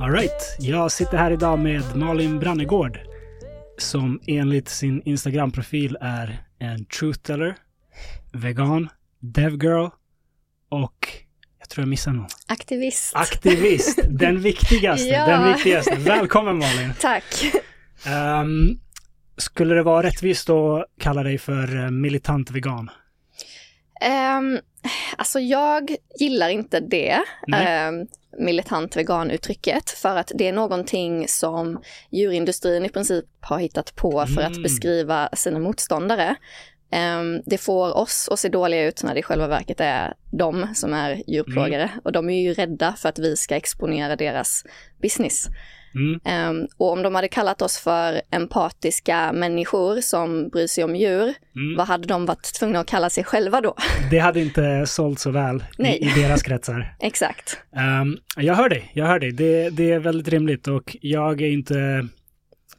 Alright, jag sitter här idag med Malin Brannegård som enligt sin Instagram-profil är en truth teller, vegan, devgirl och jag tror jag missar någon. Aktivist. Aktivist, den viktigaste, Ja. den viktigaste. Välkommen Malin. Tack. Ehm, skulle det vara rättvist att kalla dig för eh, militant vegan? Um, alltså jag gillar inte det, ehm, militant vegan-uttrycket, för att det är någonting som djurindustrin i princip har hittat på för Mm. att beskriva sina motståndare. Ehm, det får oss att se dåliga ut när det i själva verket är de som är djurplågare. Mm. Och de är ju rädda för att vi ska exponera deras business. Mm. Ehm, och om de hade kallat oss för empatiska människor som bryr sig om djur, Mm. vad hade de varit tvungna att kalla sig själva då? Det hade inte sålt så väl i, i deras kretsar. Exakt. Ehm, jag hör dig, jag hör dig. Det, det är väldigt rimligt och jag är inte...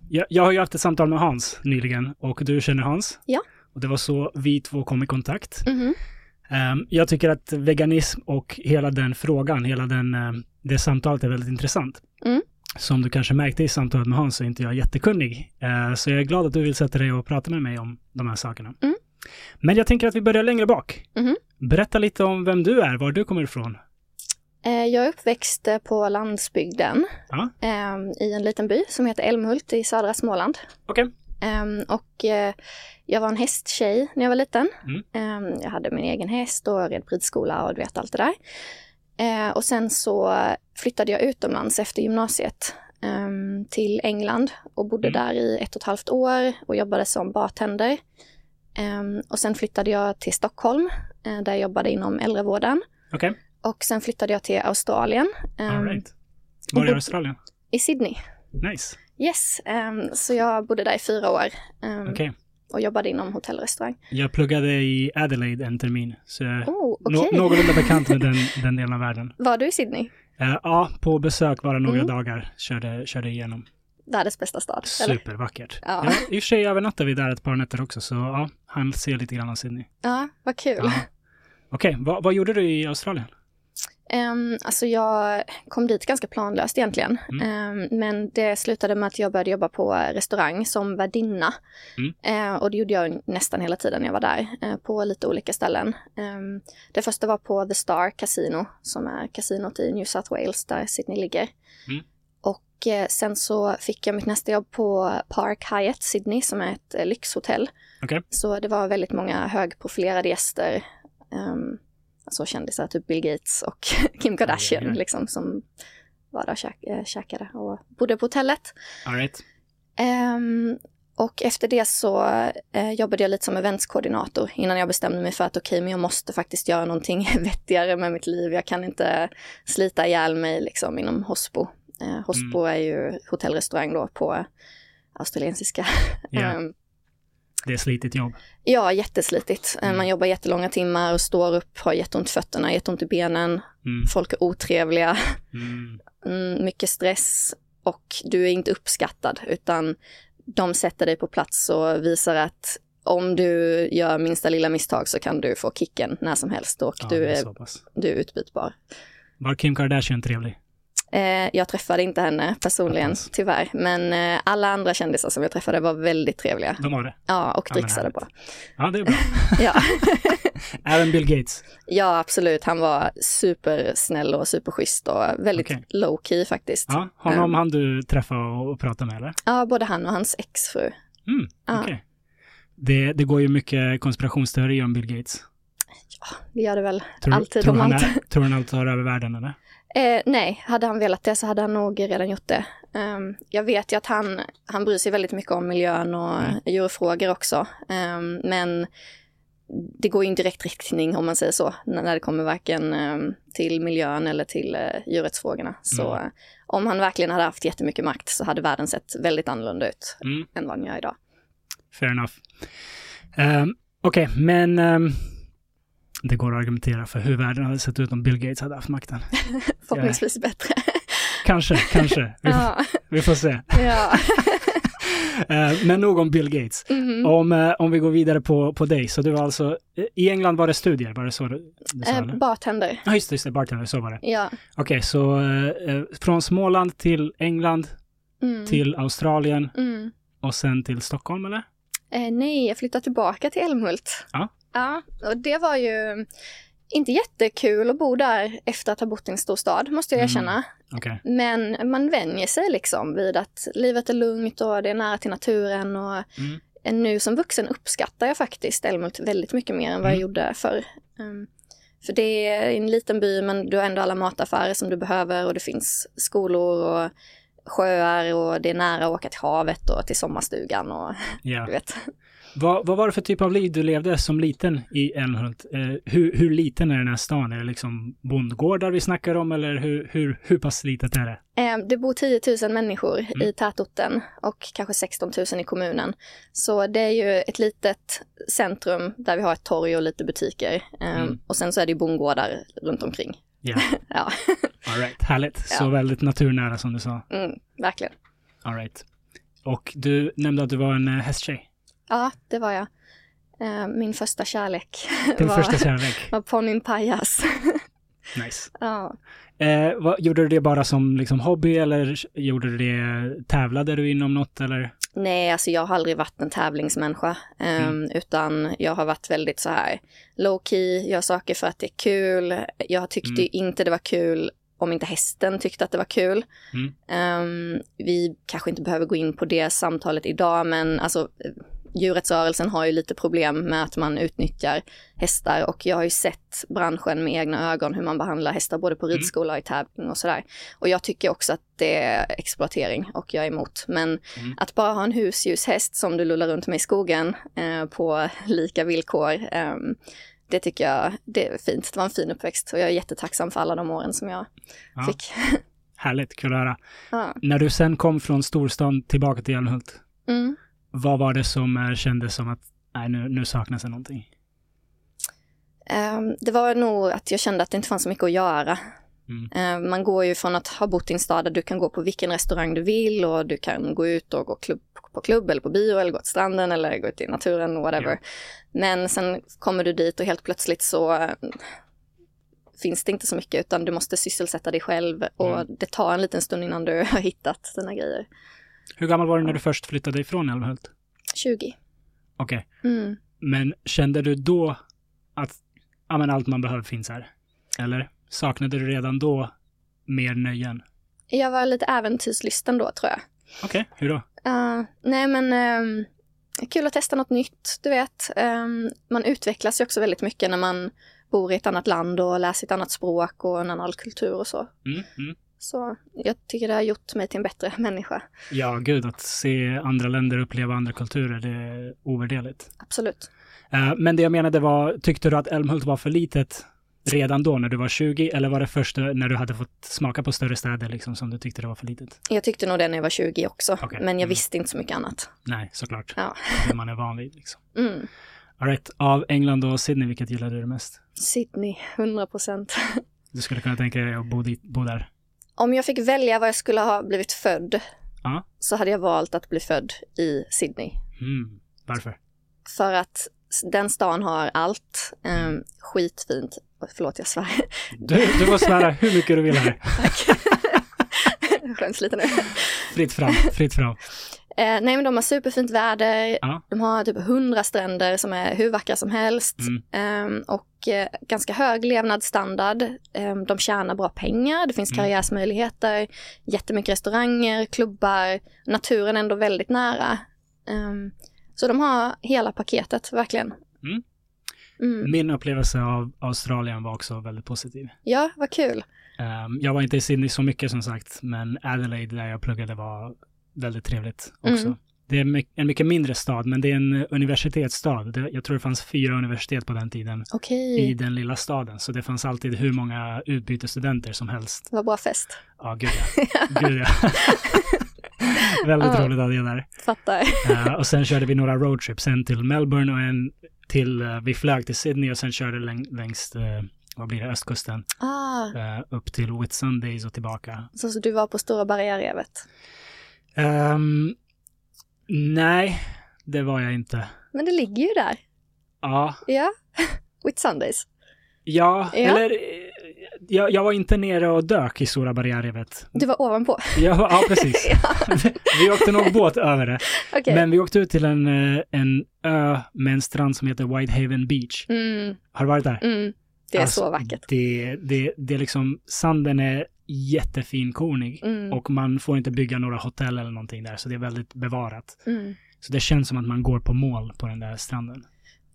Jag, jag har ju haft ett samtal med Hans nyligen och du känner Hans. Ja. Och det var så vi två kom i kontakt. Mhm. Ehm, jag tycker att veganism och hela den frågan, hela den, ehm, det samtalet är väldigt intressant. Mm. Som du kanske märkte i samtalet med Hans så är inte jag jättekunnig. Eh, så jag är glad att du vill sätta dig och prata med mig om de här sakerna. Mm. Men jag tänker att vi börjar längre bak. Mhm. Berätta lite om vem du är, var du kommer ifrån. Jag är uppväxt eh, på landsbygden Ja. ehm, i en liten by som heter Älmhult i södra Småland. Ehm, Och eh, jag var en hästtjej när jag var liten. Mm. Ehm, Jag hade min egen häst och red ridskola och du vet allt det där. Eh, Och sen så flyttade jag utomlands efter gymnasiet ehm, till England och bodde Mm. där i ett och ett halvt år och jobbade som bartender. Ehm, Och sen flyttade jag till Stockholm eh, där jag jobbade inom äldrevården. Okej. Och sen flyttade jag till Australien, ehm, All right. Var i Australien? i Sydney. Nice. Yes, ehm, så jag bodde där i fyra år ehm, Okej. Och jobbade inom hotell och restaurang. Jag pluggade i Adelaide en termin, så Oh, nå- okej. någorlunda bekant med den, den delen av världen. Var du i Sydney? Eh, ja, på besök bara några Mm. dagar körde, körde igenom. Världens bästa stad? Supervackert. Ja. Ja. I och för sig övernattade vi där ett par nätter också, så ja, han ser lite grann av Sydney. Ja, vad kul. Ja. Okej, vad, vad gjorde du i Australien? Ehm, alltså jag kom dit ganska planlöst egentligen. Mm. Ehm, men det slutade med att jag började jobba på restaurang som värdinna. Mm. Ehm, och det gjorde jag nästan hela tiden jag var där, eh, på lite olika ställen. Ehm, det första var på The Star Casino, som är kasinot i New South Wales där Sydney ligger. Mm. Och eh, sen så fick jag mitt nästa jobb på Park Hyatt Sydney, som är ett eh, lyxhotell. Okej. Så det var väldigt många högprofilerade gäster. Um, alltså kändisar, typ Bill Gates och Kim Kardashian oj. liksom som var där och käk, äh, käkade och bodde på hotellet. All right. Ehm, och efter det så eh, jobbade jag lite som eventskoordinator innan jag bestämde mig för att okej, men jag måste faktiskt göra någonting vettigare med mitt liv. Jag kan inte slita ihjäl mig liksom inom Hospo. Eh, Hospo är ju hotellrestaurang då på australiensiska. Ja. Ehm, Det är slitigt jobb. Ja, jätteslitigt. Eh, Mm. Man jobbar jättelånga timmar och står upp, har jätteont i fötterna, jätteont i benen. Mm. Folk är otrevliga, Mm. mm, mycket stress och du är inte uppskattad utan de sätter dig på plats och visar att om du gör minsta lilla misstag så kan du få kicken när som helst och Ja, du, är är, du är utbytbar. Var Kim Kardashian trevlig? Eh, jag träffade inte henne personligen, Hoppas. tyvärr. Men eh, alla andra kändisar som jag träffade var väldigt trevliga. De var det? Ja, och Ja, dricksade härligt. bra. Ja, det är bra. Ja. Även Bill Gates? Ja, absolut. Han var supersnäll och superschysst och väldigt Okej. low key faktiskt. Ja. Ja, honom Mm. han du träffa och, prata med eller? både han och hans exfru. Mm, Ja. okej. Det, det går ju mycket konspirationsteorier om Bill Gates. Det gör det väl Tror, alltid tror, han är, tror han allt tar över världen eller? Eh, nej, hade han velat det så hade han nog redan gjort det. Ehm, jag vet ju att han, han bryr sig väldigt mycket om miljön och Mm. djurfrågor också. Ehm, men det går ju inte direkt riktning om man säger så, när det kommer varken ehm, till miljön eller till uh, djurrättsfrågorna. Så Mm. eh, om han verkligen hade haft jättemycket makt så hade världen sett väldigt annorlunda ut Mm, än vad den gör idag. fair enough. Um, Okej, men ehm, det går att argumentera för hur världen hade sett ut om Bill Gates hade haft makten. Förhoppningsvis bättre. kanske, kanske. Vi, Ja, vi får se. ja. Eh, men nog om Bill Gates. Mhm. Om, eh, om vi går vidare på, på dig, så du var alltså, i England var det studier, var det så du, du sa? Eh, bartender. Ja, just det, just det, bartender, så var det. Ja. Okej, så eh, eh, från Småland till England, Mm. till Australien Mm. och sen till Stockholm, eller? Eh, nej, jag flyttade tillbaka till Älmhult. Ja. Ja, och det var ju inte jättekul att bo där efter att ha bott i en stor stad, måste jag Mm. erkänna. Okej. Men man vänjer sig liksom vid att livet är lugnt och det är nära till naturen. Och Mm. nu som vuxen uppskattar jag faktiskt Älmhult väldigt mycket mer än vad jag Mm. gjorde förr. Um, för det är en liten by men du har ändå alla mataffärer som du behöver och det finns skolor och sjöar och det är nära att åka till havet och till sommarstugan och Ja. du vet. Vad, vad var det för typ av liv du levde som liten i Älmhult? Eh, hur, hur liten är den här stan? Är det liksom bondgårdar vi snackar om eller hur, hur, hur pass litet är det? Eh, Det bor 10 000 människor Mm. i tätorten och kanske 16 000 i kommunen. Så det är ju ett litet centrum där vi har ett torg och lite butiker. Eh, Mm. Och sen så är det ju bondgårdar runt omkring. Ja, Ja, all right. Härligt. Så Ja. väldigt naturnära som du sa. mm, verkligen. All right. Och du nämnde att du var en eh, hästtjej. Ja, det var jag. Eh, Min första kärlek Din var, första kärlek. var ponnyn Pajas. Nice. ja. Eh, vad, gjorde du det bara som liksom hobby eller gjorde du det, tävlade du inom något eller? Nej, alltså jag har aldrig varit en tävlingsmänniska, eh, Mm. utan jag har varit väldigt så här low key, gör saker för att det är kul. Jag tyckte Mm. inte det var kul om inte hästen tyckte att det var kul. Mm. Ehm, vi kanske inte behöver gå in på det samtalet idag, men alltså eh, djurrättsrörelsen har ju lite problem med att man utnyttjar hästar och jag har ju sett branschen med egna ögon hur man behandlar hästar både på Mm. ridskola och i tävling och sådär. Och jag tycker också att det är exploatering och jag är emot. Men Mm. att bara ha en husdjurshäst som du lullar runt med i skogen eh, på lika villkor, ehm, det tycker jag det är fint. Det var en fin uppväxt och jag är jättetacksam för alla de åren som jag Ja. fick. Härligt, kul att höra. ja. När du sen kom från storstan tillbaka till Älmhult, mm. Vad var det som eh, kändes som att nej, nu, nu saknas det någonting? Ehm, det var nog att jag kände att det inte fanns så mycket att göra. Mm. Ehm, man går ju från att ha bott i en stad där du kan gå på vilken restaurang du vill och du kan gå ut och gå klubb, på klubb eller på bio eller gå till stranden eller gå ut i naturen, whatever. Ja. Men sen kommer du dit och helt plötsligt så eh, finns det inte så mycket utan du måste sysselsätta dig själv och Mm. det tar en liten stund innan du har hittat dina grejer. Hur gammal var du när du först flyttade ifrån Älmhult? 20. Okej, Mm. men kände du då att ja, men allt man behöver finns här? Eller saknade du redan då mer nöjen? Jag var lite äventyrslysten då tror jag. Okej, hur då? Uh, nej men um, kul att testa något nytt, du vet. Ehm, man utvecklas ju också väldigt mycket när man bor i ett annat land och läser ett annat språk och en annan kultur och så. Mm, mm. Så jag tycker det har gjort mig till en bättre människa. Ja, gud, att se andra länder uppleva andra kulturer, det är ovärderligt. Absolut. Eh, men det jag menade var, tyckte du att Älmhult var för litet redan då när du var 20? Eller var det först när du hade fått smaka på större städer liksom, som du tyckte det var för litet? Jag tyckte nog det när jag var 20 också, Okej. men jag Mm. visste inte så mycket annat. Nej, såklart. Ja. Det man är van vid. Liksom. Mm. All right. Av England och Sydney, vilket gillade du mest? Sydney, 100 procent. Du skulle kunna tänka dig att bo, dit, bo där? Om jag fick välja var jag skulle ha blivit född Ja. så hade jag valt att bli född i Sydney. Mm. Varför? För att den stan har allt. Um, skitfint. Förlåt, jag svär. Du, du får svära hur mycket du vill här. Tack. Skäms lite nu. Fritt fram, fritt fram. Eh, nej, men de har superfint väder. Ja. De har typ hundra stränder som är hur vackra som helst. Mm. Ehm, och eh, ganska hög levnadsstandard. Ehm, de tjänar bra pengar. Det finns Mm. karriärsmöjligheter. Jättemycket restauranger, klubbar. Naturen är ändå väldigt nära. Ehm, så de har hela paketet, verkligen. Mm. Mm. Min upplevelse av Australien var också väldigt positiv. Ja, vad kul. Um, jag var inte i Sydney så mycket som sagt, men Adelaide där jag pluggade var väldigt trevligt också. Mm. Det är en mycket mindre stad, men det är en universitetsstad. Det, jag tror det fanns fyra universitet på den tiden Okej, i den lilla staden, så det fanns alltid hur många utbytesstudenter som helst. vad bra fest. Ja, gud ja. Gud, ja. väldigt Ja. roligt hade jag där. Fattar. Uh, och sen körde vi några roadtrips, en till Melbourne och en till, uh, vi flög till Sydney och sen körde läng- längs uh, vad blir det, östkusten, Ah, eh, upp till Whitsundays och tillbaka. så, så du var på Stora barriärrevet? Ehm, nej, det var jag inte. Men det ligger ju där. Ja, Ja. With Sundays. ja, Ja. eller jag, jag var inte nere och dök i Stora barriärrevet. Du var ovanpå. Jag var, ja, precis. ja, vi åkte nog båt över det. okej. Men vi åkte ut till en, eh, en ö med en strand som heter Whitehaven Beach. Mm, Har du varit där? mm. Det är Alltså, så vackert. Det, det, det är liksom, sanden är jättefinkornig Mm, och man får inte bygga några hotell eller någonting där, så det är väldigt bevarat. mm. Så det känns som att man går på mål på den där stranden.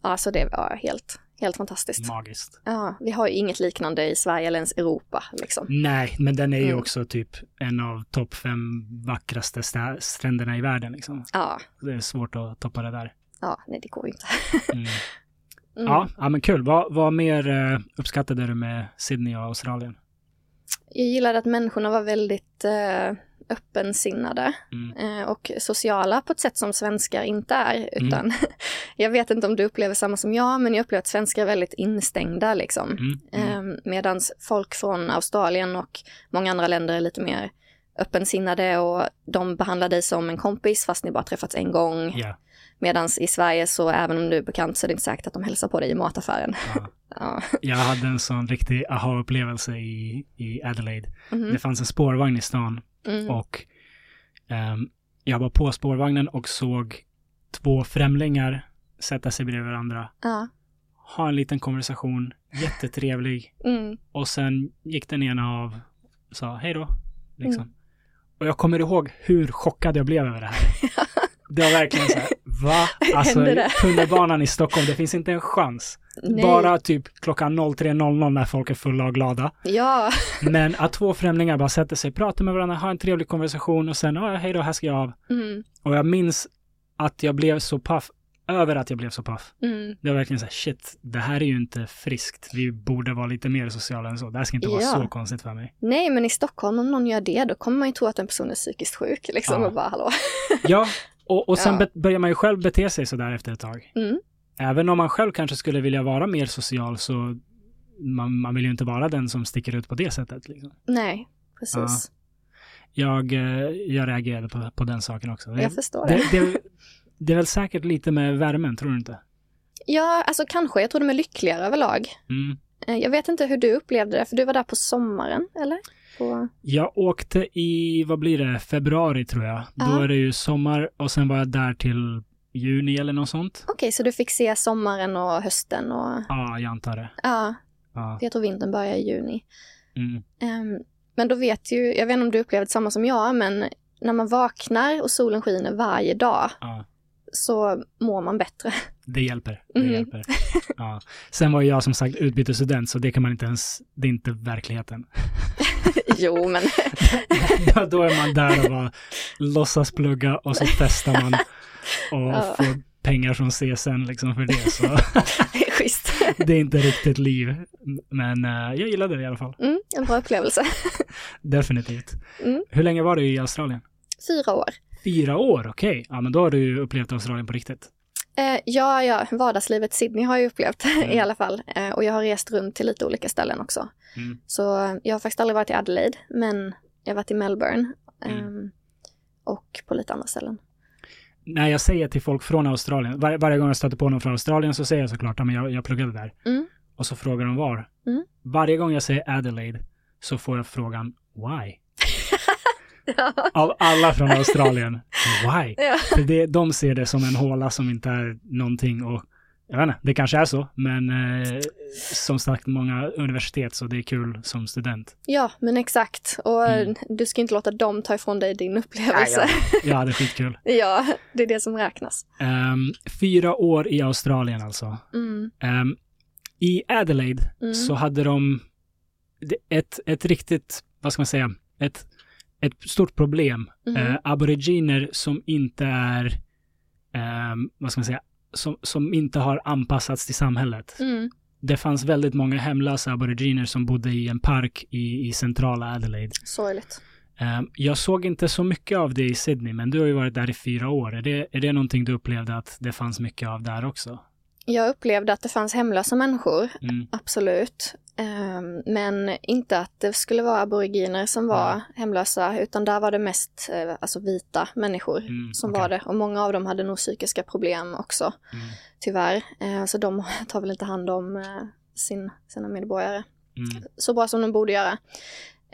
Ja, så det var helt, helt fantastiskt. Magiskt. Ja, vi har ju inget liknande i Sverige eller ens Europa. Liksom. Nej, men den är ju Mm. också typ en av topp fem vackraste stränderna i världen liksom. Ja, Det är svårt att toppa det där. ja, nej det går ju inte. Mm. Mm. Ja, ja, men kul. Vad, vad mer eh, uppskattade du med Sydney och Australien? Jag gillade att människorna var väldigt eh, öppensinnade Mm. eh, och sociala på ett sätt som svenskar inte är. Utan jag vet inte om du upplever samma som jag, men jag upplever att svenskar är väldigt instängda liksom. Mm. Mm. Eh, Medan folk från Australien och många andra länder är lite mer öppensinnade och de behandlar dig som en kompis fast ni bara träffats en gång. Ja, Medan i Sverige så även om du är bekant så är det inte säkert att de hälsar på dig i mataffären. ja. Ja. Jag hade en sån riktig aha-upplevelse i, i Adelaide. Mhm. Det fanns en spårvagn i stan Mm. och ehm, jag var på spårvagnen och såg två främlingar sätta sig bredvid varandra, Ja. ha en liten konversation, jättetrevlig. Mm. Och sen gick den ena av och sa hej då. Liksom. Mm. Och jag kommer ihåg hur chockad jag blev över det här. Det var verkligen så här, va? Alltså tunnelbanan i Stockholm, det finns inte en chans. Nej. Bara typ klockan 03.00 när folk är fulla och glada. Ja. Men att två främlingar bara sätter sig, pratar med varandra, har en trevlig konversation och sen, ja hej då, här ska jag av. Mm. Och jag minns att jag blev så paff, över att jag blev så paff. Mm. Det var verkligen så här, shit, det här är ju inte friskt. Vi borde vara lite mer sociala än så. Det här ska inte vara Ja. så konstigt för mig. Nej, men i Stockholm om någon gör det, då kommer man ju tro att en person är psykiskt sjuk. Liksom, Ja. och bara hallå. Ja, och, och sen Ja. börjar man ju själv bete sig så där efter ett tag. Mm. Även om man själv kanske skulle vilja vara mer social så man, man vill ju inte vara den som sticker ut på det sättet. Liksom. Nej, precis. Jag, eh, jag reagerade på, på den saken också. Det, Jag förstår det. det, det, det är väl säkert lite med värmen, tror du inte? Ja, alltså kanske. Jag tror de är lyckligare överlag. Mm. Eh, Jag vet inte hur du upplevde det, för du var där på sommaren, eller? På... Jag åkte i, vad blir det, februari tror jag. Då Ja. är det ju sommar och sen var jag där till juni eller något sånt. Okej, så du fick se sommaren och hösten och... Ja, jag antar det. Ja, Ja. jag tror vintern börjar i juni. Mm. Ehm, men då vet ju, jag vet inte om du upplevde samma som jag, men när man vaknar och solen skiner varje dag Ja. så mår man bättre. Det hjälper. Det Mhm. hjälper. Ja. Sen var jag som sagt utbytesstudent så det kan man inte ens, det är inte verkligheten. jo, men Då- Då är man där och bara låtsas plugga och så testar man och Ja. får pengar från CSN liksom för det. Så det är schysst. det är inte riktigt liv. Men eh, jag gillade det i alla fall. Mm, en bra upplevelse. Definitivt. Mm. Hur länge var du i Australien? Fyra år. Fyra år, okej. Ja, men då har du upplevt Australien på riktigt. Eh, ja, ja, vardagslivet Sydney har jag upplevt Mm. i alla fall. Eh, och jag har rest runt till lite olika ställen också. Mm. Så eh, jag har faktiskt aldrig varit i Adelaide, men jag har varit i Melbourne. Mm. ehm, och på lite andra ställen. När jag säger till folk från Australien, var, varje gång jag stöter på någon från Australien så säger jag såklart att jag, jag pluggade där. Mm. Och så frågar de var. Mm. Varje gång jag säger Adelaide så får jag frågan why? Ja. Av alla från Australien. Why? Ja. För det, de ser det som en håla som inte är någonting och jag vet inte, det kanske är så, men eh, som sagt många universitet så det är kul som student. ja, men exakt. Och eh, Mm. du ska inte låta dem ta ifrån dig din upplevelse. Ja, det är skitkul. Ja, det är det som räknas. Ehm, fyra år i Australien alltså. Mm. Ehm, I Adelaide Mm. så hade de ett, ett riktigt, vad ska man säga, ett, ett stort problem. Eh, aboriginer som inte är, ehm, vad ska man säga, som, som inte har anpassats till samhället. Mm. Det fanns väldigt många hemlösa aboriginer som bodde i en park i, i centrala Adelaide. Sorgligt. Ehm, jag såg inte så mycket av det i Sydney, men du har ju varit där i fyra år. Är det, är det någonting du upplevde att det fanns mycket av där också? Jag upplevde att det fanns hemlösa människor, Mm. absolut. Ehm, men inte att det skulle vara aboriginer som var Ja. hemlösa, utan där var det mest eh, alltså vita människor Mm, som okej. var det. Och många av dem hade nog psykiska problem också, Mm. tyvärr. Eh, så de tar väl inte hand om eh, sin, sina medborgare Mm. så bra som de borde göra.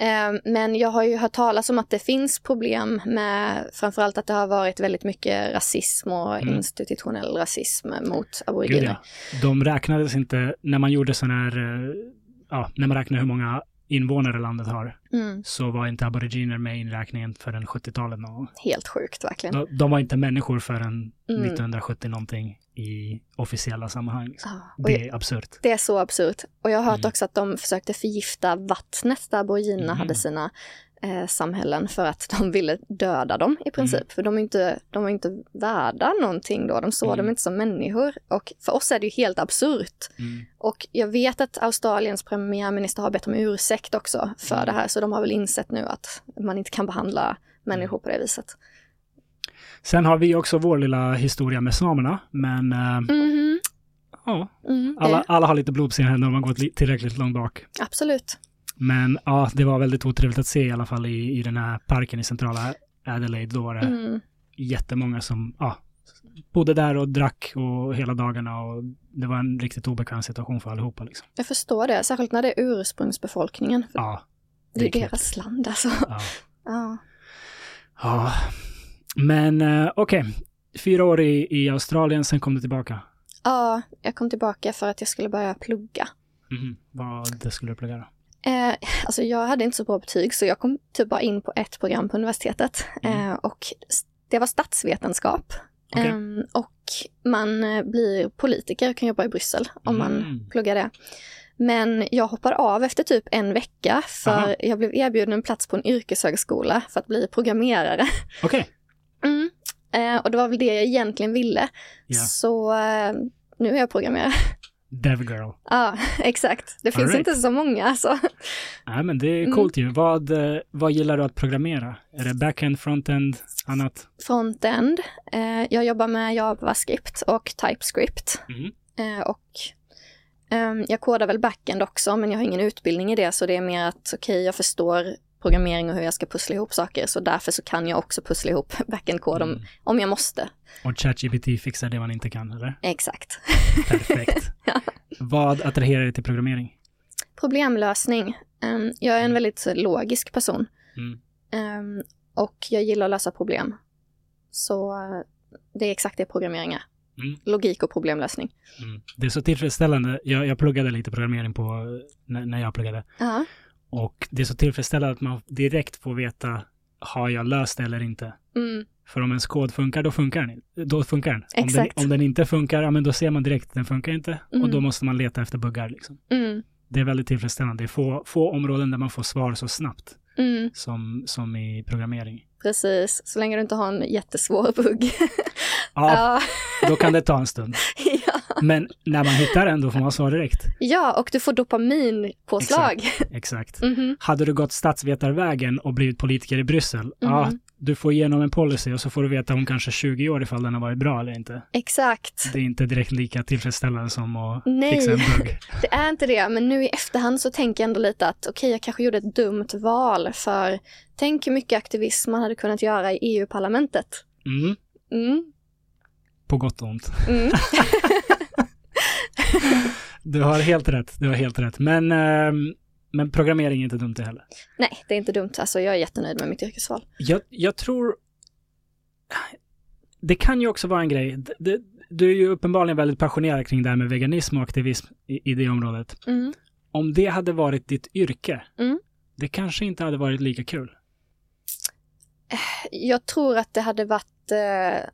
Eh, Men jag har ju hört talas om att det finns problem med framförallt att det har varit väldigt mycket rasism och Mm. institutionell rasism mot aboriginer. ja. De räknades inte, när man gjorde sån här, eh, ja, när man räknade hur många invånare landet har, Mm, så var inte aboriginer med i inräkningen förrän 70-talet någon gång. helt sjukt verkligen. De, de var inte människor förrän Mm. 1970 någonting i officiella sammanhang. och Det är absurt. Det är så absurt. Och jag har hört Mm. också att de försökte förgifta vattnet där aboriginerna Mm. hade sina eh, samhällen för att de ville döda dem i princip. Mm. För de är, inte, de är inte värda någonting då. De såg Mm. dem inte som människor. Och för oss är det ju helt absurt. Mm. Och jag vet att Australiens premiärminister har bett om ursäkt också för Mm. det här. Så de har väl insett nu att man inte kan behandla människor Mm. på det viset. Sen har vi också vår lilla historia med samerna, men eh, Mhm. ja, Mm, det, alla, alla har lite blod på sina händer om man gått li- tillräckligt långt bak. Absolut. Men ja, det var väldigt otrevligt att se i alla fall i, i den här parken i centrala Adelaide. Då var det Mm. jättemånga som ja, bodde där och drack och hela dagarna och det var en riktigt obekväm situation för allihopa. Liksom. Jag förstår det, särskilt när det är ursprungsbefolkningen. Ja, det är knäppt. deras land alltså. ja. Ja. ja. Men eh, okej, fyra år i, i Australien, sen kom du tillbaka. ja, jag kom tillbaka för att jag skulle börja plugga. Mhm. Vad skulle du plugga då? Eh, alltså jag hade inte så bra betyg så jag kom typ bara in på ett program på universitetet. Mm. Eh, och det var statsvetenskap. Okej. Ehm, och man eh, blir politiker, kan jobba i Bryssel om man Mm. pluggar det. Men jag hoppade av efter typ en vecka för Aha. jag blev erbjuden en plats på en yrkeshögskola för att bli programmerare. Okej. Mm. Eh, och det var väl det jag egentligen ville. Ja. Så eh, nu är jag programmerare. Dev girl. Ja, exakt. Det finns Alright. inte så många alltså. Nej, men det är Mm. coolt ju. Vad, eh, vad gillar du att programmera? Är det backend, frontend, annat? Frontend. Eh, jag jobbar med JavaScript och TypeScript. Mhm. Eh, och ehm, jag kodar väl backend också, men jag har ingen utbildning i det, så det är mer att okej, jag förstår programmering och hur jag ska pussla ihop saker, så därför så kan jag också pussla ihop backend-kod Mm. om jag måste. Och ChatGPT fixar det man inte kan, eller? Exakt. Perfekt. Ja. Vad attraherar dig till programmering? Problemlösning. Ehm, jag är en väldigt logisk person. Mm. Ehm, och jag gillar att lösa problem. Så eh, det är exakt det programmering är. Mm. Logik och problemlösning. Mm. Det är så tillfredsställande. Jag, jag pluggade lite programmering på, när, när jag pluggade. Ja, Och det är så tillfredsställande att man direkt får veta, har jag löst det eller inte? mm, För om ens kod funkar, då funkar den. Då funkar den. Om, den, om den inte funkar, ja men då ser man direkt att den funkar inte. Och Mm. då måste man leta efter buggar liksom. mm, Det är väldigt tillfredsställande. Det är få, få områden där man får svar så snabbt mm, som, som i programmering. Precis. Så länge du inte har en jättesvår bugg. Ja, då kan det ta en stund. ja. Men när man hittar den, då får man svar direkt. ja, och du får dopaminpåslag. Exakt. Mhm, Hade du gått statsvetarvägen och blivit politiker i Bryssel, ja, Mhm. Du får igenom en policy och så får du veta om kanske 20 år ifall den har varit bra eller inte. Exakt. Det är inte direkt lika tillfredsställande som att Nej. fixa en bugg. Det är inte det, men nu i efterhand så tänker jag ändå lite att okej, jag kanske gjorde ett dumt val för tänk hur mycket aktivism man hade kunnat göra i EU-parlamentet. Mm. Mm, På gott och ont. mm. Du har helt rätt, du har helt rätt. Men, ehm, men programmering är inte dumt det heller. Nej, det är inte dumt. Alltså, jag är jättenöjd med mitt yrkesval. Jag, jag tror... Det kan ju också vara en grej. Det, du är ju uppenbarligen väldigt passionerad kring det här med veganism och aktivism i, i det området. Mm. Om det hade varit ditt yrke, Mm. det kanske inte hade varit lika kul. Jag tror att det hade varit eh,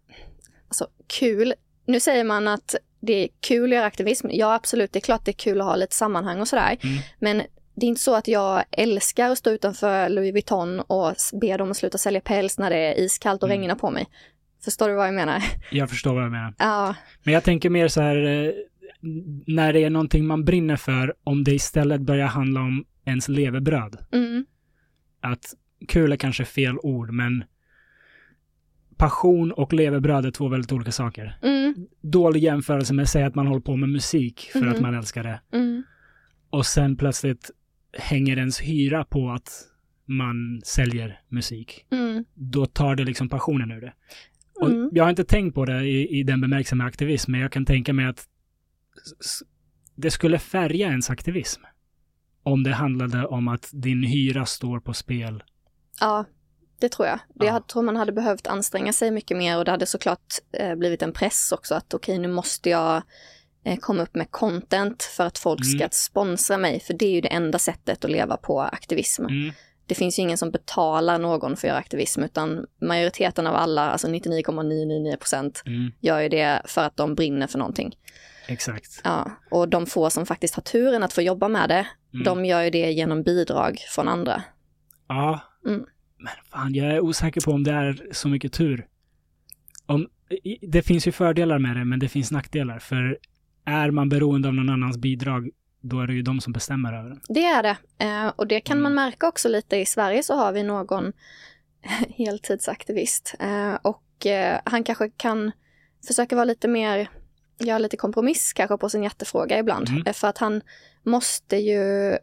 alltså, kul. Nu säger man att det är kul att göra aktivism. Ja, absolut, det är klart det är kul att ha lite sammanhang och sådär. Mm. Men det är inte så att jag älskar att stå utanför Louis Vuitton och be dem att sluta sälja päls när det är iskallt och Mm. regnar på mig. Förstår du vad jag menar? Jag förstår vad jag menar. Ja, Men jag tänker mer så här, eh, när det är någonting man brinner för, om det istället börjar handla om ens levebröd. mm, Att kul är kanske fel ord, men passion och levebröd är två väldigt olika saker. Mm, Dålig jämförelse med att säga att man håller på med musik för att Mhm. man älskar det. mm, Och sen plötsligt hänger ens hyra på att man säljer musik. mm, Då tar det liksom passionen ur det. Och mm. Jag har inte tänkt på det i, i den bemärkelsen med aktivism, men jag kan tänka mig att det skulle färga ens aktivism. Om det handlade om att din hyra står på spel. Ja, det tror jag. Det Ja. jag tror man hade behövt anstränga sig mycket mer och det hade såklart eh, blivit en press också att okej, nu måste jag komma upp med content för att folk ska Mm. sponsra mig, för det är ju det enda sättet att leva på aktivism. Mm. Det finns ju ingen som betalar någon för att göra aktivism, utan majoriteten av alla, alltså 99,999 procent, Mm. gör ju det för att de brinner för någonting. Exakt. Ja, och de få som faktiskt har turen att få jobba med det, Mm. de gör ju det genom bidrag från andra. Ja. Mm. Men fan, jag är osäker på om det är så mycket tur. Om, det finns ju fördelar med det, men det finns nackdelar. För är man beroende av någon annans bidrag, då är det ju de som bestämmer över den. Det är det. Eh, och det kan man Mm. märka också lite. I Sverige så har vi någon heltidsaktivist. Eh, och eh, han kanske kan försöka vara lite mer, göra lite kompromiss kanske på sin hjärtefråga ibland. Mm. För att han måste ju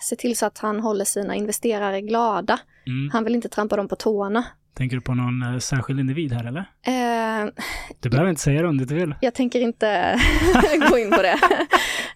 se till så att han håller sina investerare glada. Mm. Han vill inte trampa dem på tårna. Tänker du på någon eh, särskild individ här, eller? Eh, Du behöver inte säga det om du inte vill. Jag tänker inte gå in på det.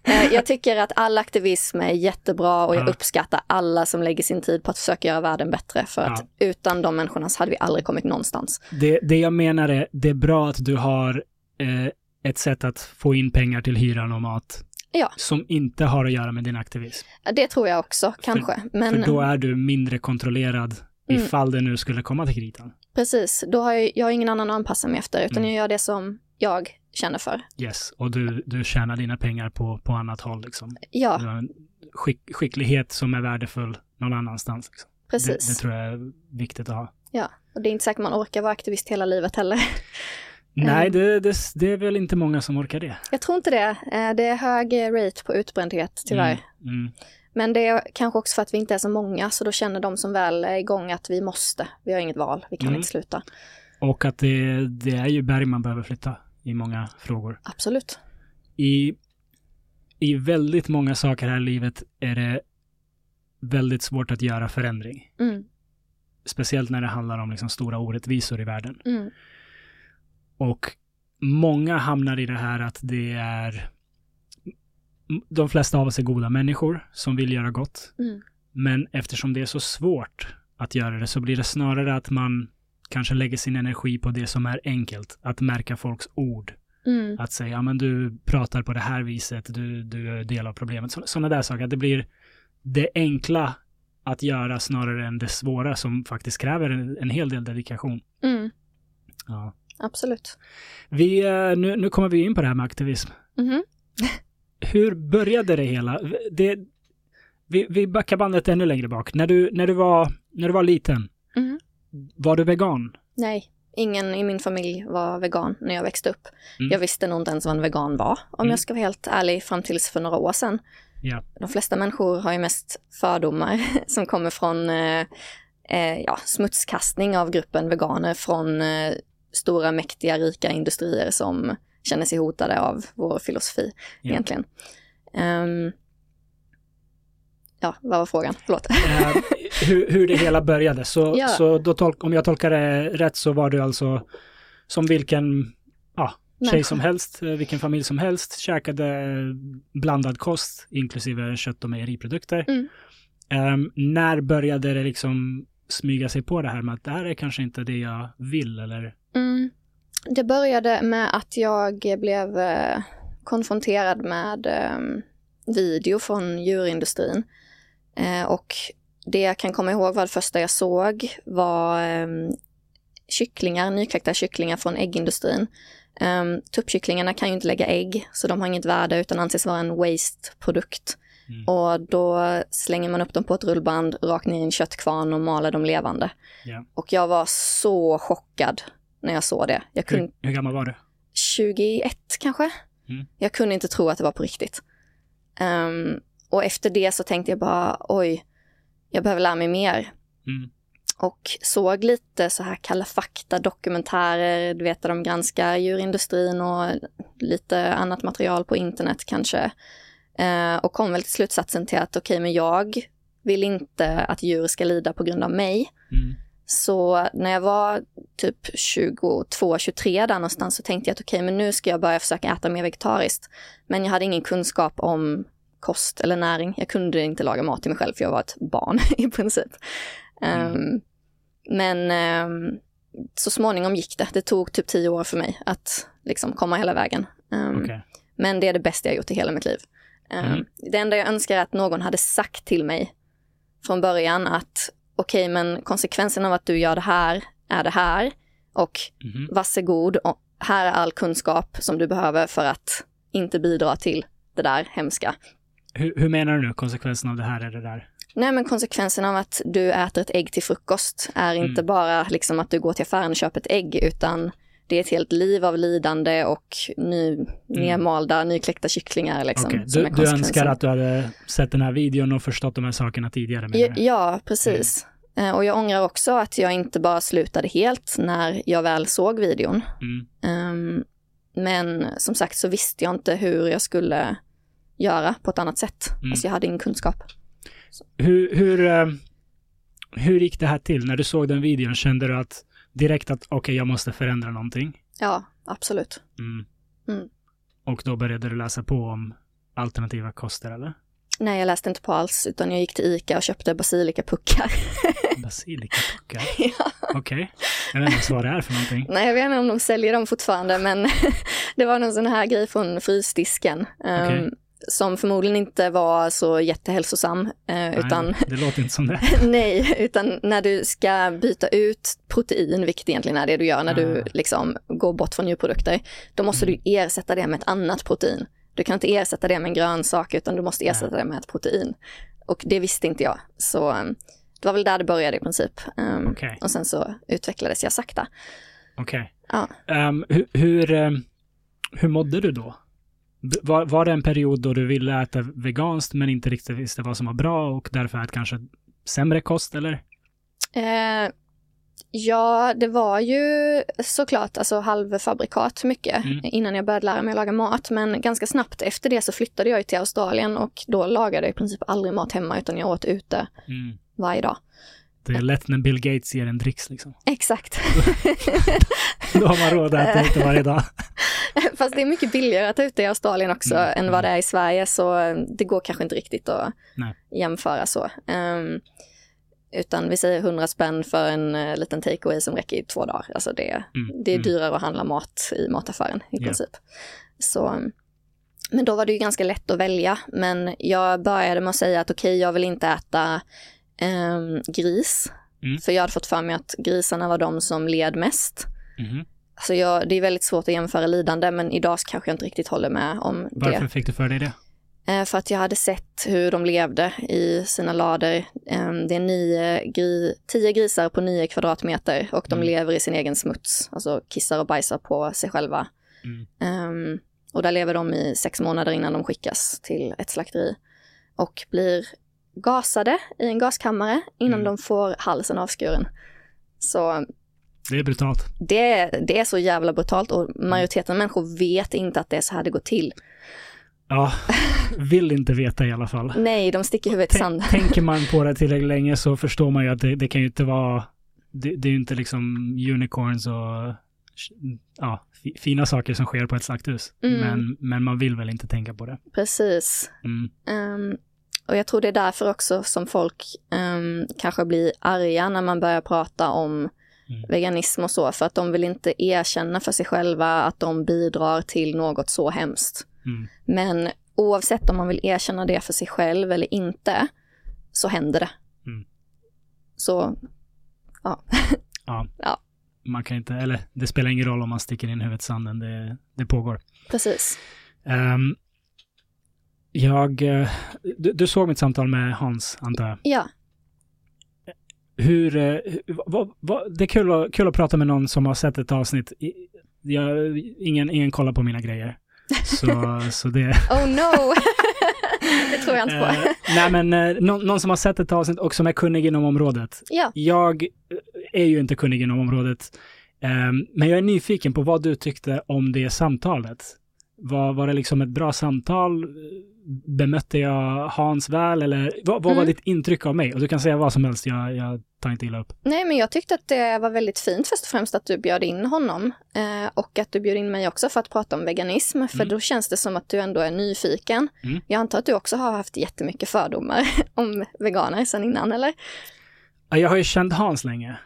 Eh, jag tycker att all aktivism är jättebra och jag Ja. uppskattar alla som lägger sin tid på att försöka göra världen bättre. För att utan de människorna så hade vi aldrig kommit någonstans. Det, det jag menar är, det är bra att du har eh, ett sätt att få in pengar till hyran och mat. Ja. Som inte har att göra med din aktivism. Det tror jag också, kanske. Men För då är du mindre kontrollerad Mm. ifall det nu skulle komma till kritan. precis, då har jag, jag har ingen annan att anpassa mig efter, utan Mm. jag gör det som jag känner för. Yes, och du, du tjänar dina pengar på, på annat håll liksom. Ja, Du har en skick, skicklighet som är värdefull någon annanstans. Liksom. Det, precis. det tror jag är viktigt att ha. Ja, och det är inte säkert man orkar vara aktivist hela livet heller. Nej, Mm. det, det, det är väl inte många som orkar det. Jag tror inte det. Eh, Det är hög rate på utbrändhet, tyvärr. Mm, mm. Men det är kanske också för att vi inte är så många, så då känner de som väl är igång att vi måste. Vi har inget val, vi kan Mm. inte sluta. Och att det, det är ju berg man behöver flytta i många frågor. Absolut. I, I väldigt många saker här i livet är det väldigt svårt att göra förändring. Mm, Speciellt när det handlar om liksom stora orättvisor i världen. mm, Och många hamnar i det här att det är de flesta av oss är goda människor som vill göra gott. mm, Men eftersom det är så svårt att göra det så blir det snarare att man kanske lägger sin energi på det som är enkelt. Att märka folks ord. mm, Att säga, ja men du pratar på det här viset, du, du är del av problemet. Sådana där saker. Att det blir det enkla att göra snarare än det svåra som faktiskt kräver en, en hel del dedikation. mm. Ja. Absolut. Vi, eh, nu, nu kommer vi in på det här med aktivism. Mhm. Hur började det hela? Det, vi, vi backar bandet ännu längre bak. När du, när du, var, när du var liten, Mhm. var du vegan? Nej, ingen i min familj var vegan när jag växte upp. Mm. Jag visste nog inte ens vad en vegan var, om Mm. jag ska vara helt ärlig, fram tills för några år sedan. Ja. De flesta människor har ju mest fördomar som kommer från eh, eh, ja, smutskastning av gruppen veganer från eh, stora, mäktiga, rika industrier som känner sig hotade av vår filosofi Ja. egentligen. Ehm, ja, vad var frågan? Förlåt. Eh, hur, hur det hela började. Så, Ja. så då tolk, om jag tolkar det rätt så var du alltså som vilken ja, tjej som helst, eh, vilken familj som helst, käkade blandad kost, inklusive kött och mejeriprodukter. Mm. Ehm, när började det liksom smyga sig på det här med att det här är kanske inte det jag vill eller? Mm. Det började med att jag blev eh, konfronterad med eh, video från djurindustrin. Eh, och det jag kan komma ihåg var det första jag såg var eh, kycklingar, nykläckta kycklingar från äggindustrin. Um, tuppkycklingarna kan ju inte lägga ägg, så de har inget värde utan anses vara en waste-produkt. Mm. Och då slänger man upp dem på ett rullband rakt ner i en köttkvarn och maler dem levande. Ja. Och jag var så chockad när jag såg det. Jag kunde, Hur, hur gammal var du? 21 kanske? Mm. Jag kunde inte tro att det var på riktigt. Ehm, och efter det så tänkte jag bara, oj, jag behöver lära mig mer. Mm. och såg lite så här Kalla fakta-dokumentärer, du vet där de granskar djurindustrin och lite annat material på internet kanske. Eh, och kom väl till slutsatsen till att okej, okay, men jag vill inte att djur ska lida på grund av mig. Mm. Så när jag var typ 22, 23 där någonstans så tänkte jag att okej, okay, men nu ska jag börja försöka äta mer vegetariskt. Men jag hade ingen kunskap om kost eller näring. Jag kunde inte laga mat till mig själv för jag var ett barn i princip. Mm. Um, men um, så småningom gick det. Det tog typ tio år för mig att liksom komma hela vägen. Um, Ehm, okay. Men det är det bästa jag gjort i hela mitt liv. Mm. Det enda jag önskar är att någon hade sagt till mig från början att okej, okay, men konsekvensen av att du gör det här är det här och Mhm. varsågod, och här är all kunskap som du behöver för att inte bidra till det där hemska. Hur, hur menar du nu? Konsekvensen av det här är det där? Nej, men konsekvensen av att du äter ett ägg till frukost är Mm. inte bara liksom att du går till affären och köper ett ägg, utan det är ett helt liv av lidande och ny, nermalda, nykläckta kycklingar. Liksom, Mm. Som Du, du önskar att du hade sett den här videon och förstått de här sakerna tidigare? Ja, ja, precis. Eh, Och jag ångrar också att jag inte bara slutade helt när jag väl såg videon. Mm. Ehm, men som sagt så visste jag inte hur jag skulle göra på ett annat sätt. Mm. Alltså jag hade ingen kunskap. Hur, hur, eh, hur gick det här till? När du såg den videon, kände du att direkt att okej, jag måste förändra någonting? Ja, absolut. Mm. Mm. Och då började du läsa på om alternativa koster, eller? Nej, jag läste inte på alls, utan jag gick till ICA och köpte basilikapuckar. Basilikapuckar? ja. Okej. Jag vet inte ens vad det är för någonting. Nej, jag vet inte om de säljer dem fortfarande, men det var någon sån här grej från frysdisken. ehm, Okej. Som förmodligen inte var så jättehälsosam, eh, utan Nej, det låter inte som det. Nej, utan när du ska byta ut protein, vilket egentligen är det du gör när du Ah. liksom går bort från djurprodukter, då måste Mm. du ersätta det med ett annat protein. Du kan inte ersätta det med en grönsak, utan du måste ersätta det med ett protein. Och det visste inte jag, så um, det var väl där det började i princip. Um, Okej. Och sen så utvecklades jag sakta. Okej. Ja. Ehm, hur, hur, ehm, hur mådde du då? Var, var det en period då du ville äta veganskt men inte riktigt visste vad som var bra och därför att kanske sämre kost eller? Eh, ja, det var ju såklart alltså halvfabrikat mycket Mm. innan jag började lära mig att laga mat. Men ganska snabbt efter det så flyttade jag till Australien och då lagade jag i princip aldrig mat hemma utan jag åt ute Mm. varje dag. Det är lätt när Bill Gates ger en dricks liksom. Exakt. Då har man råd att äta ute varje dag. Fast det är mycket billigare att äta ute i Australien också Mm, än vad det är i Sverige så det går kanske inte riktigt att Nej. jämföra så. Ehm, utan vi säger 100 spänn för en uh, liten takeaway som räcker i två dagar. Alltså det, Mm. det är mm. dyrare att handla mat i mataffären i princip. Så, men då var det ju ganska lätt att välja. Men jag började med att säga att okej, jag vill inte äta ehm, gris. Mm. För jag hade fått för mig att grisarna var de som led mest. Mhm. Alltså jag, det är väldigt svårt att jämföra lidande, men idag kanske jag inte riktigt håller med om Varför det. fick du för dig det? Eh, för att jag hade sett hur de levde i sina lader. Eh, det är nio gri, tio grisar på nio kvadratmeter och de Mm. lever i sin egen smuts. Alltså kissar och bajsar på sig själva. Mm. Ehm, och där lever de i sex månader innan de skickas till ett slakteri. Och blir gasade i en gaskammare innan Mm. de får halsen avskuren. Så Det är brutalt. det, det är så jävla brutalt och majoriteten av människor vet inte att det är så här det går till. Ja, vill inte veta i alla fall. Nej, de sticker huvudet i sanden. Tänker man på det tillräckligt länge så förstår man ju att det, det kan ju inte vara, det, det är ju inte liksom unicorns och ja, fi- fina saker som sker på ett slakthus. Mm. Men, men man vill väl inte tänka på det. Precis. Mm. Ehm, och jag tror det är därför också som folk ehm, kanske blir arga när man börjar prata om Mm. veganism och så, för att de vill inte erkänna för sig själva att de bidrar till något så hemskt. Mm. Men oavsett om man vill erkänna det för sig själv eller inte, så händer det. Mm. Så, Man kan inte, eller det spelar ingen roll om man sticker in huvudet i sanden, det, det pågår. precis. Ehm, jag, eh, du, du såg mitt samtal med Hans, antar jag. Ja, Hur, eh, vad, vad, det är kul att, kul att prata med någon som har sett ett avsnitt. Jag, ingen, ingen kollar på mina grejer. Så, så det... Oh no! det tror jag inte på. Eh, nej men eh, nå- någon som har sett ett avsnitt och som är kunnig inom området. Ja, Jag är ju inte kunnig inom området. men jag är nyfiken på vad du tyckte om det samtalet. Var, var det liksom ett bra samtal? Bemötte jag Hans väl eller vad, vad var Mm. ditt intryck av mig? Och du kan säga vad som helst, jag, jag tar inte illa upp. nej men jag tyckte att det var väldigt fint först och främst att du bjöd in honom eh, och att du bjöd in mig också för att prata om veganism för Mm. då känns det som att du ändå är nyfiken. Mm. Jag antar att du också har haft jättemycket fördomar om veganer sedan innan eller? Ja, Jag har ju känt Hans länge,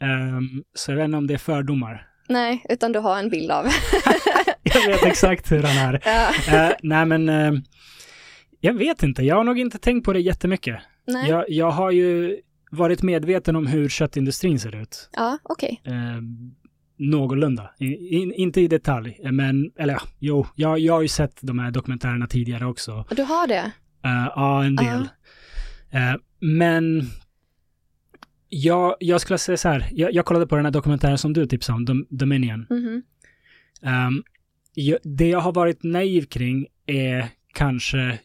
ehm, så jag vet inte om det är fördomar. Nej, utan du har en bild av. Jag vet exakt hur han är. ja. Eh, nej men, eh, jag vet inte, jag har nog inte tänkt på det jättemycket. Nej, Jag, jag har ju varit medveten om hur köttindustrin ser ut. ja okej. Eh, någorlunda. I, in, inte i detalj, men, eller ja, jo, jag, jag har ju sett de här dokumentärerna tidigare också. Du har det? Ja, en del. Eh, men jag, jag skulle säga så här, jag, jag kollade på den här dokumentären som du tipsade om, Dom, Dominion. Mhm. Ehm, jag, det jag har varit naiv kring är kanske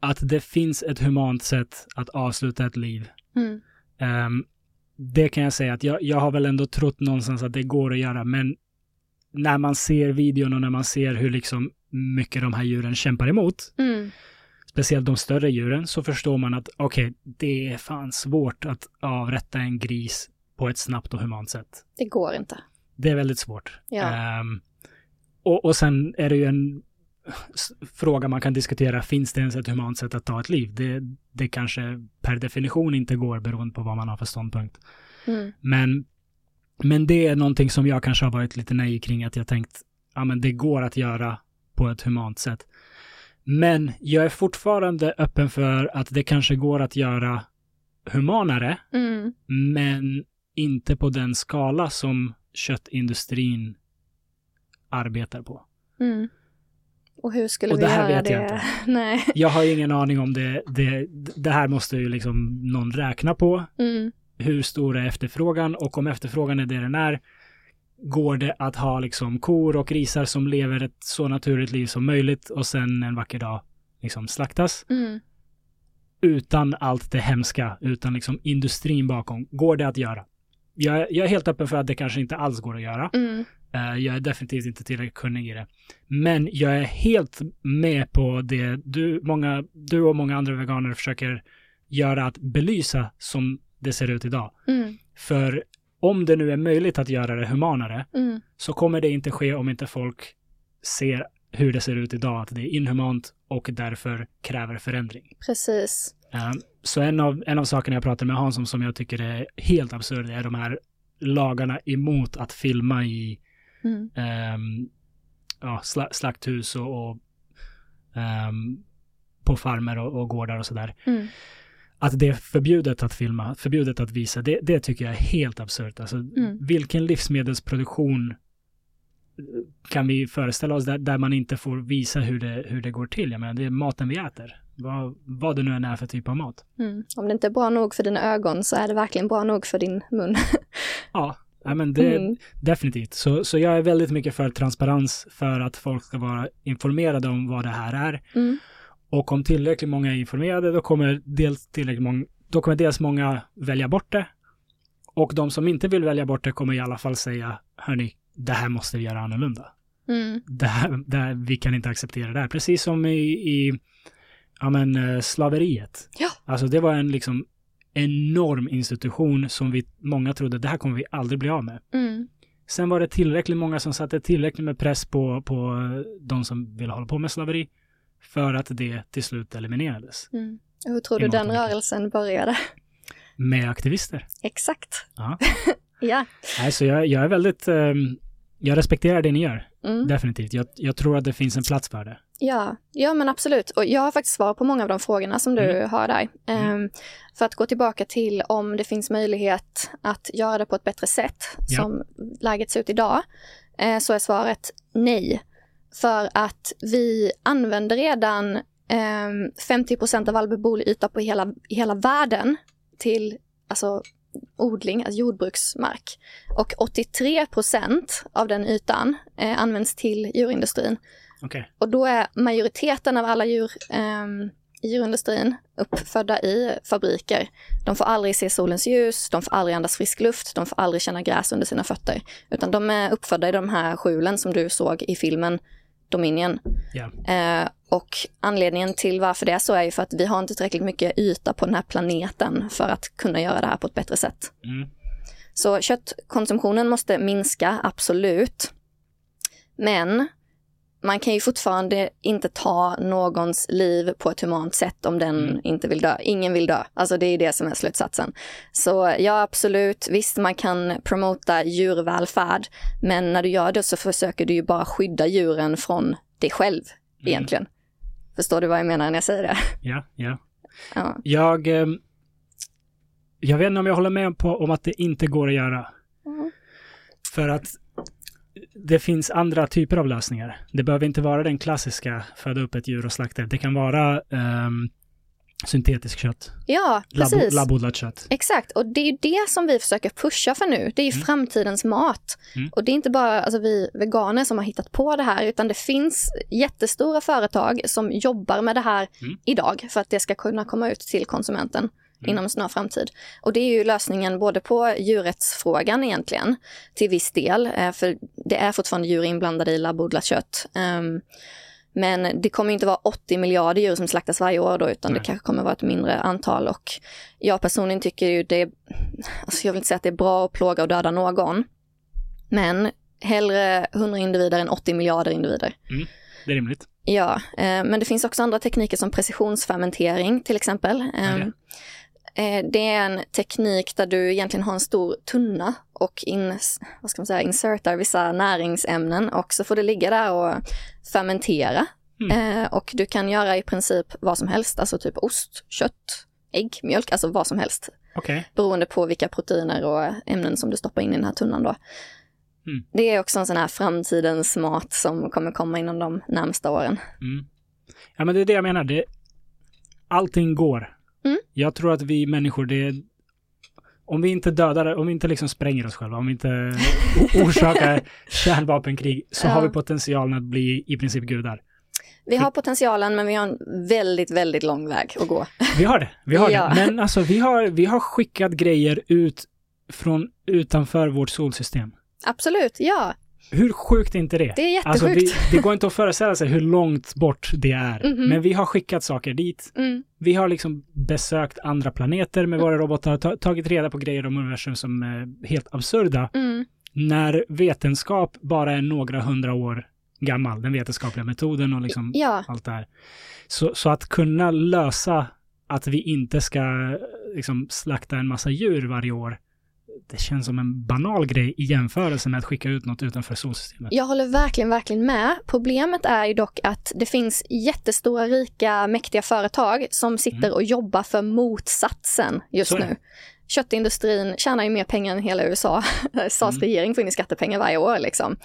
att det finns ett humant sätt att avsluta ett liv. Mm. Ehm, det kan jag säga att jag, jag har väl ändå trott någonstans att det går att göra, men när man ser videon och när man ser hur liksom mycket de här djuren kämpar emot, Mm. Speciellt de större djuren, så förstår man att okej, det är fan svårt att avrätta en gris på ett snabbt och humant sätt. Det går inte. Det är väldigt svårt. Ja. Ehm, och, och sen är det ju en fråga man kan diskutera, finns det ens ett humant sätt att ta ett liv? Det, det kanske per definition inte går beroende på vad man har för ståndpunkt. Mm. Men, men det är någonting som jag kanske har varit lite naiv kring, att jag tänkt, ja men det går att göra på ett humant sätt. Men jag är fortfarande öppen för att det kanske går att göra humanare, Mm. men inte på den skala som köttindustrin arbetar på. Mm. Och hur skulle Och vi det här göra vet jag det? inte. Nej. Jag har ingen aning om det. Det, det här måste ju liksom någon räkna på. Mm. Hur stor är efterfrågan? Och om efterfrågan är det den är, går det att ha liksom kor och grisar som lever ett så naturligt liv som möjligt och sen en vacker dag liksom slaktas Mm. utan allt det hemska, utan liksom industrin bakom. Går det att göra? Jag, jag är helt öppen för att det kanske inte alls går att göra. Mm. Eh, Jag är definitivt inte tillräckligt kunnig i det. Men jag är helt med på det du, många, du och många andra veganer försöker göra att belysa som det ser ut idag. Mm. För om det nu är möjligt att göra det humanare Mm. så kommer det inte ske om inte folk ser hur det ser ut idag, att det är inhumant och därför kräver förändring. Precis. Eh, Så en av, en av sakerna jag pratar med Hans om som jag tycker är helt absurd är de här lagarna emot att filma i Mm. ehm, ja, sla, slakthus och, och ehm, på farmer och, och gårdar och sådär. Mm. Att det är förbjudet att filma, förbjudet att visa, det, det tycker jag är helt absurt. Alltså, Mm. vilken livsmedelsproduktion kan vi föreställa oss där, där man inte får visa hur det, hur det går till? Jag menar, det är maten vi äter. Vad, vad det nu än är för typ av mat. Mm. Om det inte är bra nog för dina ögon så är det verkligen bra nog för din mun. Ja, ja men det, Mm. definitivt. Så, så jag är väldigt mycket för transparens för att folk ska vara informerade om vad det här är. Mm. Och om tillräckligt många är informerade, då kommer dels tillräckligt många, då kommer dels många välja bort det. Och de som inte vill välja bort det kommer i alla fall säga, hörni, det här måste vi göra annorlunda. Mm. Det här, det här, vi kan inte acceptera det här. Precis som i, i ja men, eh, slaveriet. Ja. Alltså det var en liksom enorm institution som vi, många trodde, det här kommer vi aldrig bli av med. Mm. Sen var det tillräckligt många som satte tillräckligt med press på, på eh, de som ville hålla på med slaveri för att det till slut eliminerades Mm. Hur tror du den rörelsen började? med aktivister. Exakt. Ja. Ja. Nej, så jag, jag är väldigt, ehm, jag respekterar det ni gör, Mm. definitivt. Jag, jag tror att det finns en plats för det. Ja, ja men absolut. Och jag har faktiskt svar på många av de frågorna som du Mm. har där. Ehm, för att gå tillbaka till om det finns möjlighet att göra det på ett bättre sätt Ja. som läget ser ut idag, eh, så är svaret nej. För att vi använder redan ehm, 50% av all beboelig yta på hela, hela världen till alltså, odling, alltså jordbruksmark. Och 83% av den ytan eh, används till djurindustrin. Okej. Och då är majoriteten av alla djur ehm, i djurindustrin uppfödda i fabriker. De får aldrig se solens ljus, de får aldrig andas frisk luft, de får aldrig känna gräs under sina fötter. Utan de är uppfödda i de här skjulen som du såg i filmen Dominion. Ja. Eh, och anledningen till varför det är så är ju för att vi har inte tillräckligt mycket yta på den här planeten för att kunna göra det här på ett bättre sätt. Mm. Så köttkonsumtionen måste minska, absolut. Men man kan ju fortfarande inte ta någons liv på ett humant sätt om den Mm. inte vill dö. Ingen vill dö. Alltså det är det som är slutsatsen. Så ja, absolut. Visst, man kan promota djurvälfärd. Men när du gör det så försöker du ju bara skydda djuren från dig själv Mm. egentligen. Förstår du vad jag menar när jag säger det? Ja, ja. Ja. Jag, ehm, jag vet inte om jag håller med på om att det inte går att göra. Mm. För att det finns andra typer av lösningar. Det behöver inte vara den klassiska föda upp ett djur och slakta det. Det kan vara um, syntetisk kött. Ja, precis. labbodlat kött. Exakt, och det är ju det som vi försöker pusha för nu. Det är ju Mm. framtidens mat. Mm. Och det är inte bara alltså, vi veganer som har hittat på det här, utan det finns jättestora företag som jobbar med det här Mm. idag för att det ska kunna komma ut till konsumenten Mm. inom en snar framtid. Och det är ju lösningen både på djurrättsfrågan egentligen, till viss del, eh, för det är fortfarande djur inblandade i labbodlat kött. Ehm, men det kommer inte vara 80 miljarder djur som slaktas varje år då, utan Nej. det kanske kommer vara ett mindre antal. Och jag personligen tycker ju det, alltså jag vill inte säga att det är bra att plåga och döda någon, men hellre 100 individer än 80 miljarder individer. Det är rimligt. Ja, eh, men det finns också andra tekniker som precisionsfermentering till exempel. eh, det är en teknik där du egentligen har en stor tunna och in, vad ska man säga, insertar vissa näringsämnen och så får det ligga där och fermentera. Mm. Eh, och du kan göra i princip vad som helst, alltså typ ost, kött, ägg, mjölk, alltså vad som helst. Okej. Beroende på vilka proteiner och ämnen som du stoppar in i den här tunnan då. Mm. Det är också en sån här framtidens mat som kommer komma inom de närmsta åren. Mm. Ja, men det är det jag menar. Det, allting går. Mm. Jag tror att vi människor, det om vi inte dödar, om vi inte liksom spränger oss själva, om vi inte orsakar kärnvapenkrig, så Ja. har vi potentialen att bli i princip gudar. Vi har potentialen men vi har en väldigt, väldigt lång väg att gå. Vi har det, vi har Ja. det. Men alltså, vi har, vi har skickat grejer ut från utanför vårt solsystem. Absolut, ja. Hur sjukt är inte det? Det är jättesjukt. Alltså, vi, det går inte att föreställa sig hur långt bort det är. Mhm. Men vi har skickat saker dit. Mm, Vi har liksom besökt andra planeter med våra robotar, ta, tagit reda på grejer om universum som är helt absurda. mm, När vetenskap bara är några hundra år gammal, den vetenskapliga metoden och liksom ja, allt det här. Så, så att kunna lösa att vi inte ska liksom slakta en massa djur varje år, det känns som en banal grej i jämförelse med att skicka ut något utanför solsystemet. jag håller verkligen, verkligen med. Problemet är ju dock att det finns jättestora, rika, mäktiga företag som sitter och jobbar för motsatsen just Mm. Nu. Köttindustrin tjänar ju mer pengar än hela USA. USAs Mm. regering får in i skattepengar varje år liksom.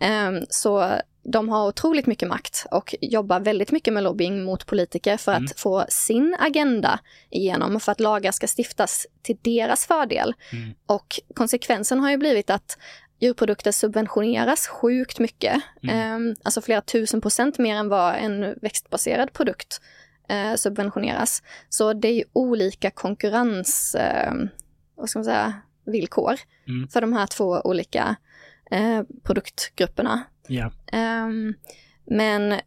Ehm, så de har otroligt mycket makt och jobbar väldigt mycket med lobbying mot politiker för Mm. att få sin agenda igenom, för att lagar ska stiftas till deras fördel. Mm. Och konsekvensen har ju blivit att djurprodukter subventioneras sjukt mycket. Mm. Ehm, alltså flera tusen procent mer än vad en växtbaserad produkt eh, subventioneras. Så det är ju olika konkurrens, eh, vad ska man säga, villkor Mm. för de här två olika eh, produktgrupperna. Ja. Ehm, men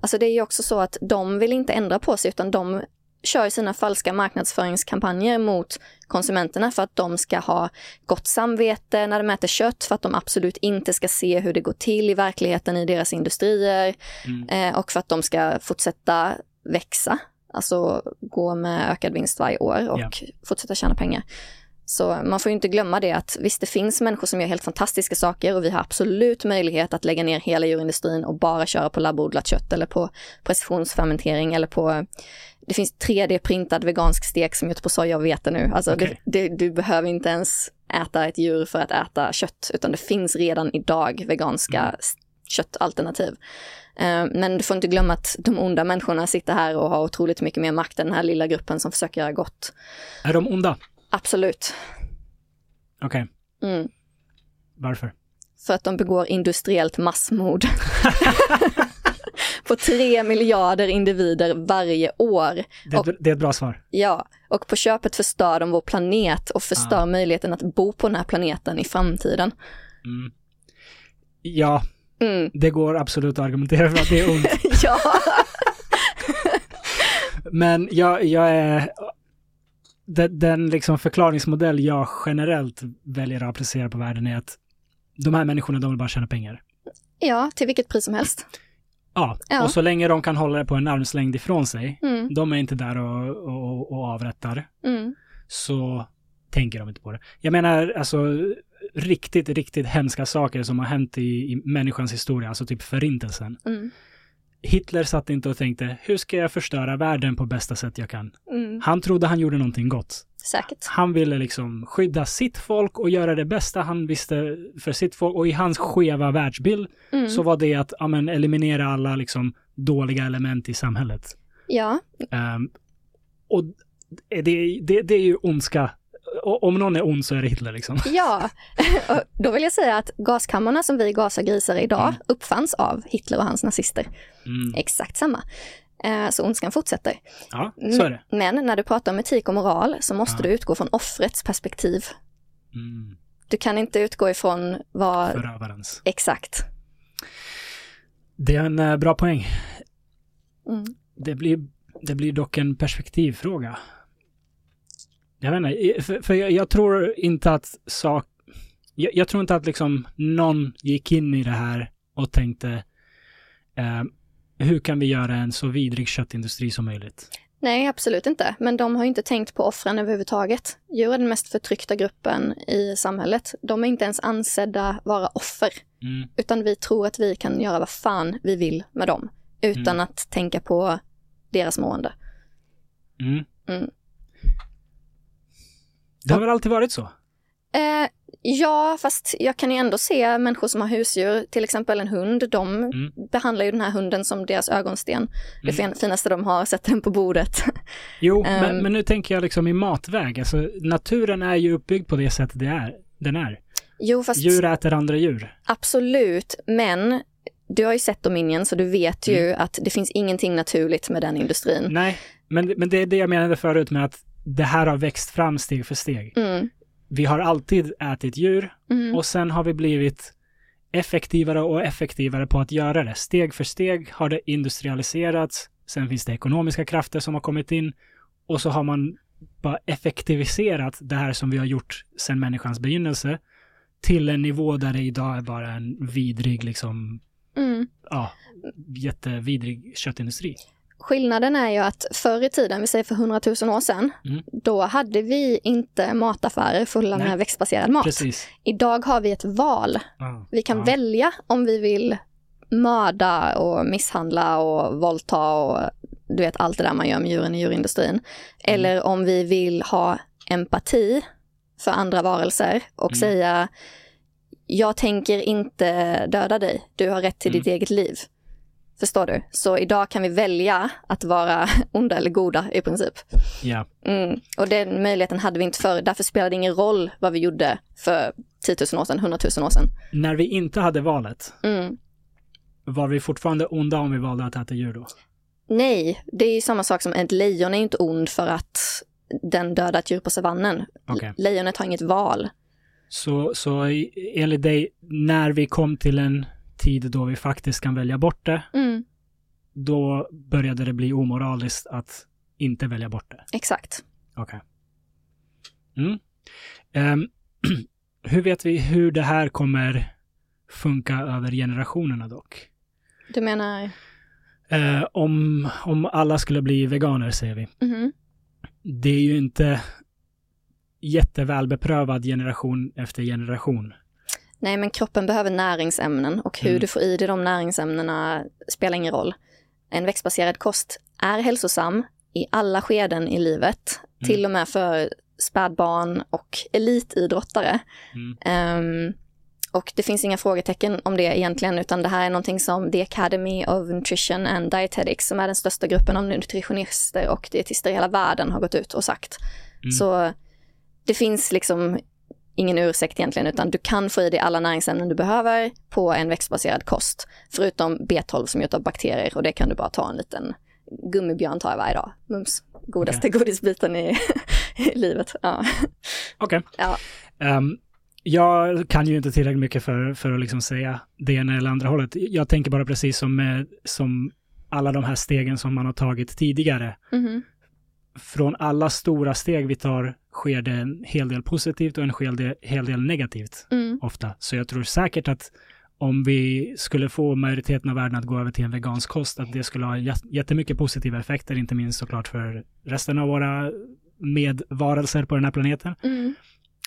alltså det är ju också så att de vill inte ändra på sig utan de kör sina falska marknadsföringskampanjer mot konsumenterna för att de ska ha gott samvete när de äter kött, för att de absolut inte ska se hur det går till i verkligheten i deras industrier Mm. eh, och för att de ska fortsätta växa, alltså gå med ökad vinst varje år och Ja. fortsätta tjäna pengar. Så man får ju inte glömma det att visst, det finns människor som gör helt fantastiska saker och vi har absolut möjlighet att lägga ner hela djurindustrin och bara köra på labbodlat kött eller på precisionsfermentering eller på det finns 3D-printad vegansk stek som gjorts på soja och vete nu. Alltså Okej. det, det, du behöver inte ens äta ett djur för att äta kött, utan det finns redan idag veganska Mm. köttalternativ. Eh, Men du får inte glömma att de onda människorna sitter här och har otroligt mycket mer makt än den här lilla gruppen som försöker göra gott. Är de onda? Absolut. Okej, Mm. varför? för att de begår industriellt massmord. på tre miljarder individer varje år. Det, är ett- det är ett bra svar. Ja, och på köpet förstör de vår planet och förstör Ah. möjligheten att bo på den här planeten i framtiden. Mm. Ja, Mm. det går absolut att argumentera för att det är ont. ja. Men jag, jag är... Den, den liksom förklaringsmodell jag generellt väljer att applicera på världen är att de här människorna, de vill bara tjäna pengar. ja, till vilket pris som helst. Ja, Ja. och så länge de kan hålla det på en armslängd ifrån sig, Mm. de är inte där och, och, och avrättar, Mm. så tänker de inte på det. Jag menar, alltså riktigt, riktigt hemska saker som har hänt i, i människans historia, alltså typ förintelsen. Mm. Hitler satt inte och tänkte, hur ska jag förstöra världen på bästa sätt jag kan? Mm. Han trodde han gjorde någonting gott. Säkert. Han ville liksom skydda sitt folk och göra det bästa han visste för sitt folk. Och i hans skeva världsbild Mm. så var det att ja, men, eliminera alla liksom dåliga element i samhället. Ja, Ehm, och det, det, det är ju ondska. Om någon är ond så är det Hitler liksom. ja. Då vill jag säga att gaskammarna som vi gasar grisar idag Mm. uppfanns av Hitler och hans nazister. Mm. Exakt samma. Eh, Så ondskan fortsätter. Ja, så är det. Men när du pratar om etik och moral så måste Ja. du utgå från offrets perspektiv. Mm. Du kan inte utgå ifrån vad... Förövarens. Exakt. Det är en eh, bra poäng. Mm. Det blir, det blir dock en perspektivfråga. Jag vet inte, för, för jag, jag tror inte att sak... Jag, jag tror inte att liksom någon gick in i det här och tänkte eh, hur kan vi göra en så vidrig köttindustri som möjligt? Nej, absolut inte. Men de har inte tänkt på offren överhuvudtaget. Djur är den mest förtryckta gruppen i samhället. De är inte ens ansedda vara offer, Mm. utan vi tror att vi kan göra vad fan vi vill med dem, utan Mm. att tänka på deras mående. Mm. Mm. Det har väl alltid varit så? Eh, ja, fast jag kan ju ändå se människor som har husdjur, till exempel en hund, de Mm. behandlar ju den här hunden som deras ögonsten. Det Mm. fin- finaste de har, sätter den på bordet. Jo, Ehm. men, men nu tänker jag liksom i matväg. Alltså, naturen är ju uppbyggd på det sättet det är, den är. jo, fast Djur äter andra djur. absolut, men du har ju sett Dominion så du vet ju att det finns ingenting naturligt med den industrin. Nej, men, men det är det jag menade förut med att det här har växt fram steg för steg. Mm, Vi har alltid ätit djur mm, och sen har vi blivit effektivare och effektivare på att göra det. Steg för steg har det industrialiserats. Sen finns det ekonomiska krafter som har kommit in och så har man bara effektiviserat det här som vi har gjort sedan människans begynnelse till en nivå där det idag är bara en vidrig, liksom, mm. ja, jättevidrig köttindustri. Skillnaden är ju att förr i tiden, vi säger för hundratusen år sedan, Mm. då hade vi inte mataffärer fulla Nej. med växtbaserad mat. Precis. Idag har vi ett val. Ja. Vi kan ja. välja om vi vill mörda och misshandla och våldta och du vet allt det där man gör med djuren i djurindustrin. Eller om vi vill ha empati för andra varelser och Mm. säga jag tänker inte döda dig, du har rätt till Mm. ditt eget liv. Förstår du? Så idag kan vi välja att vara onda eller goda i princip. Ja. Mm. Och den möjligheten hade vi inte förr, därför spelade det ingen roll vad vi gjorde för 10 000 år sedan, 100 000 år sedan. När vi inte hade valet, Mm. var vi fortfarande onda om vi valde att äta djur då? Nej, det är ju samma sak som ett lejon är ju inte ond för att den dödar ett djur på savannen. Okej. Lejonet har inget val. Så, så enligt dig, när vi kom till en tid då vi faktiskt kan välja bort det, Mm, då började det bli omoraliskt att inte välja bort det. exakt. Okej. Mm. Ehm, hur vet vi hur det här kommer funka över generationerna dock? Du menar? Eh, om, om alla skulle bli veganer, säger vi. Mhm. Det är ju inte jättevälbeprövad generation efter generation. Nej, men kroppen behöver näringsämnen och hur Mm. du får i dig de näringsämnena spelar ingen roll. En växtbaserad kost är hälsosam i alla skeden i livet, Mm. till och med för spädbarn och elitidrottare. Mm. Ehm, och det finns inga frågetecken om det egentligen, utan det här är någonting som The Academy of Nutrition and Dietetics, som är den största gruppen av nutritionister och dietister i hela världen, har gått ut och sagt. Mm. Så det finns liksom ingen ursäkt egentligen, utan du kan få i dig alla näringsämnen du behöver på en växtbaserad kost. Förutom B12 som är gjort av bakterier och det kan du bara ta en liten gummibjörn tar jag varje dag. Mums, godaste okay. godisbiten i, i livet. Ja. Okej. Okay. Ja. Um, jag kan ju inte tillräckligt mycket för, för att liksom säga det ena eller andra hållet. Jag tänker bara precis som, som alla de här stegen som man har tagit tidigare. Mm. Från alla stora steg vi tar sker det en hel del positivt och en hel del, hel del negativt mm. ofta. Så jag tror säkert att om vi skulle få majoriteten av världen att gå över till en vegansk kost, att det skulle ha jättemycket positiva effekter, inte minst såklart för resten av våra medvarelser på den här planeten. Mm.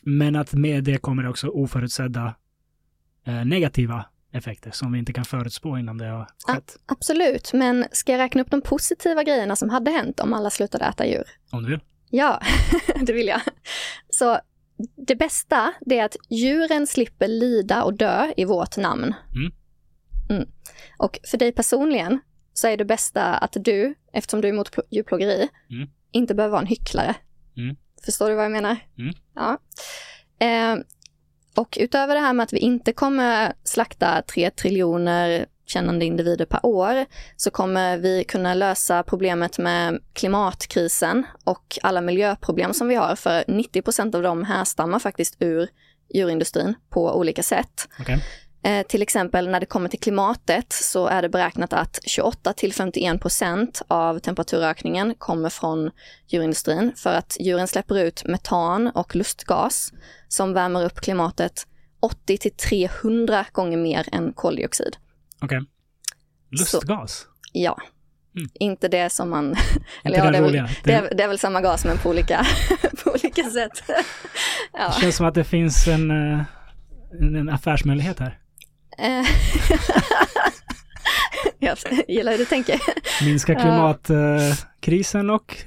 Men att med det kommer också oförutsedda eh, negativa effekter som vi inte kan förutspå innan det har skett. Ja, absolut, men ska jag räkna upp de positiva grejerna som hade hänt om alla slutade äta djur? Om du vill. Ja, det vill jag. Så det bästa det är att djuren slipper lida och dö i vårt namn. Mm. Mm. Och för dig personligen så är det bästa att du, eftersom du är emot djurplågeri, mm. inte behöver vara en hycklare. Mm. Förstår du vad jag menar? Mm. Ja. Eh, och utöver det här med att vi inte kommer slakta tre triljoner kännande individer per år så kommer vi kunna lösa problemet med klimatkrisen och alla miljöproblem som vi har. För 90% av dem härstammar faktiskt ur djurindustrin på olika sätt. Okay. Eh, till exempel när det kommer till klimatet så är det beräknat att 28 till 51 procent av temperaturökningen kommer från djurindustrin för att djuren släpper ut metan och lustgas som värmer upp klimatet 80 till 300 gånger mer än koldioxid. Okej. Okay. Lustgas? Så, ja. Mm. Inte det som man... eller ja, det, är väl, det, är, det, är, väl samma gas men på olika, på olika sätt. ja. Det känns som att det finns en, eh, en, en affärsmöjlighet här. Eh. jag gillar hur du tänker. Minska klimatkrisen och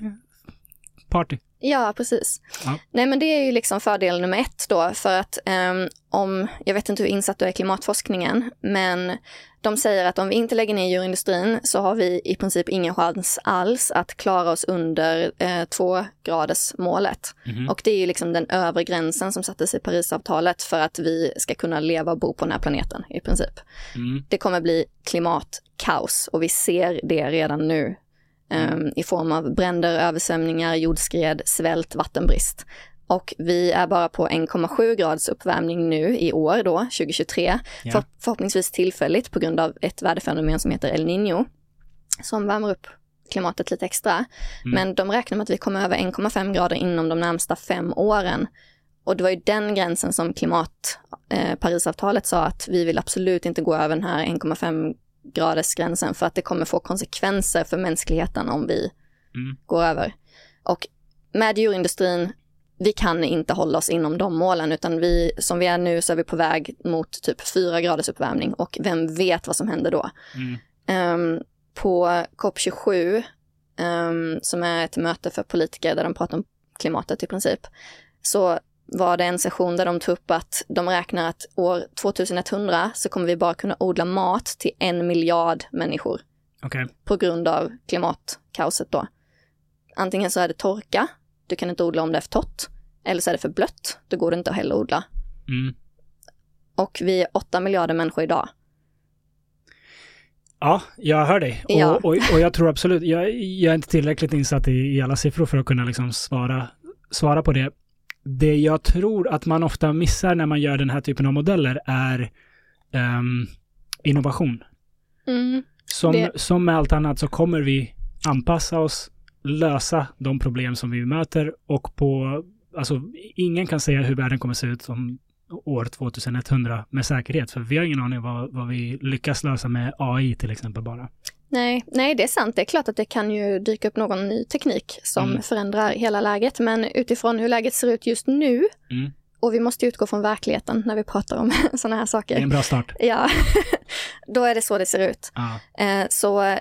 party. Ja, precis. Ja. Nej, men det är ju liksom fördel nummer ett då, för att um, om, jag vet inte hur insatt du är i klimatforskningen, men de säger att om vi inte lägger ner djurindustrin så har vi i princip ingen chans alls att klara oss under eh, tvågradersmålet. Mm. Och det är ju liksom den övre gränsen som sattes i Parisavtalet för att vi ska kunna leva och bo på den här planeten i princip. Mm. Det kommer bli klimatkaos och vi ser det redan nu um, i form av bränder, översvämningar, jordskred, svält, vattenbrist. Och vi är bara på 1,7 grads uppvärmning nu i år då, 2023. Yeah. För, förhoppningsvis tillfälligt på grund av ett väderfenomen som heter El Niño. Som värmer upp klimatet lite extra. Mm. Men de räknar med att vi kommer över 1,5 grader inom de närmsta fem åren. Och det var ju den gränsen som klimat, eh, Parisavtalet sa att vi vill absolut inte gå över den här 1,5 gradersgränsen för att det kommer få konsekvenser för mänskligheten om vi mm. går över. Och med djurindustrin, vi kan inte hålla oss inom de målen utan vi, som vi är nu så är vi på väg mot typ fyra graders uppvärmning och vem vet vad som händer då. Mm. Um, på COP27, um, som är ett möte för politiker där de pratar om klimatet i princip, så var det en session där de tog upp att de räknar att år 2100 så kommer vi bara kunna odla mat till en miljard människor. Okay. På grund av klimatkaoset då. Antingen så är det torka, du kan inte odla om det är för torrt. Eller så är det för blött, då går det inte att heller odla. Mm. Och vi är åtta miljarder människor idag. Ja, jag hör dig. Ja. Och, och, och, jag tror absolut, jag, jag är inte tillräckligt insatt i, i, alla siffror för att kunna liksom svara, svara på det det jag tror att man ofta missar när man gör den här typen av modeller är um, innovation. Mm, som, det... som med allt annat så kommer vi anpassa oss, lösa de problem som vi möter och på, alltså ingen kan säga hur världen kommer se ut om år 2100 med säkerhet, för vi har ingen aning vad, vad vi lyckas lösa med AI till exempel bara. Nej, nej, det är sant. Det är klart att det kan ju dyka upp någon ny teknik som mm. förändrar hela läget. Men utifrån hur läget ser ut just nu, mm. och vi måste utgå från verkligheten när vi pratar om sådana här saker. Det är en bra start. Ja, då är det så det ser ut. Ah. Så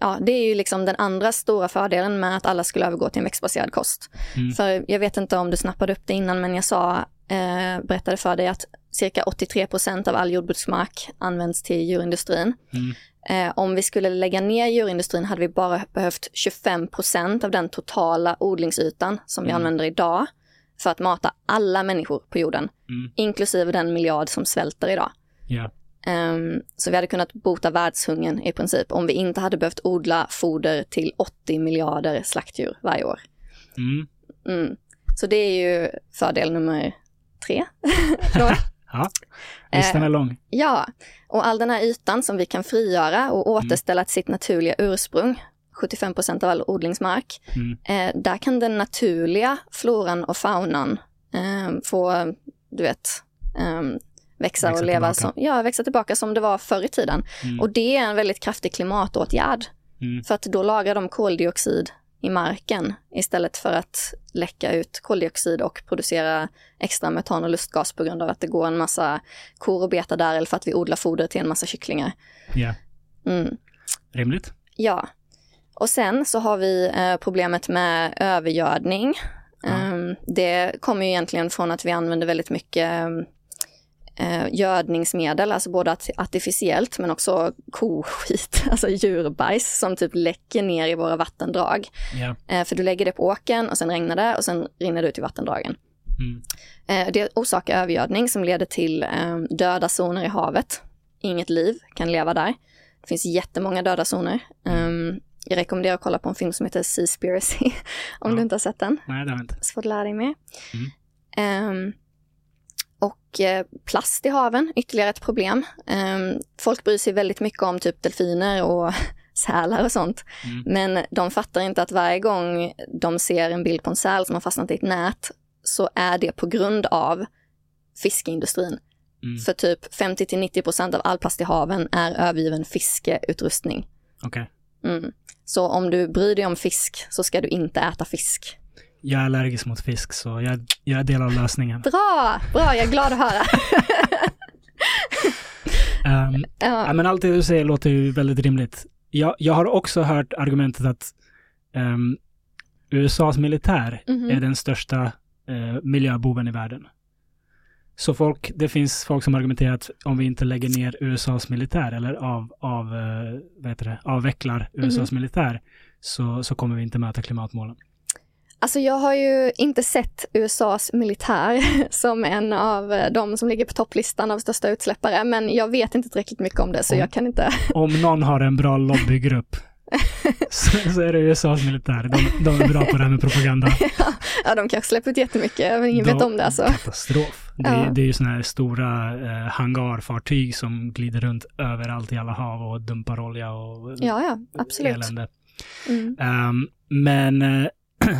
ja, det är ju liksom den andra stora fördelen med att alla skulle övergå till en växtbaserad kost. Mm. För jag vet inte om du snappade upp det innan, men jag sa, eh, berättade för dig att cirka 83 procent av all jordbruksmark används till djurindustrin. Mm. Eh, om vi skulle lägga ner djurindustrin hade vi bara behövt 25 procent av den totala odlingsytan som vi mm. använder idag för att mata alla människor på jorden, Mm. inklusive den miljard som svälter idag. Ja. Ehm, så vi hade kunnat bota världshungern i princip om vi inte hade behövt odla foder till 80 miljarder slaktdjur varje år. Mm. Mm. Så det är ju fördel nummer tre. Ja. Listan är lång. Ja, och all den här ytan som vi kan frigöra och återställa till sitt naturliga ursprung, 75 procent av all odlingsmark, Mm. eh, där kan den naturliga floran och faunan eh, få, du vet, eh, växa, Växa och leva tillbaka. som, ja, växa tillbaka som det var förr i tiden. Mm. Och det är en väldigt kraftig klimatåtgärd, Mm. för att då lagrar de koldioxid i marken istället för att läcka ut koldioxid och producera extra metan och lustgas på grund av att det går en massa kor och betar där eller för att vi odlar foder till en massa kycklingar. Ja. Mm. Rimligt. Ja. Och sen så har vi eh, problemet med övergödning. Ja. Ehm, det kommer ju egentligen från att vi använder väldigt mycket eh, gödningsmedel, alltså både art- artificiellt men också koskit, alltså djurbajs som typ läcker ner i våra vattendrag. Ja. Eh, för du lägger det på åkern och sen regnar det och sen rinner det ut i vattendragen. Mm. Eh, Det orsakar övergödning som leder till eh, döda zoner i havet. Inget liv kan leva där. Det finns jättemånga döda zoner. Um, jag rekommenderar att kolla på en film som heter Seaspiracy, om Ja. du inte har sett den. Nej, det har jag inte. Så får du lära dig mer. Ehm, och eh, plast i haven, ytterligare ett problem. Ehm, folk bryr sig väldigt mycket om typ delfiner och sälar och sånt. Mm. Men de fattar inte att varje gång de ser en bild på en säl som har fastnat i ett nät så är det på grund av fiskeindustrin. Mm. För typ 50-90% av all plast i haven är övergiven fiskeutrustning. Okej. Mm. Så om du bryr dig om fisk så ska du inte äta fisk. Jag är allergisk mot fisk, så jag, jag är del av lösningen. Bra, bra, jag är glad att höra. Um, ja, ja, men allt det du säger låter ju väldigt rimligt. Jag, jag har också hört argumentet att ehm, USAs militär Mhm. är den största eh, miljöboven i världen. Så folk, det finns folk som argumenterar att om vi inte lägger ner USAs militär eller av, av, eh, vad heter det, avvecklar USAs militär så, så kommer vi inte möta klimatmålen. Alltså jag har ju inte sett USAs militär som en av eh, de som ligger på topplistan av största utsläppare, men jag vet inte tillräckligt mycket om det så Om- jag kan inte. Om någon har en bra lobbygrupp så, så är det USAs militär. De, de är bra på det här med propaganda. Ja, de kanske släpper ut jättemycket, men ingen vet De- om det alltså. Katastrof. Det, är- Ja. det är ju sådana här stora eh, hangarfartyg som glider runt överallt i alla hav och dumpar olja och Ja, ja, absolut. elände. Mm. Ehm, men eh,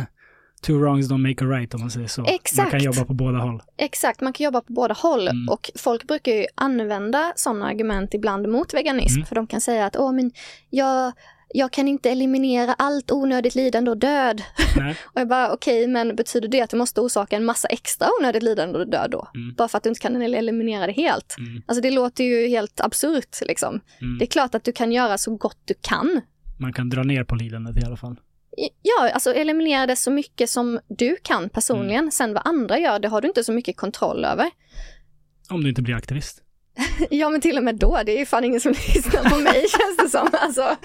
two wrongs don't make a right om man säger så. Man Exakt. kan jobba på båda håll. Exakt, man kan jobba på båda håll Mm. och folk brukar ju använda sådana argument ibland mot veganism, Mm. för de kan säga att åh, men jag, jag kan inte eliminera allt onödigt lidande och död. Och jag bara, okej, men betyder det att du måste orsaka en massa extra onödigt lidande och död då? Mm. Bara för att du inte kan eliminera det helt? Mm. Alltså det låter ju helt absurt liksom. Mm. Det är klart att du kan göra så gott du kan. Man kan dra ner på lidandet i alla fall. Ja, alltså eliminera det så mycket som du kan personligen. Mm. Sen vad andra gör, det har du inte så mycket kontroll över. Om du inte blir aktivist. Ja, men till och med då, det är ju fan ingen som lyssnar på mig känns det som. Alltså,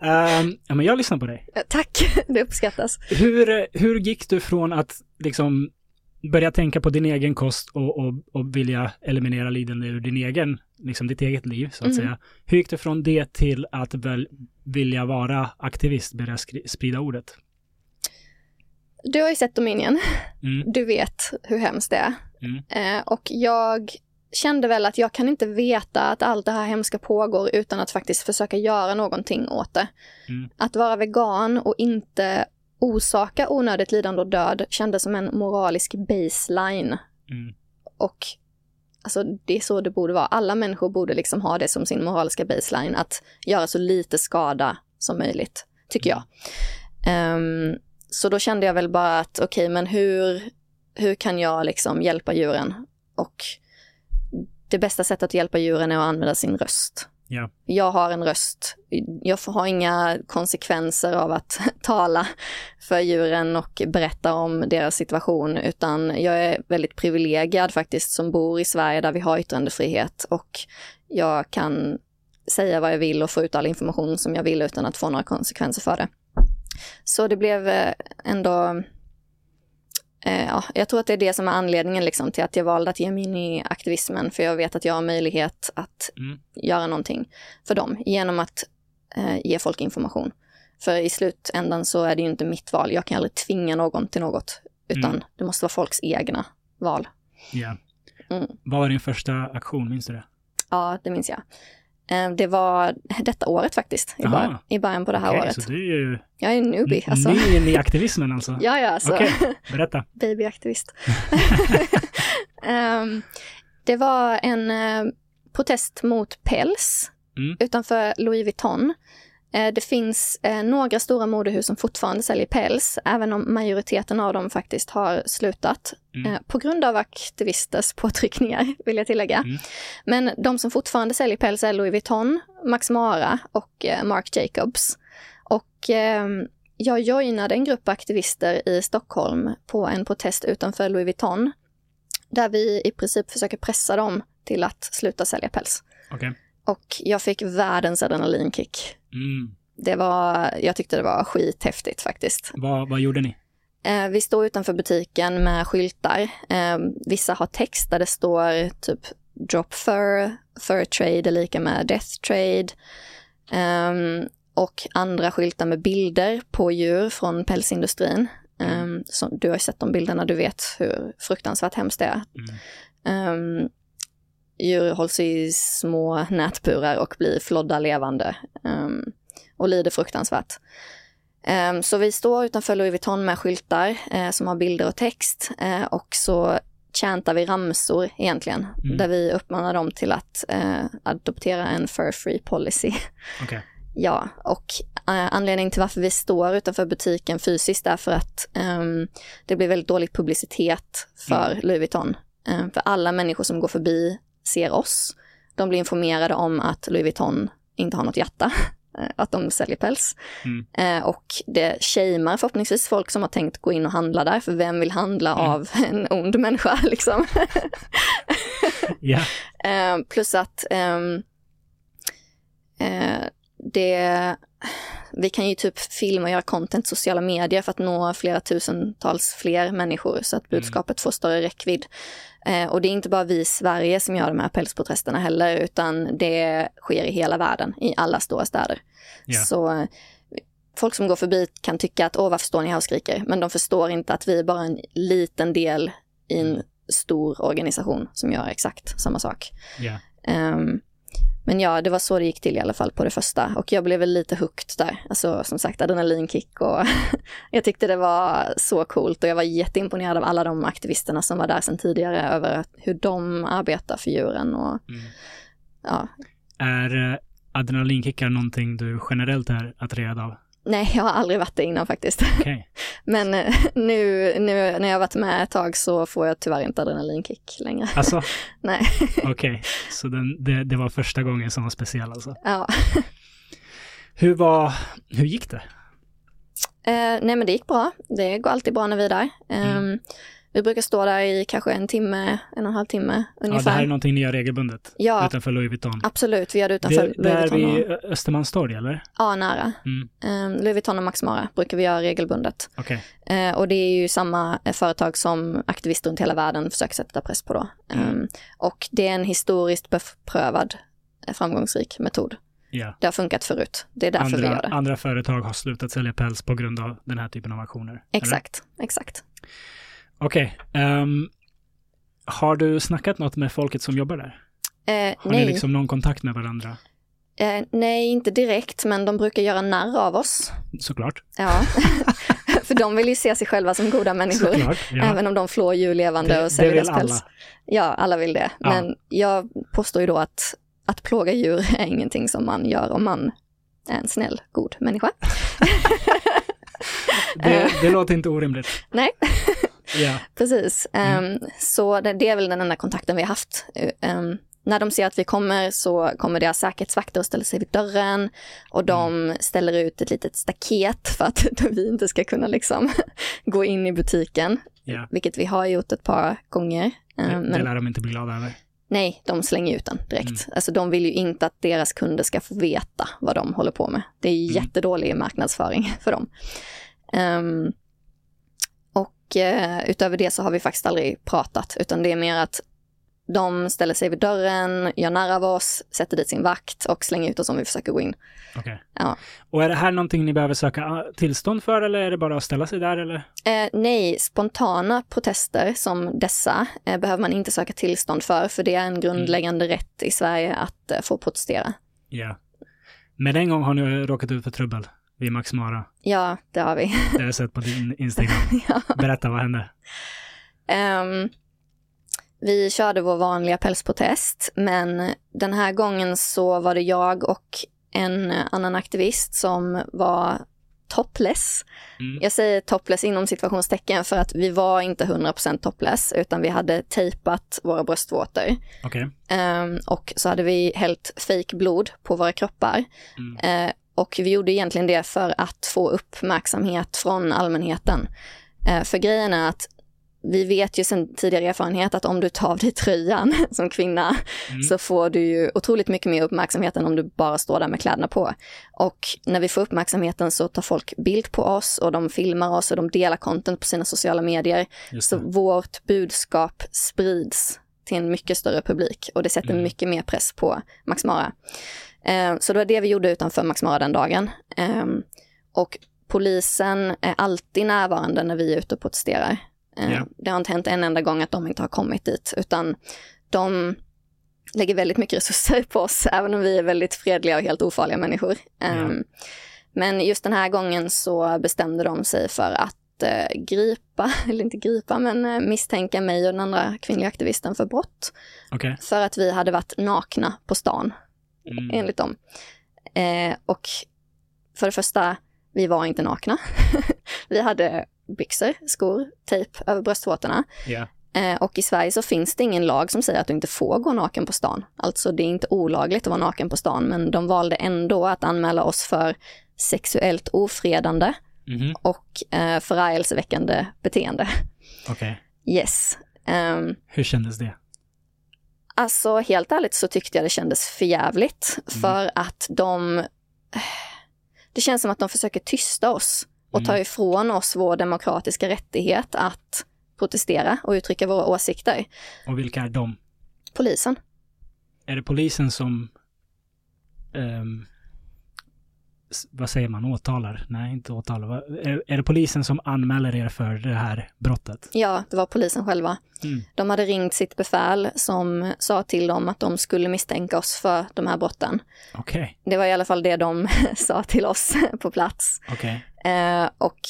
Ehm, ja, men jag lyssnar på dig. tack, det uppskattas. Hur, hur gick du från att liksom börja tänka på din egen kost och, och, och vilja eliminera lidande ur din egen, liksom ditt eget liv, så att Mhm. säga. Hur gick du från det till att väl vilja vara aktivist, börja sprida ordet? Du har ju sett Dominion, Mm. du vet hur hemskt det är. Mm. Eh, och jag kände väl att jag kan inte veta att allt det här hemska pågår utan att faktiskt försöka göra någonting åt det. Mm. Att vara vegan och inte orsaka onödigt lidande och död kändes som en moralisk baseline. Mm. Och alltså, det är så det borde vara. Alla människor borde liksom ha det som sin moraliska baseline, att göra så lite skada som möjligt, tycker jag. Ehm, så då kände jag väl bara att okej, men hur, hur kan jag liksom hjälpa djuren? Och det bästa sättet att hjälpa djuren är att använda sin röst. Yeah. Jag har en röst. Jag har inga konsekvenser av att tala för djuren och berätta om deras situation, utan jag är väldigt privilegierad faktiskt som bor i Sverige där vi har yttrandefrihet och jag kan säga vad jag vill och få ut all information som jag vill utan att få några konsekvenser för det. Så det blev eh, ändå ja, jag tror att det är det som är anledningen liksom, till att jag valde att ge mig in i aktivismen. För jag vet att jag har möjlighet att Mm. göra någonting för dem genom att eh, ge folk information. För i slutändan så är det ju inte mitt val. Jag kan aldrig tvinga någon till något. Utan Mm. det måste vara folks egna val. Ja. Mm. Vad var din första aktion, minns du det? Ja, det minns jag. Eh, Det var detta året faktiskt, i, bör- i början på det här Okej, året. så du är ju Jag är en newbie, alltså. ny i aktivismen alltså? Ja, ja, alltså. Okej, berätta. Babyaktivist. Ehm, det var en eh, protest mot päls Mm. utanför Louis Vuitton. Eh, det finns eh, några stora modehus som fortfarande säljer päls, även om majoriteten av dem faktiskt har slutat. Mm. Eh, på grund av aktivisters påtryckningar, vill jag tillägga. Mm. Men de som fortfarande säljer päls är Louis Vuitton, Max Mara och Marc Jacobs. Och ehm, jag joinade en grupp aktivister i Stockholm på en protest utanför Louis Vuitton. Där vi i princip försöker pressa dem till att sluta sälja päls. Okej. Och jag fick världens adrenalinkick. Mm. Det var, jag tyckte det var skithäftigt faktiskt. Vad, vad gjorde ni? Eh, vi står utanför butiken med skyltar. Eh, vissa har text där det står typ drop fur, fur trade är lika med death trade. Ehm, och andra skyltar med bilder på djur från pälsindustrin. Um, som, du har ju sett de bilderna, du vet hur fruktansvärt hemskt det är. Mm. Um, djur hålls i små nätburar och blir flodda levande um, och lider fruktansvärt. Um, så vi står utanför Louis Vuitton med skyltar eh, som har bilder och text eh, och så chantar vi ramsor egentligen, Mm. där vi uppmanar dem till att eh, adoptera en fur-free policy. Okej. Ja, och eh, anledningen till varför vi står utanför butiken fysiskt är för att ehm, det blir väldigt dålig publicitet för Mm. Louis Vuitton. Eh, för alla människor som går förbi ser oss. De blir informerade om att Louis Vuitton inte har något hjärta, eh, att de säljer päls. Mm. Eh, och det shamear förhoppningsvis folk som har tänkt gå in och handla där, för vem vill handla Mm. av en ond människa liksom? Eh, plus att eh, det, vi kan ju typ filma och göra content sociala medier för att nå flera tusentals fler människor så att budskapet får större räckvidd. Eh, och det är inte bara vi i Sverige som gör de här pälsprotesterna heller, utan det sker i hela världen, i alla stora städer. Ja. Så eh, folk som går förbi kan tycka att åh, varför står ni här och skriker? Men de förstår inte att vi är bara en liten del i en stor organisation som gör exakt samma sak. Ja. Ehm, men ja, det var så det gick till i alla fall på det första. Och jag blev väl lite hooked där. Alltså som sagt adrenalinkick och jag tyckte det var så coolt och jag var jätteimponerad av alla de aktivisterna som var där sedan tidigare över hur de arbetar för djuren och Mm. ja. Är eh, adrenalinkickar någonting du generellt är attraherad av? Nej, jag har aldrig varit det innan faktiskt. Okej. Men eh, nu, nu när jag har varit med ett tag så får jag tyvärr inte adrenalinkick längre. Alltså, Nej, okej. Så den, det, det var första gången som var speciell alltså. ja. Hur var, hur gick det? Eh, nej men det gick bra. Det går alltid bra när vi är där. Mm. Vi brukar stå där i kanske en timme, en och en halv timme Ja, ungefär. det här är någonting ni gör regelbundet? Ja, Utanför Louis Vuitton? absolut. Vi gör det utanför Det, det Louis är Vuitton. vid Och, Östermalmstorg, eller? ja, nära. Mm. Eh, Louis Vuitton och Max Mara brukar vi göra regelbundet. Okej. Eh, och det är ju samma eh, företag som aktivister runt hela världen försöker sätta press på då. Mm. Eh, och det är en historiskt beprövad, eh, framgångsrik metod. Ja. Det har funkat förut. Det är därför vi Andra, gör det. andra företag har slutat sälja päls på grund av den här typen av aktioner? eller? Exakt, Okej. ehm, har du snackat något med folket som jobbar där? Eh, Har nej. ni liksom någon kontakt med varandra? Eh, nej, inte direkt, men de brukar göra narr av oss. Såklart. Ja, för de vill ju se sig själva som goda människor. Såklart. Ja. Även om de flår djur levande det, och säljer deras päls. Ja, alla vill det. Ja. Men jag påstår ju då att, att plåga djur är ingenting som man gör om man är en snäll, god människa. Det, det låter inte orimligt. Nej. Ja. Precis. Mm. Ehm, så det, det är väl den enda kontakten vi har haft. Ehm, när de ser att vi kommer så kommer deras säkerhetsvakter och ställer sig vid dörren och de ställer ut ett litet staket för att vi inte ska kunna liksom gå in i butiken, ja. vilket vi har gjort ett par gånger. Det, Ehm, det men lär de inte bli glada över. nej, de slänger ut den direkt. Alltså de vill ju inte att deras kunder ska få veta vad de håller på med. Det är Mm. jättedålig marknadsföring för dem. Ehm, och eh, utöver det så har vi faktiskt aldrig pratat, utan det är mer att de ställer sig vid dörren, gör nära av oss, sätter dit sin vakt och slänger ut oss om vi försöker gå in. Okej. Ja. Och är det här någonting ni behöver söka ah, tillstånd för eller är det bara att ställa sig där eller? Eh, nej, spontana protester som dessa eh, behöver man inte söka tillstånd för, för det är en grundläggande rätt i Sverige att eh, få protestera. Ja. Men en gång har ni råkat ut för trubbel vid Max Mara. Ja, det har vi. Det har jag sett på din Instagram. Berätta, vad hände? Ehm, vi körde vår vanliga pälsprotest, men den här gången så var det jag och en annan aktivist som var topless. Mm. Jag säger topless inom situationstecken för att vi var inte 100% topless, utan vi hade tejpat våra bröstvårtor. Okej. Ehm, och så hade vi hällt fake blod på våra kroppar. Mm. Eh, och vi gjorde egentligen det för att få uppmärksamhet från allmänheten. Eh, för grejen är att vi vet ju sedan tidigare erfarenhet att om du tar av dig tröjan som kvinna Mm. så får du ju otroligt mycket mer uppmärksamhet än om du bara står där med kläderna på. Och när vi får uppmärksamheten så tar folk bild på oss och de filmar oss och de delar content på sina sociala medier. Så vårt budskap sprids till en mycket större publik och det sätter Mm. mycket mer press på Max Mara. Eh, så det var det vi gjorde utanför Max Mara den dagen. Eh, och polisen är alltid närvarande när vi är ute och protesterar. Eh, Ja. Det har inte hänt en enda gång att de inte har kommit dit, utan de lägger väldigt mycket resurser på oss, även om vi är väldigt fredliga och helt ofarliga människor. Ja. Men just den här gången så bestämde de sig för att eh, gripa, eller inte gripa, men eh, misstänka mig och den andra kvinnliga aktivisten för brott. Okej. För att vi hade varit nakna på stan, Mm. enligt dem. Eh, och för det första, vi var inte nakna. vi hade byxor, skor, tejp över bröstvårtorna. Ja. Eh, och i Sverige så finns det ingen lag som säger att du inte får gå naken på stan. Alltså det är inte olagligt att vara naken på stan, men de valde ändå att anmäla oss för sexuellt ofredande Mhm. och eh, förargelseväckande beteende. Okej. Yes. Ehm, Hur kändes det? Alltså helt ärligt så tyckte jag det kändes förjävligt för att de... Det känns som att de försöker tysta oss och ta Mm. ifrån oss vår demokratiska rättighet att protestera och uttrycka våra åsikter. Och vilka är de? Polisen. Är det polisen som... s- vad säger man? Åtalar? Nej, inte åtalar. Är, är det polisen som anmäler er för det här brottet? Ja, det var polisen själva. Mm. De hade ringt sitt befäl som sa till dem att de skulle misstänka oss för de här brotten. Okej. Det var i alla fall det de sa till oss på plats. Okej. Eh, och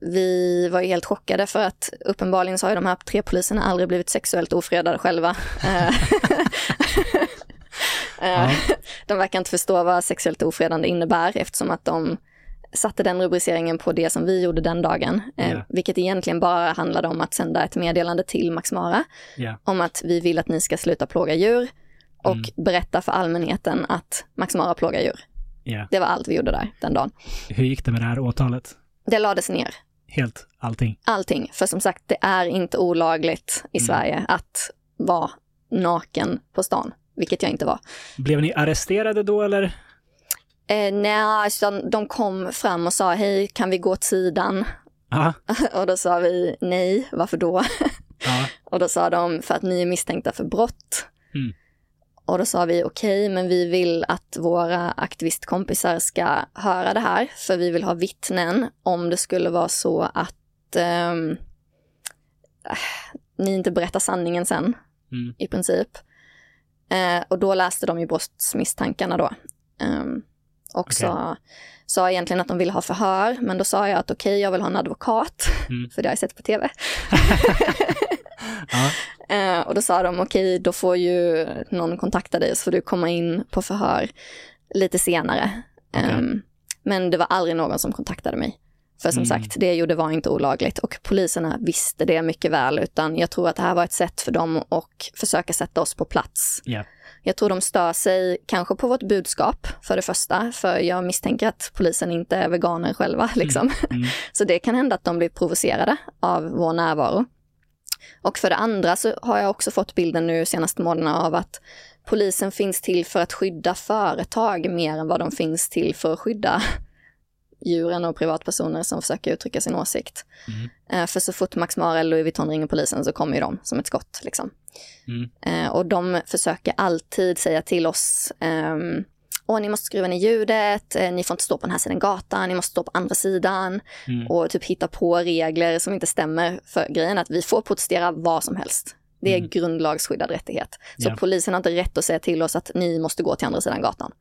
vi var ju helt chockade för att uppenbarligen så har ju de här tre poliserna aldrig blivit sexuellt ofredade själva. Eh, Ja. De verkar inte förstå vad sexuellt ofredande innebär eftersom att de satte den rubriceringen på det som vi gjorde den dagen. Eh, Ja. Vilket egentligen bara handlade om att sända ett meddelande till Max Mara Ja. om att vi vill att ni ska sluta plåga djur och Mm. berätta för allmänheten att Max Mara plågar djur. Ja. Det var allt vi gjorde där den dagen. Hur gick det med det här åtalet? Det lades ner. Helt allting? allting. För som sagt, det är inte olagligt i Mm. Sverige att vara naken på stan, vilket jag inte var. Blev ni arresterade då eller? Eh, nej, alltså, de kom fram och sa hej, kan vi gå åt sidan? Och då sa vi nej, varför då? Och då sa de för att ni är misstänkta för brott. Mm. Och då sa vi okej, men vi vill att våra aktivistkompisar ska höra det här, för vi vill ha vittnen om det skulle vara så att äh, ni inte berättar sanningen sen, Mm. i princip. Eh, och då läste de ju brottsmisstankarna då. Ehm, och Okej. sa, sa egentligen att de ville ha förhör, men då sa jag att okej, jag vill ha en advokat, Mm. för det har jag sett på tv. Eh, och då sa de okej, då får ju någon kontakta dig så får du komma in på förhör lite senare. Okej. Ehm, men det var aldrig någon som kontaktade mig. För som Mm. sagt, det jag gjorde var inte olagligt och poliserna visste det mycket väl, utan jag tror att det här var ett sätt för dem att försöka sätta oss på plats. Ja. Jag tror de stör sig kanske på vårt budskap för det första, för jag misstänker att polisen inte är veganer själva. Liksom. Mm. Så det kan hända att de blir provocerade av vår närvaro. Och för det andra så har jag också fått bilden nu senaste månaderna av att polisen finns till för att skydda företag mer än vad de finns till för att skydda djuren och privatpersoner som försöker uttrycka sin åsikt. Mm. Eh, för så fort Max Mara eller Louis Vuitton ringer polisen så kommer ju de som ett skott. Liksom. Mm. Eh, och de försöker alltid säga till oss ehm, Åh, ni måste skruva ner ljudet, eh, ni får inte stå på den här sidan gatan, ni måste stå på andra sidan. Mm. Och typ hitta på regler som inte stämmer. För grejen att vi får protestera vad som helst. Det är Mm. grundlagsskyddad rättighet. Så Ja. polisen har inte rätt att säga till oss att ni måste gå till andra sidan gatan.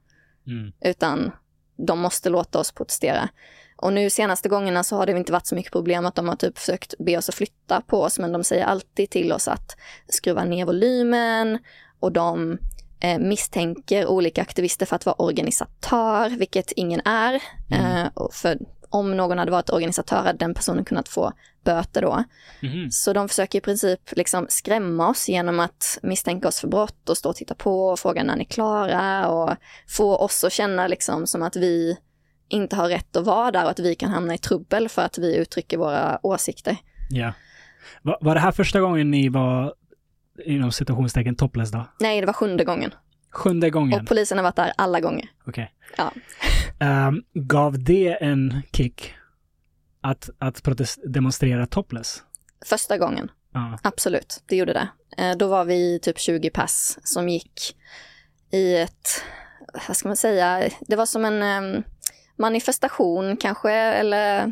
Mm. Utan de måste låta oss protestera. Och nu senaste gångerna så har det inte varit så mycket problem att de har typ försökt be oss att flytta på oss, men de säger alltid till oss att skruva ner volymen och de eh, misstänker olika aktivister för att vara organisatör, vilket ingen är. Mm. Eh, för om någon hade varit organisatör hade den personen kunnat få böter då. Mhm. Så de försöker i princip liksom skrämma oss genom att misstänka oss för brott och stå och titta på och fråga när ni är klara och få oss att känna liksom som att vi inte har rätt att vara där och att vi kan hamna i trubbel för att vi uttrycker våra åsikter. Ja. Var, var det här första gången ni var inom citationstecken topless då? Nej, det var sjunde gången. Sjunde gången? Och polisen har varit där alla gånger. Okej. Ja. Ehm, gav det en kick? Att, att protest- demonstrera topless? Första gången, Ja. absolut, det gjorde det. Eh, Då var vi typ 20 pass som gick i ett, vad ska man säga, det var som en em, manifestation kanske, eller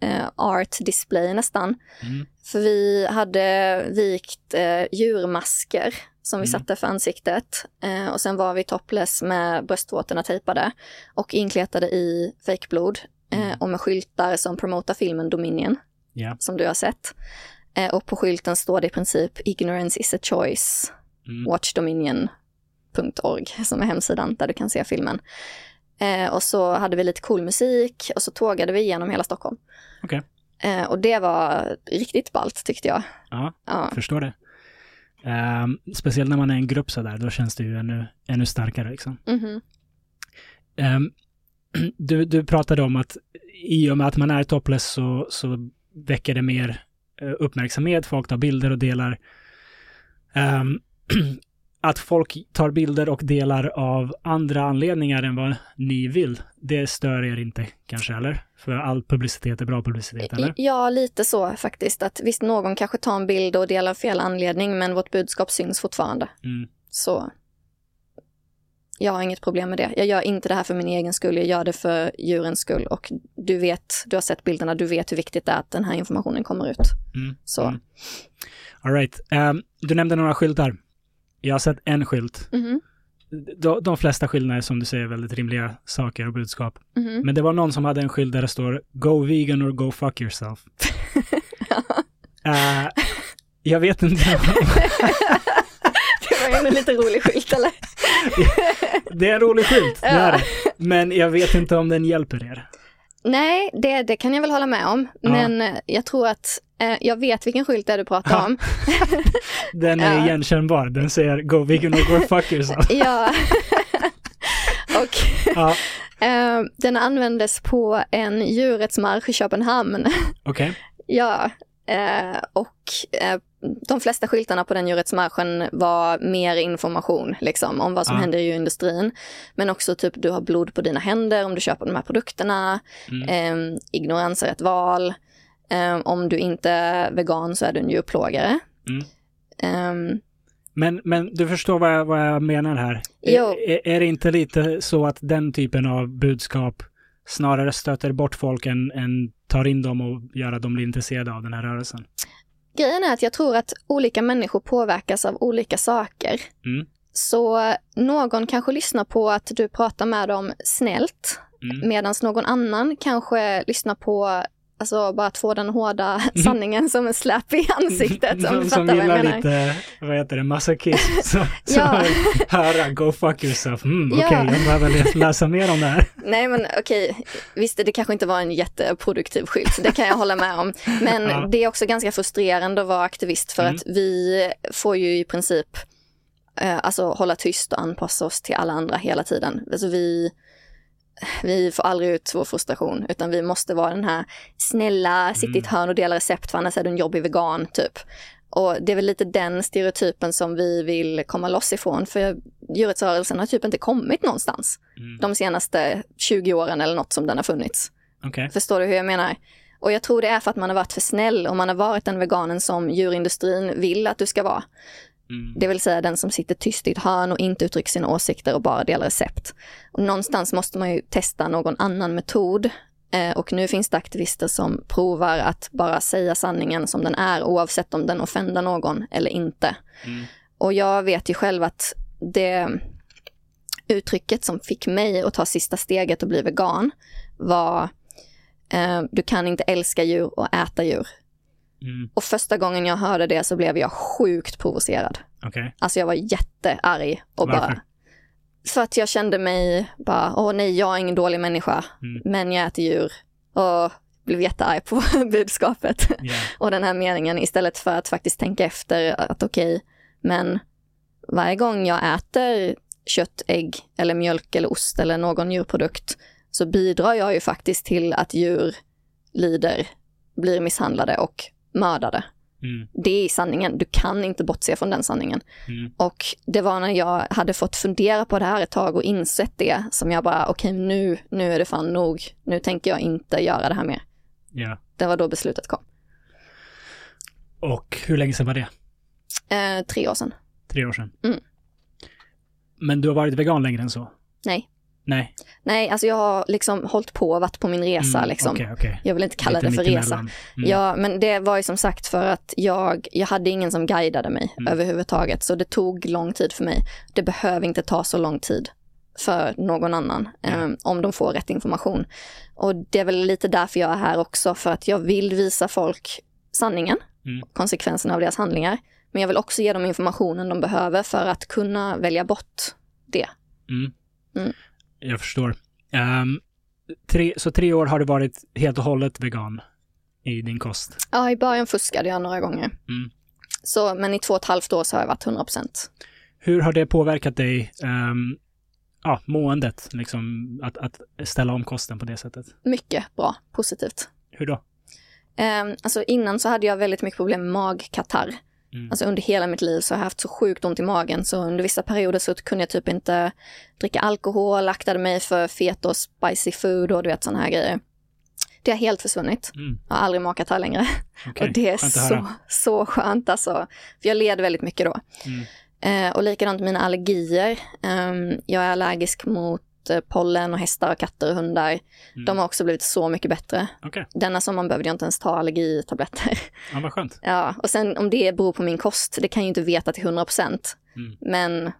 eh, art display nästan. Mm. För vi hade vikt eh, djurmasker som vi Mm. satte för ansiktet. Eh, och sen var vi topless med bröstvårtorna tejpade och inkletade i fejkblod. Eh, Mm. och med skyltar som promotar filmen Dominion, Ja. som du har sett. Eh, och på skylten står det i princip “Ignorance is a choice”, Mm. watchdominion.org, som är hemsidan där du kan se filmen. Eh, och så hade vi lite cool musik och så tågade vi genom hela Stockholm. Okej. Eh, och det var riktigt ballt tyckte jag. Ja, Ja. förstår det. Ehm, speciellt när man är en grupp sådär, då känns det ju ännu, ännu starkare liksom. Mhm. Ehm, du, du pratade om att i och med att man är topless så, så väcker det mer eh, uppmärksamhet, folk tar bilder och delar. Ehm, att folk tar bilder och delar av andra anledningar än vad ni vill, det stör er inte kanske, eller? För all publicitet är bra publicitet, eller? Ja, lite så faktiskt. Att visst, någon kanske tar en bild och delar fel anledning, men vårt budskap syns fortfarande. Mm. Så jag har inget problem med det. Jag gör inte det här för min egen skull, jag gör det för djurens skull. Och du vet, du har sett bilderna, du vet hur viktigt det är att den här informationen kommer ut. Mm. Så. Mm. All right. Ehm, du nämnde några skyltar. Jag har sett en skylt. Mhm, De, de flesta är som du säger väldigt rimliga saker och budskap. mhm. Men det var någon som hade en skylt där det står Go vegan or go fuck yourself. Eh, jag vet inte. det var ju en lite rolig skylt, eller? det är en rolig skylt, det är det. Men jag vet inte om den hjälper er. Nej, det, det kan jag väl hålla med om. Ja. Men eh, jag tror att eh, jag vet vilken skylt det är du pratar Ja. om. Den är Ja. igenkännbar. Den säger Go vegan or go fuck yourself. ja. Och Ja, eh, den användes på en djurrättsmarsch i Köpenhamn. okej. Ja, eh, och eh, de flesta skyltarna på den djurrättsmarschen var mer information liksom, om vad som Ja. händer i djurindustrin. Men också typ du har blod på dina händer om du köper de här produkterna. Mm. Eh, ignorans är ett val. Eh, om du inte är vegan så är du en djurplågare. Mm. Eh, Men, men du förstår vad jag, vad jag menar här? Jo. Är, är det inte lite så att den typen av budskap snarare stöter bort folk än, än tar in dem och gör att de blir intresserade av den här rörelsen? Grejen är att jag tror att olika människor påverkas av olika saker. Mm. Så någon kanske lyssnar på att du pratar med dem snällt Mm. Medan någon annan kanske lyssnar på Alltså bara att få den hårda sanningen som en släp i ansiktet. Om Som, som vad jag gillar menar. lite, vad heter det, masochism. Som, som Ja. vill höra go fuck yourself. Mm, Okej, Ja. jag behöver läsa, mer om det här. Nej men okej, visst det kanske inte var en jätteproduktiv skylt, det kan jag hålla med om. Men Ja. det är också ganska frustrerande att vara aktivist för Mm. att vi får ju i princip eh, alltså hålla tyst och anpassa oss till alla andra hela tiden. Alltså vi, vi får aldrig ut vår frustration utan vi måste vara den här snälla, sitta i ett hörn och dela recept för annars är du en jobbig vegan typ. Och det är väl lite den stereotypen som vi vill komma loss ifrån för djurrättsrörelsen har typ inte kommit någonstans Mm. de senaste 20 åren eller något som den har funnits. Okej. Förstår du hur jag menar? Och jag tror det är för att man har varit för snäll och man har varit den veganen som djurindustrin vill att du ska vara. Mm. Det vill säga den som sitter tyst i ett hörn och inte uttrycker sina åsikter och bara delar recept. Och någonstans måste man ju testa någon annan metod. Eh, och nu finns det aktivister som provar att bara säga sanningen som den är oavsett om den offendar någon eller inte. Mm. Och jag vet ju själv att det uttrycket som fick mig att ta sista steget och bli vegan var eh, du kan inte älska djur och äta djur. Mm. Och första gången jag hörde det så blev jag sjukt provocerad. Okej. Alltså jag var jättearg och Varför? bara... För att jag kände mig bara, åh nej, jag är ingen dålig människa, Mm. men jag äter djur. Och blev jättearg på budskapet Ja. och den här meningen istället för att faktiskt tänka efter att okej, men varje gång jag äter kött, ägg eller mjölk eller ost eller någon djurprodukt så bidrar jag ju faktiskt till att djur lider, blir misshandlade och mördade. Mm. Det är sanningen. Du kan inte bortse från den sanningen. Mm. Och det var när jag hade fått fundera på det här ett tag och insett det som jag bara, okej nu, nu är det fan nog. Nu tänker jag inte göra det här mer. Ja. Det var då beslutet kom. Och hur länge sedan var det? Eh, tre år sedan. Tre år sedan? Mm. Men du har varit vegan längre än så? Nej. Nej. Nej, alltså jag har liksom hållit på och varit på min resa Mm, liksom. Okej, okej. Jag vill inte kalla Lite det för resa. Mm. Ja, men det var ju som sagt för att jag, jag hade ingen som guidade mig Mm. överhuvudtaget. Så det tog lång tid för mig. Det behöver inte ta så lång tid för någon annan eh, om de får rätt information. Och det är väl lite därför jag är här också, för att jag vill visa folk sanningen, Mm. konsekvenserna av deras handlingar. Men jag vill också ge dem informationen de behöver för att kunna välja bort det. Mm. Jag förstår. Ehm, tre, så tre år har du varit helt och hållet vegan i din kost? Ja, i början fuskade jag några gånger. Mm. Så, men i två och ett halvt år så har jag varit 100 procent. Hur har det påverkat dig, um, ja, måendet, liksom, att, att ställa om kosten på det sättet? Mycket bra, positivt. Hur då? Eh, alltså innan så hade jag väldigt mycket problem med magkatarr. Mm. Alltså under hela mitt liv så har jag haft så sjukt ont i magen så under vissa perioder så kunde jag typ inte dricka alkohol, aktade mig för fet och spicy food och du vet sådana här grejer. Det har helt försvunnit. Mm. Jag har aldrig magkatarr längre. Okej, och det är så, så skönt alltså. För jag led väldigt mycket då. Mm. Eh, och likadant mina allergier. Ehm, jag är allergisk mot pollen och hästar och katter och hundar. Mm. De har också blivit så mycket bättre. Okej, Denna sommaren behövde jag inte ens ta allergitabletter. ja, vad skönt. Ja, och sen om det beror på min kost, det kan jag ju inte veta till 100 procent. Mm. Men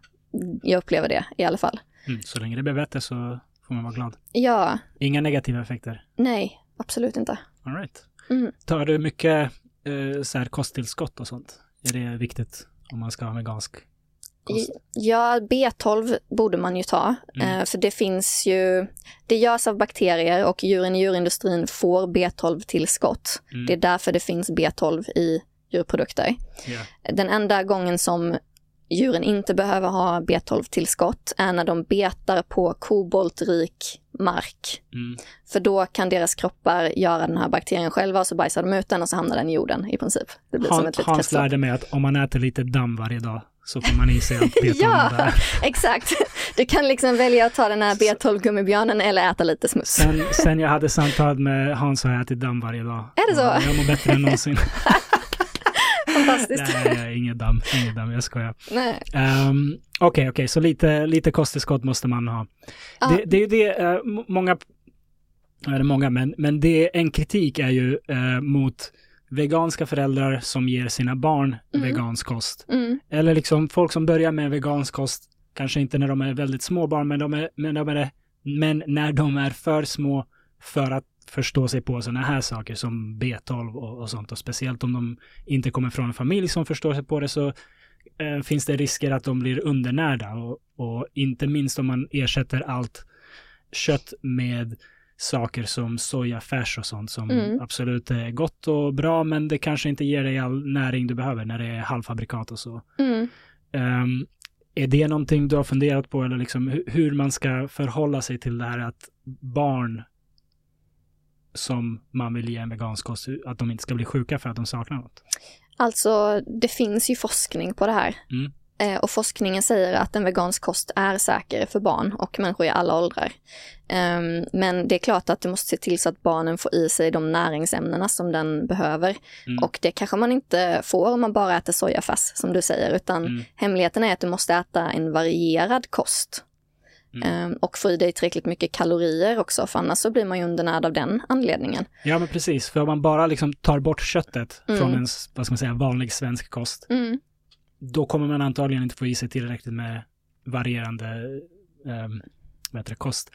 jag upplever det i alla fall. Mm. Så länge det blir bättre så får man vara glad. Ja, Inga negativa effekter. nej, absolut inte. All right. Mm. Tar du mycket eh, så här kosttillskott och sånt? Är det viktigt om man ska ha vegansk? Ja, B12 borde man ju ta, Mm. eh, för det finns ju, det görs av bakterier och djuren i djurindustrin får B12-tillskott. Mm. Det är därför det finns B12 i djurprodukter. Ja. Den enda gången som djuren inte behöver ha B12-tillskott är när de betar på koboltrik mark. Mm. För då kan deras kroppar göra den här bakterien själva och så bajsar de ut den och så hamnar den i jorden i princip. Det blir som Han, ett litet Hans lärde mig att om man äter lite damm varje dag så får man i sig allt B12 Ja. där. Exakt. Du kan liksom välja att ta den här B12-gummibjörnen eller äta lite smuts. Sen, sen jag hade samtal med Hans har jag ätit damm varje dag. Är det så? Och Jag mår bättre än någonsin. Fantastiskt. Nej, nej, inget damm, inget damm, jag skojar. Ehm, Okej, okej, så lite, lite kosttillskott måste man ha. Ja. Det, det är ju det, m- många, eller många, men, men det, en kritik är ju eh, mot veganska föräldrar som ger sina barn Mm. vegansk kost. Mm. Eller liksom folk som börjar med vegansk kost, kanske inte när de är väldigt små barn, men, de är, men, de är, men när de är för små för att förstå sig på sådana här saker som B12 och, och sånt. Och speciellt om de inte kommer från en familj som förstår sig på det så eh, finns det risker att de blir undernärda. Och, och inte minst om man ersätter allt kött med saker som sojafärs och sånt som Mm. absolut är gott och bra men det kanske inte ger dig all näring du behöver när det är halvfabrikat och så. Mm. Ehm, är det någonting du har funderat på eller liksom hu- hur man ska förhålla sig till det här att barn som man vill ge en vegansk kost, att de inte ska bli sjuka för att de saknar något? Alltså, det finns ju forskning på det här. Mm. Eh, och forskningen säger att en vegansk kost är säker för barn och människor i alla åldrar. Um, men det är klart att du måste se till så att barnen får i sig de näringsämnena som den behöver. Mm. Och det kanske man inte får om man bara äter sojafärs, som du säger, utan Mm. hemligheten är att du måste äta en varierad kost. Mm. Um, och få i dig tillräckligt mycket kalorier också, för annars så blir man ju undernärd av den anledningen. Ja, men precis. För om man bara liksom tar bort köttet Mm. från en, vad ska man säga, vanlig svensk kost, Mm då kommer man antagligen inte få i sig tillräckligt med varierande ehm, um, bättre kost.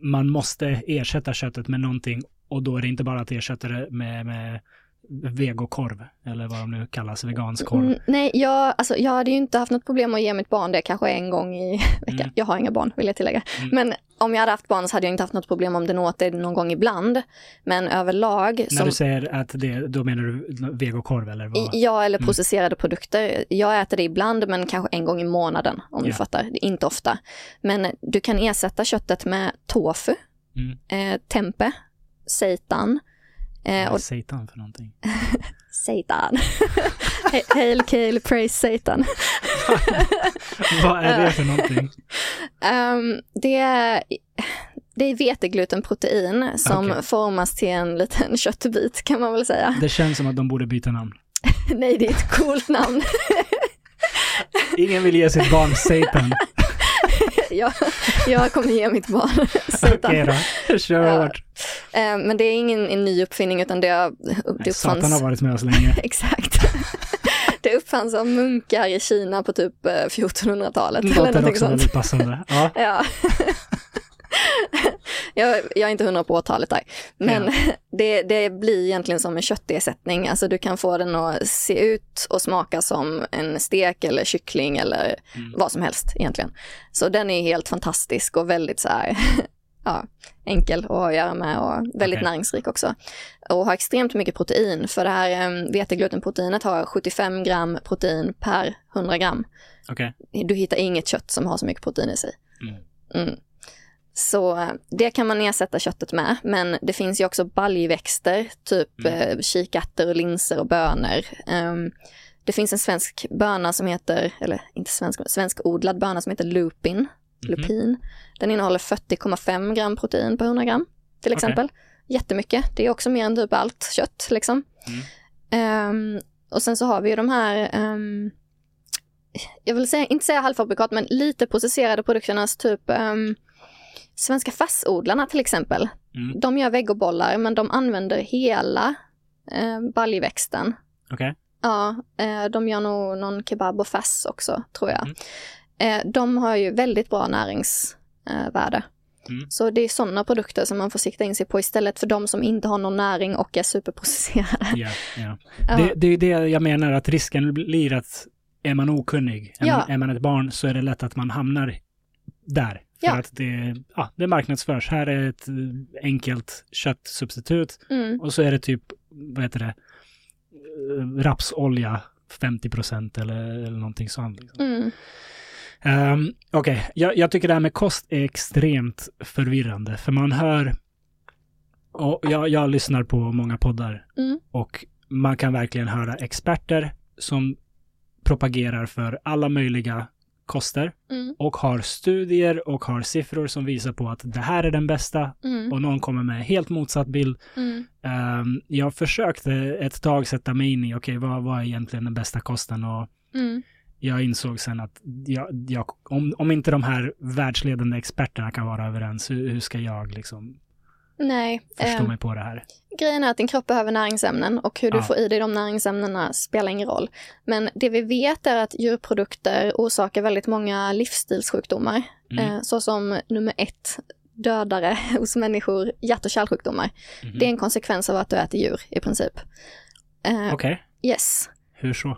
Man måste ersätta köttet med någonting och då är det inte bara att ersätta det med, med vegokorv eller vad de nu kallas, vegansk korv. Mm, nej, jag, alltså, jag hade ju inte haft något problem att ge mitt barn det kanske en gång i veckan. Mm. Jag har inga barn, vill jag tillägga. Mm. Men om jag hade haft barn så hade jag inte haft något problem om den åt det någon gång ibland. Men överlag, När som, du säger att det, då menar du vegokorv eller vad? ja, eller Mm. processerade produkter. Jag äter det ibland, men kanske en gång i månaden, om du Ja. fattar. Det är inte ofta. Men du kan ersätta köttet med tofu, Mm. eh, tempe, seitan, eh, och är seitan för någonting? seitan. He- Hail, kale, praise seitan. vad är det för någonting? Um, det, är, det är veteglutenprotein som Okej. formas till en liten köttbit kan man väl säga. Det känns som att de borde byta namn. Nej, det är ett coolt namn. Ingen vill ge sitt barn seitan. Jag, jag kommer ge mitt barn seitan. Okej då, kör Ja. hårt. Eh, men det är ingen en ny uppfinning utan det, har- det Satan har uppfanns... varit med oss länge. Exakt. det uppfanns av munkar i Kina på typ eh, 1400-talet. eller Låter någonting också sånt. väldigt passande. Ja, Ja. Jag, jag är inte hundra på årtalet där. Men Ja. det, det blir egentligen som en köttersättning. Alltså du kan få den att se ut och smaka som en stek eller kyckling eller Mm. vad som helst egentligen. Så den är helt fantastisk och väldigt så här, ja, enkel att göra med och väldigt Okej. näringsrik också. Och har extremt mycket protein. För det här um, veteglutenproteinet har 75 gram protein per 100 gram okej. du hittar inget kött som har så mycket protein i sig. Mm. Mm. Så eh, det kan man ersätta köttet med, men det finns ju också baljväxter, typ Mm. eh, kikärtor och linser och bönor. Ehm, det finns en svensk böna som heter, eller inte svensk, svensk odlad böna som heter lupin, Mhm. lupin. Den innehåller 40,5 gram protein per 100 gram, till exempel. Jättemycket, det är också mer än typ allt kött liksom. Mm. Ehm, och sen så har vi ju de här, ehm, jag vill säga, inte säga halvfabrikat, men lite processerade produkternas typ um, Svenska färsodlarna till exempel. Mm. De gör vegobollar men de använder hela eh, baljväxten. Okej. Ja, eh, de gör nog någon kebab och färs också tror jag. Mm. Eh, de har ju väldigt bra näringsvärde. Mm. Så det är sådana produkter som man får sikta in sig på istället för de som inte har någon näring och är superprocesserade. Ja, ja. Ja. Det, det är det jag menar, att risken blir att är man okunnig, är, Ja. man, är man ett barn så är det lätt att man hamnar där. För Ja. att det, ja, det marknadsförs. Här är ett eh, enkelt köttsubstitut Mm. och så är det typ, vad heter det, eh, rapsolja 50 procent eller, eller någonting sånt. Liksom. Mm. Um, Okej, jag, jag tycker det här med kost är extremt förvirrande, för man hör, och jag, jag lyssnar på många poddar, Mm. och man kan verkligen höra experter som propagerar för alla möjliga koster Mm. och har studier och har siffror som visar på att det här är den bästa Mm. och någon kommer med helt motsatt bild. Mm. Ehm, jag försökte ett tag sätta mig in i, okej, vad, vad är egentligen den bästa kosten? Och Mm. jag insåg sen att jag, jag, om, om inte de här världsledande experterna kan vara överens, hur, hur ska jag liksom Nej, förstå eh, mig på det här? grejen är att din kropp behöver näringsämnen och hur du Ja. får i dig de näringsämnena spelar ingen roll. Men det vi vet är att djurprodukter orsakar väldigt många livsstilssjukdomar, Mm. eh, såsom nummer ett, dödare hos människor, hjärt och kärlsjukdomar. Mhm. Det är en konsekvens av att du äter djur i princip. Eh, Okej, Yes. hur så?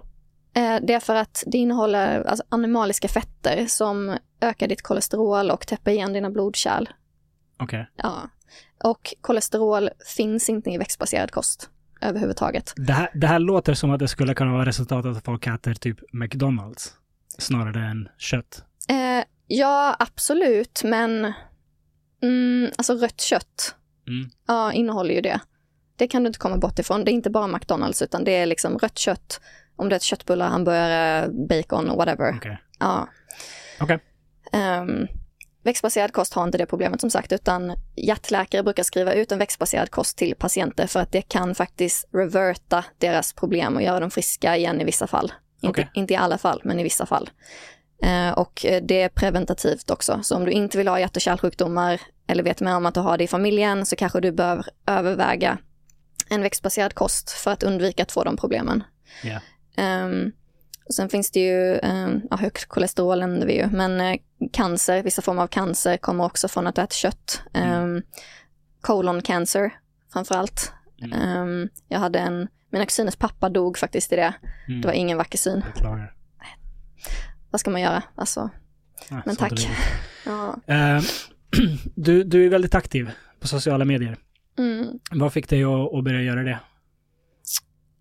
Eh, det är för att det innehåller alltså, animaliska fetter som ökar ditt kolesterol och täpper igen dina blodkärl. Okej. Ja. Och kolesterol finns inte i växtbaserad kost överhuvudtaget. Det här, det här låter som att det skulle kunna vara resultatet av att folk äter typ McDonalds snarare än kött. Eh, ja, absolut, men mm, alltså rött kött Mm. ja, innehåller ju det. Det kan du inte komma bort ifrån. Det är inte bara McDonalds, utan det är liksom rött kött, Om det är köttbullar, hamburgare, bacon whatever. Okej. Ja. Okej. Ehm, växtbaserad kost har inte det problemet som sagt, utan hjärtläkare brukar skriva ut en växtbaserad kost till patienter för att det kan faktiskt reverta deras problem och göra dem friska igen i vissa fall. Inte, Okej. inte i alla fall, men i vissa fall. Eh, och det är preventativt också, så om du inte vill ha hjärt och kärlsjukdomar eller vet med om att du har det i familjen så kanske du bör överväga en växtbaserad kost för att undvika att få de problemen. Ja. Ehm, och sen finns det ju, um, ja, högt kolesterol nämnde vi ju, men eh, cancer, vissa former av cancer kommer också från att äta kött. Um, colon cancer framförallt. Mm. Um, jag hade en, mina kusiners pappa dog faktiskt i det. Mm. Det var ingen vacker syn. Vad ska man göra? Alltså, Ja, Men tack. ja. Eh, du, du är väldigt aktiv på sociala medier. Mm. Vad fick dig att, att börja göra det?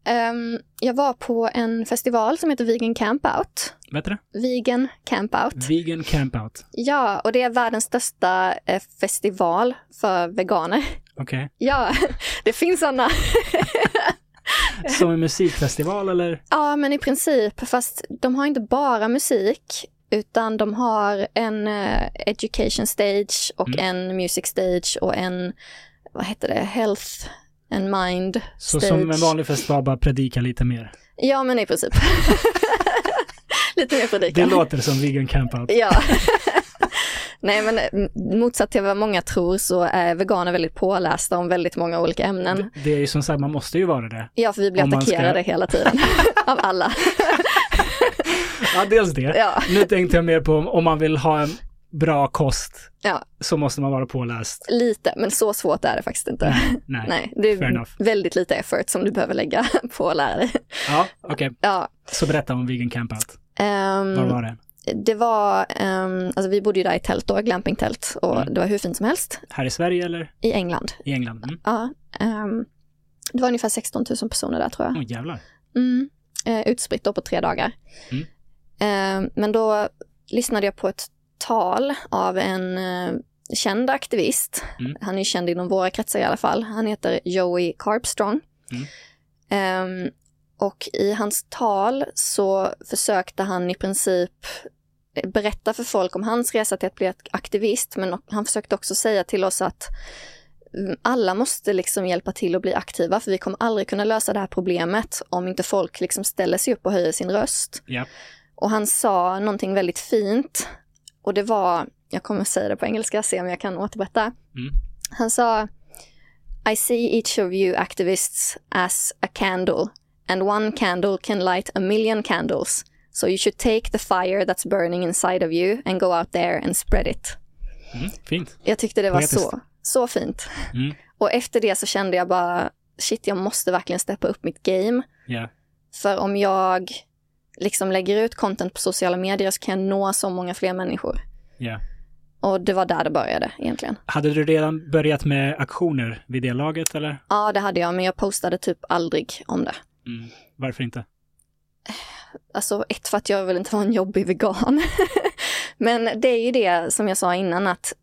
Ehm, jag var på en festival som heter Vegan Camp Out. Vet du det? Vegan Camp Out. Vegan Campout. Ja, och det är världens största eh, festival för veganer. Okej. Ja, det finns sådana. Som en musikfestival eller? Ja, men i princip, fast de har inte bara musik, utan de har en eh, education stage och Mm. en music stage och en, vad heter det, health and mind Så stage. som en vanlig festival, bara predika lite mer. Ja, men i princip. Lite mer Det predikan. låter som Vegan Campout. Ja. Nej, men motsatt till vad många tror så är veganer väldigt pålästa om väldigt många olika ämnen. Det, det är ju som sagt, man måste ju vara det. Ja, för vi blir Om man ska- attackerade hela tiden. Av alla. Ja, dels det. Ja. Nu tänkte jag mer på om man vill ha en bra kost Ja. så måste man vara påläst. Lite, men så svårt är det faktiskt inte. Nej, nej. Nej, det är väldigt lite effort som du behöver lägga på att lära dig. Ja, okej. Ja. Så berätta om Vegan Campout. ehm, Var var det? det var, ehm, alltså vi bodde ju där i tält då, glampingtält, och Mm. det var hur fint som helst Här i Sverige eller i England. i England? Mm. Ja, ehm, det var ungefär 16 000 personer där tror jag. Oj, jävlar. Mm, eh, utspritt då på tre dagar. Mm. Men då lyssnade jag på ett tal av en eh, känd aktivist. Mm. Han är känd inom våra kretsar i alla fall. Han heter Joey Carpstrong. Mm. Ehm, och i hans tal så försökte han i princip berätta för folk om hans resa till att bli aktivist, men han försökte också säga till oss att mm, alla måste liksom hjälpa till att bli aktiva, för vi kommer aldrig kunna lösa det här problemet om inte folk liksom ställer sig upp och höjer sin röst. Ja. Och han sa någonting väldigt fint, och det var, jag kommer säga det på engelska, se om jag kan återberätta. Mm. Han sa I see each of you activists as a candle, and one candle can light a million candles. So you should take the fire that's burning inside of you and go out there and spread it. Mm. Fint. Jag tyckte det var Poetiskt. så, så fint. Mm. Och efter det så kände jag bara, shit, jag måste verkligen steppa upp mitt game. Ja. För om jag liksom lägger ut content på sociala medier så kan jag nå så många fler människor. Ja. Och det var där det började egentligen. Hade du redan börjat med aktioner vid det laget eller? Ja, det hade jag, men jag postade typ aldrig om det. Mm. Varför inte? Alltså ett för att jag vill inte vara en jobbig vegan. Men det är ju det som jag sa innan att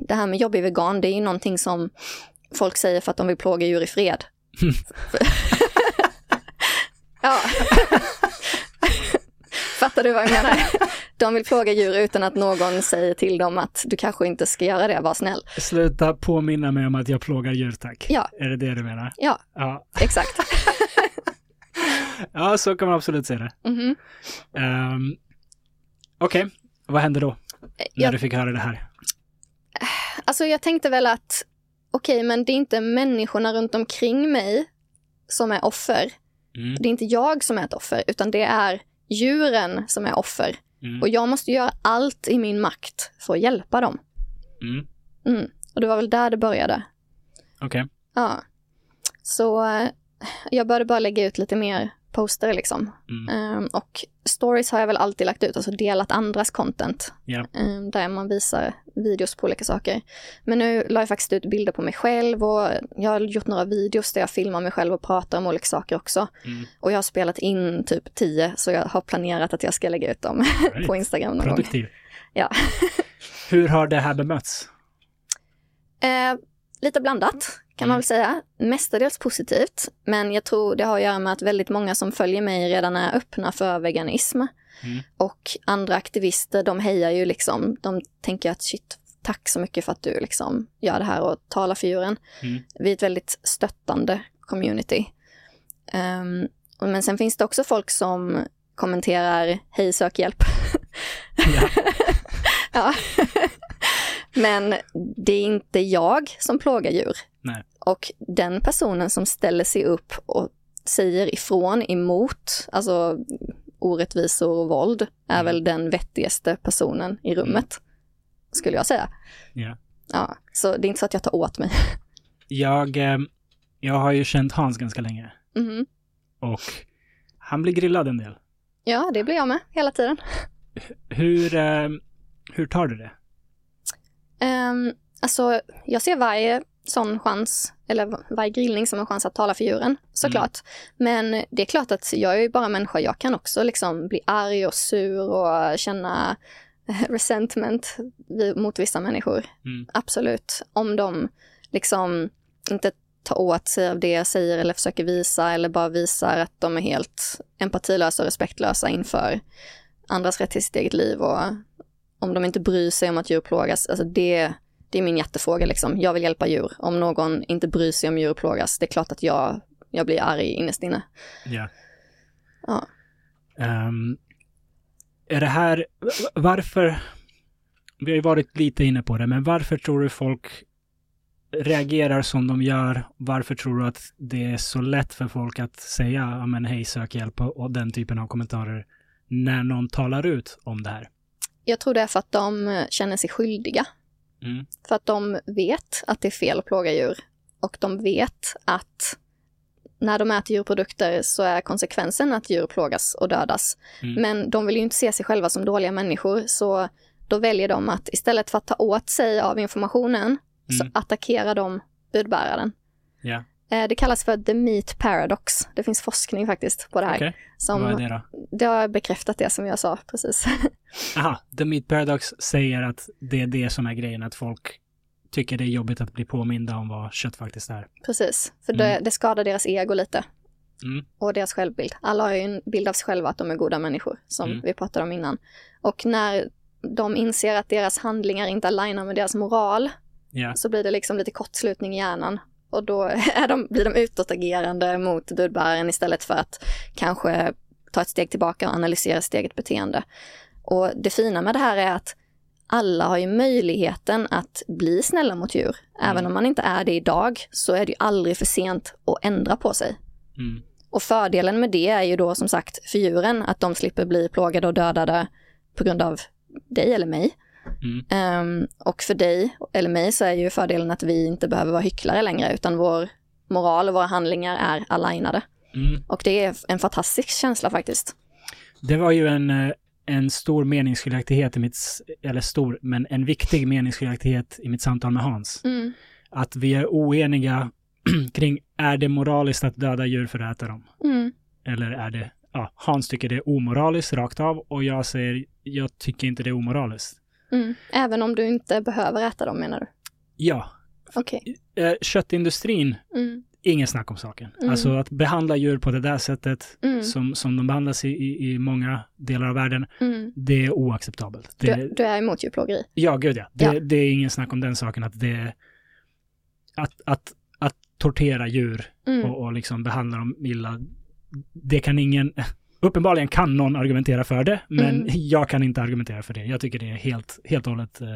det här med jobbig vegan, det är ju någonting som folk säger för att de vill plåga djur i fred. ja. Fattar du vad jag menar? De vill plåga djur utan att någon säger till dem att du kanske inte ska göra det, var snäll. Sluta påminna mig om att jag plågar djur, tack. Ja. Är det det du menar? Ja, Ja, exakt. ja så kan man absolut se det. Mhm. Um, Okej, vad hände då? När Jag- du fick höra det här? Alltså jag tänkte väl att okej, men det är inte människorna runt omkring mig som är offer. Mm. Det är inte jag som är ett offer, utan det är djuren som är offer. Mm. Och jag måste göra allt i min makt för att hjälpa dem. Mm. Mm. Och det var väl där det började. Okej. Ja. Så eh, jag började bara lägga ut lite mer poster liksom. Mm. Ehm, och stories har jag väl alltid lagt ut, alltså delat andras content. Ja. Ehm, där man visar videos på olika saker. Men nu la jag faktiskt ut bilder på mig själv och jag har gjort några videos där jag filmar mig själv och pratar om olika saker också. Mm. Och jag har spelat in typ tio, så jag har planerat att jag ska lägga ut dem Right. på Instagram någon gång. Produktiv. Ja. Hur har det här bemötts? Eh, lite blandat kan man väl säga. Mestadels positivt, men jag tror det har att göra med att väldigt många som följer mig redan är öppna för veganism. Mm. Och andra aktivister, de hejar ju liksom, de tänker att shit, tack så mycket för att du liksom gör det här och talar för djuren. Mm. Vi är ett väldigt stöttande community. Och- men sen finns det också folk som kommenterar, hej sök hjälp. Ja. ja. Men det är inte jag som plågar djur. Nej. Och den personen som ställer sig upp och säger ifrån emot, alltså orättvisor och våld, är Mm. väl den vettigaste personen i rummet. Skulle jag säga. Ja. Ja, så det är inte så att jag tar åt mig. Jag, eh, jag har ju känt Hans ganska länge Mhm. och han blir grillad en del. Ja, det blir jag med hela tiden. Hur, eh, hur tar du det? Um, alltså, jag ser varje sån chans, eller varje grillning som en chans att tala för djuren, såklart. Men det är klart att jag är ju bara människa, jag kan också liksom bli arg och sur och känna resentment mot vissa människor. Mm. Absolut. Om de liksom inte tar åt sig av det jag säger eller försöker visa eller bara visar att de är helt empatilösa och respektlösa inför andras rätt till sitt eget liv och om de inte bryr sig om att djur plågas, alltså det, det är min hjärtefråga liksom. Jag vill hjälpa djur. Om någon inte bryr sig om djur plågas, det är klart att jag, jag blir arg innerst inne. Ja. Ja. Ehm, är det här, varför, vi har ju varit lite inne på det, men varför tror du folk reagerar som de gör? Varför tror du att det är så lätt för folk att säga, ja men hej, sök hjälp och den typen av kommentarer när någon talar ut om det här? Jag tror det är för att de eh, känner sig skyldiga. Mm. För att de vet att det är fel att plåga djur. Och de vet att när de äter djurprodukter så är konsekvensen att djur plågas och dödas. Mm. Men de vill ju inte se sig själva som dåliga människor, så då väljer de att istället för att ta åt sig av informationen så Mm. attackerar de budbäraren. Eh, Det kallas för the meat paradox. Det finns forskning faktiskt på det här. okej. Som, Vad är det då? det har bekräftat det som jag sa precis. Aha, The Meat Paradox säger att det är det som är grejen, att folk tycker det är jobbigt att bli påminda om vad kött faktiskt är. precis, för det, Mm. det skadar deras ego lite. Mm. Och deras självbild. Alla har ju en bild av sig själva att de är goda människor, som Mm. vi pratade om innan. Och när de inser att deras handlingar inte alignar med deras moral, Ja, så blir det liksom lite kortslutning i hjärnan. Och då är de, blir de utåtagerande mot budbäraren istället för att kanske ta ett steg tillbaka och analysera sitt eget beteende. Och det fina med det här är att alla har ju möjligheten att bli snälla mot djur. Även Mm. om man inte är det idag så är det ju aldrig för sent att ändra på sig. mm. Och fördelen med det är ju då som sagt för djuren att de slipper bli plågade och dödade på grund av dig eller mig. Mm. Ehm, och för dig eller mig så är ju fördelen att vi inte behöver vara hycklare längre utan vår moral och våra handlingar är alignade. Mm. Och det är en fantastisk känsla faktiskt. Det var ju en, eh, en stor meningsskiljaktighet i mitt, eller stor, men en viktig meningsskiljaktighet i mitt samtal med Hans. Mm. Att vi är oeniga kring, är det moraliskt att döda djur för att äta dem? Mm. Eller är det, ja, Hans tycker det är omoraliskt rakt av och jag säger, jag tycker inte det är omoraliskt. Mm. Även om du inte behöver äta dem menar du? Ja, Okej. eh, köttindustrin, Mm. ingen snack om saken. Mm. Alltså att behandla djur på det där sättet Mm. som, som de behandlas i, i, i många delar av världen, Mm. det är oacceptabelt. Det, Du, du är emot djurplågeri? Ja, gud ja. Det, Ja. det är ingen snack om den saken att det att, att, att tortera djur Mm. och, och liksom behandla dem illa, det kan ingen, uppenbarligen kan någon argumentera för det, men Mm. jag kan inte argumentera för det. Jag tycker det är helt, helt och hållet eh,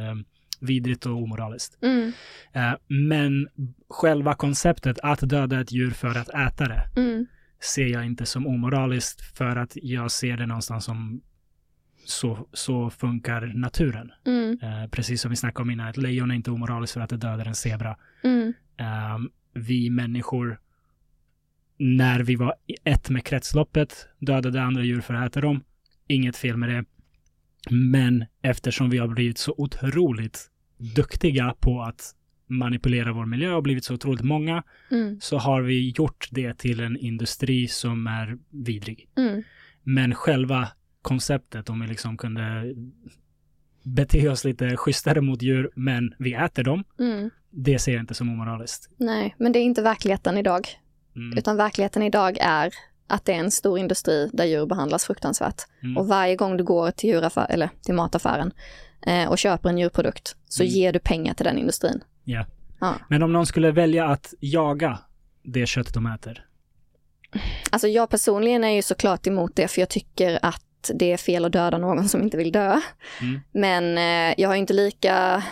vidrigt och omoraliskt. Mm. Eh, men själva konceptet att döda ett djur för att äta det Mm. ser jag inte som omoraliskt för att jag ser det någonstans som så, så funkar naturen. Mm. Eh, precis som vi snackade om innan, ett lejon är inte omoraliskt för att det dödar en zebra. Mm. Ehm, vi människor, när vi var ett med kretsloppet, dödade andra djur för att äta dem. Inget fel med det. Men eftersom vi har blivit så otroligt duktiga på att manipulera vår miljö och blivit så otroligt många, Mm. så har vi gjort det till en industri som är vidrig. Mm. Men själva konceptet, om vi liksom kunde bete oss lite schysstare mot djur, men vi äter dem, Mm. det ser jag inte som omoraliskt. Nej, men det är inte verkligheten idag. Mm. Utan verkligheten idag är att det är en stor industri där djur behandlas fruktansvärt. Mm. Och varje gång du går till, djuraffär, eller till mataffären eh, och köper en djurprodukt så Mm. ger du pengar till den industrin. Ja. Ja. Men om någon skulle välja att jaga det kött de äter. Alltså jag personligen är ju såklart emot det för jag tycker att det är fel att döda någon som inte vill dö. Mm. Men eh, jag har inte lika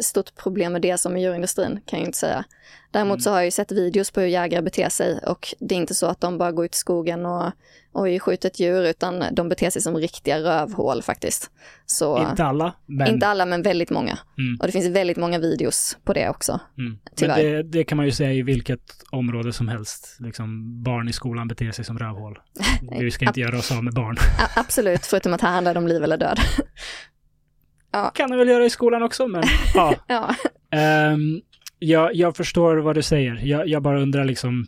stort problem med det som med djurindustrin kan jag inte säga. Däremot Mm. så har jag ju sett videos på hur jägare beter sig och det är inte så att de bara går ut i skogen och, och skjuter ett djur utan de beter sig som riktiga rövhål faktiskt. Så, Inte alla, men, inte alla men väldigt många. Mm. Och det finns väldigt många videos på det också. mm. tyvärr. det, det kan man ju säga i vilket område som helst. Liksom, barn i skolan beter sig som rövhål. Vi ska inte göra oss av med barn. Absolut, förutom att här handlar det om liv eller död. kan det väl göra i skolan också, men ja. ja. Ehm, jag, jag förstår vad du säger. Jag, jag bara undrar liksom,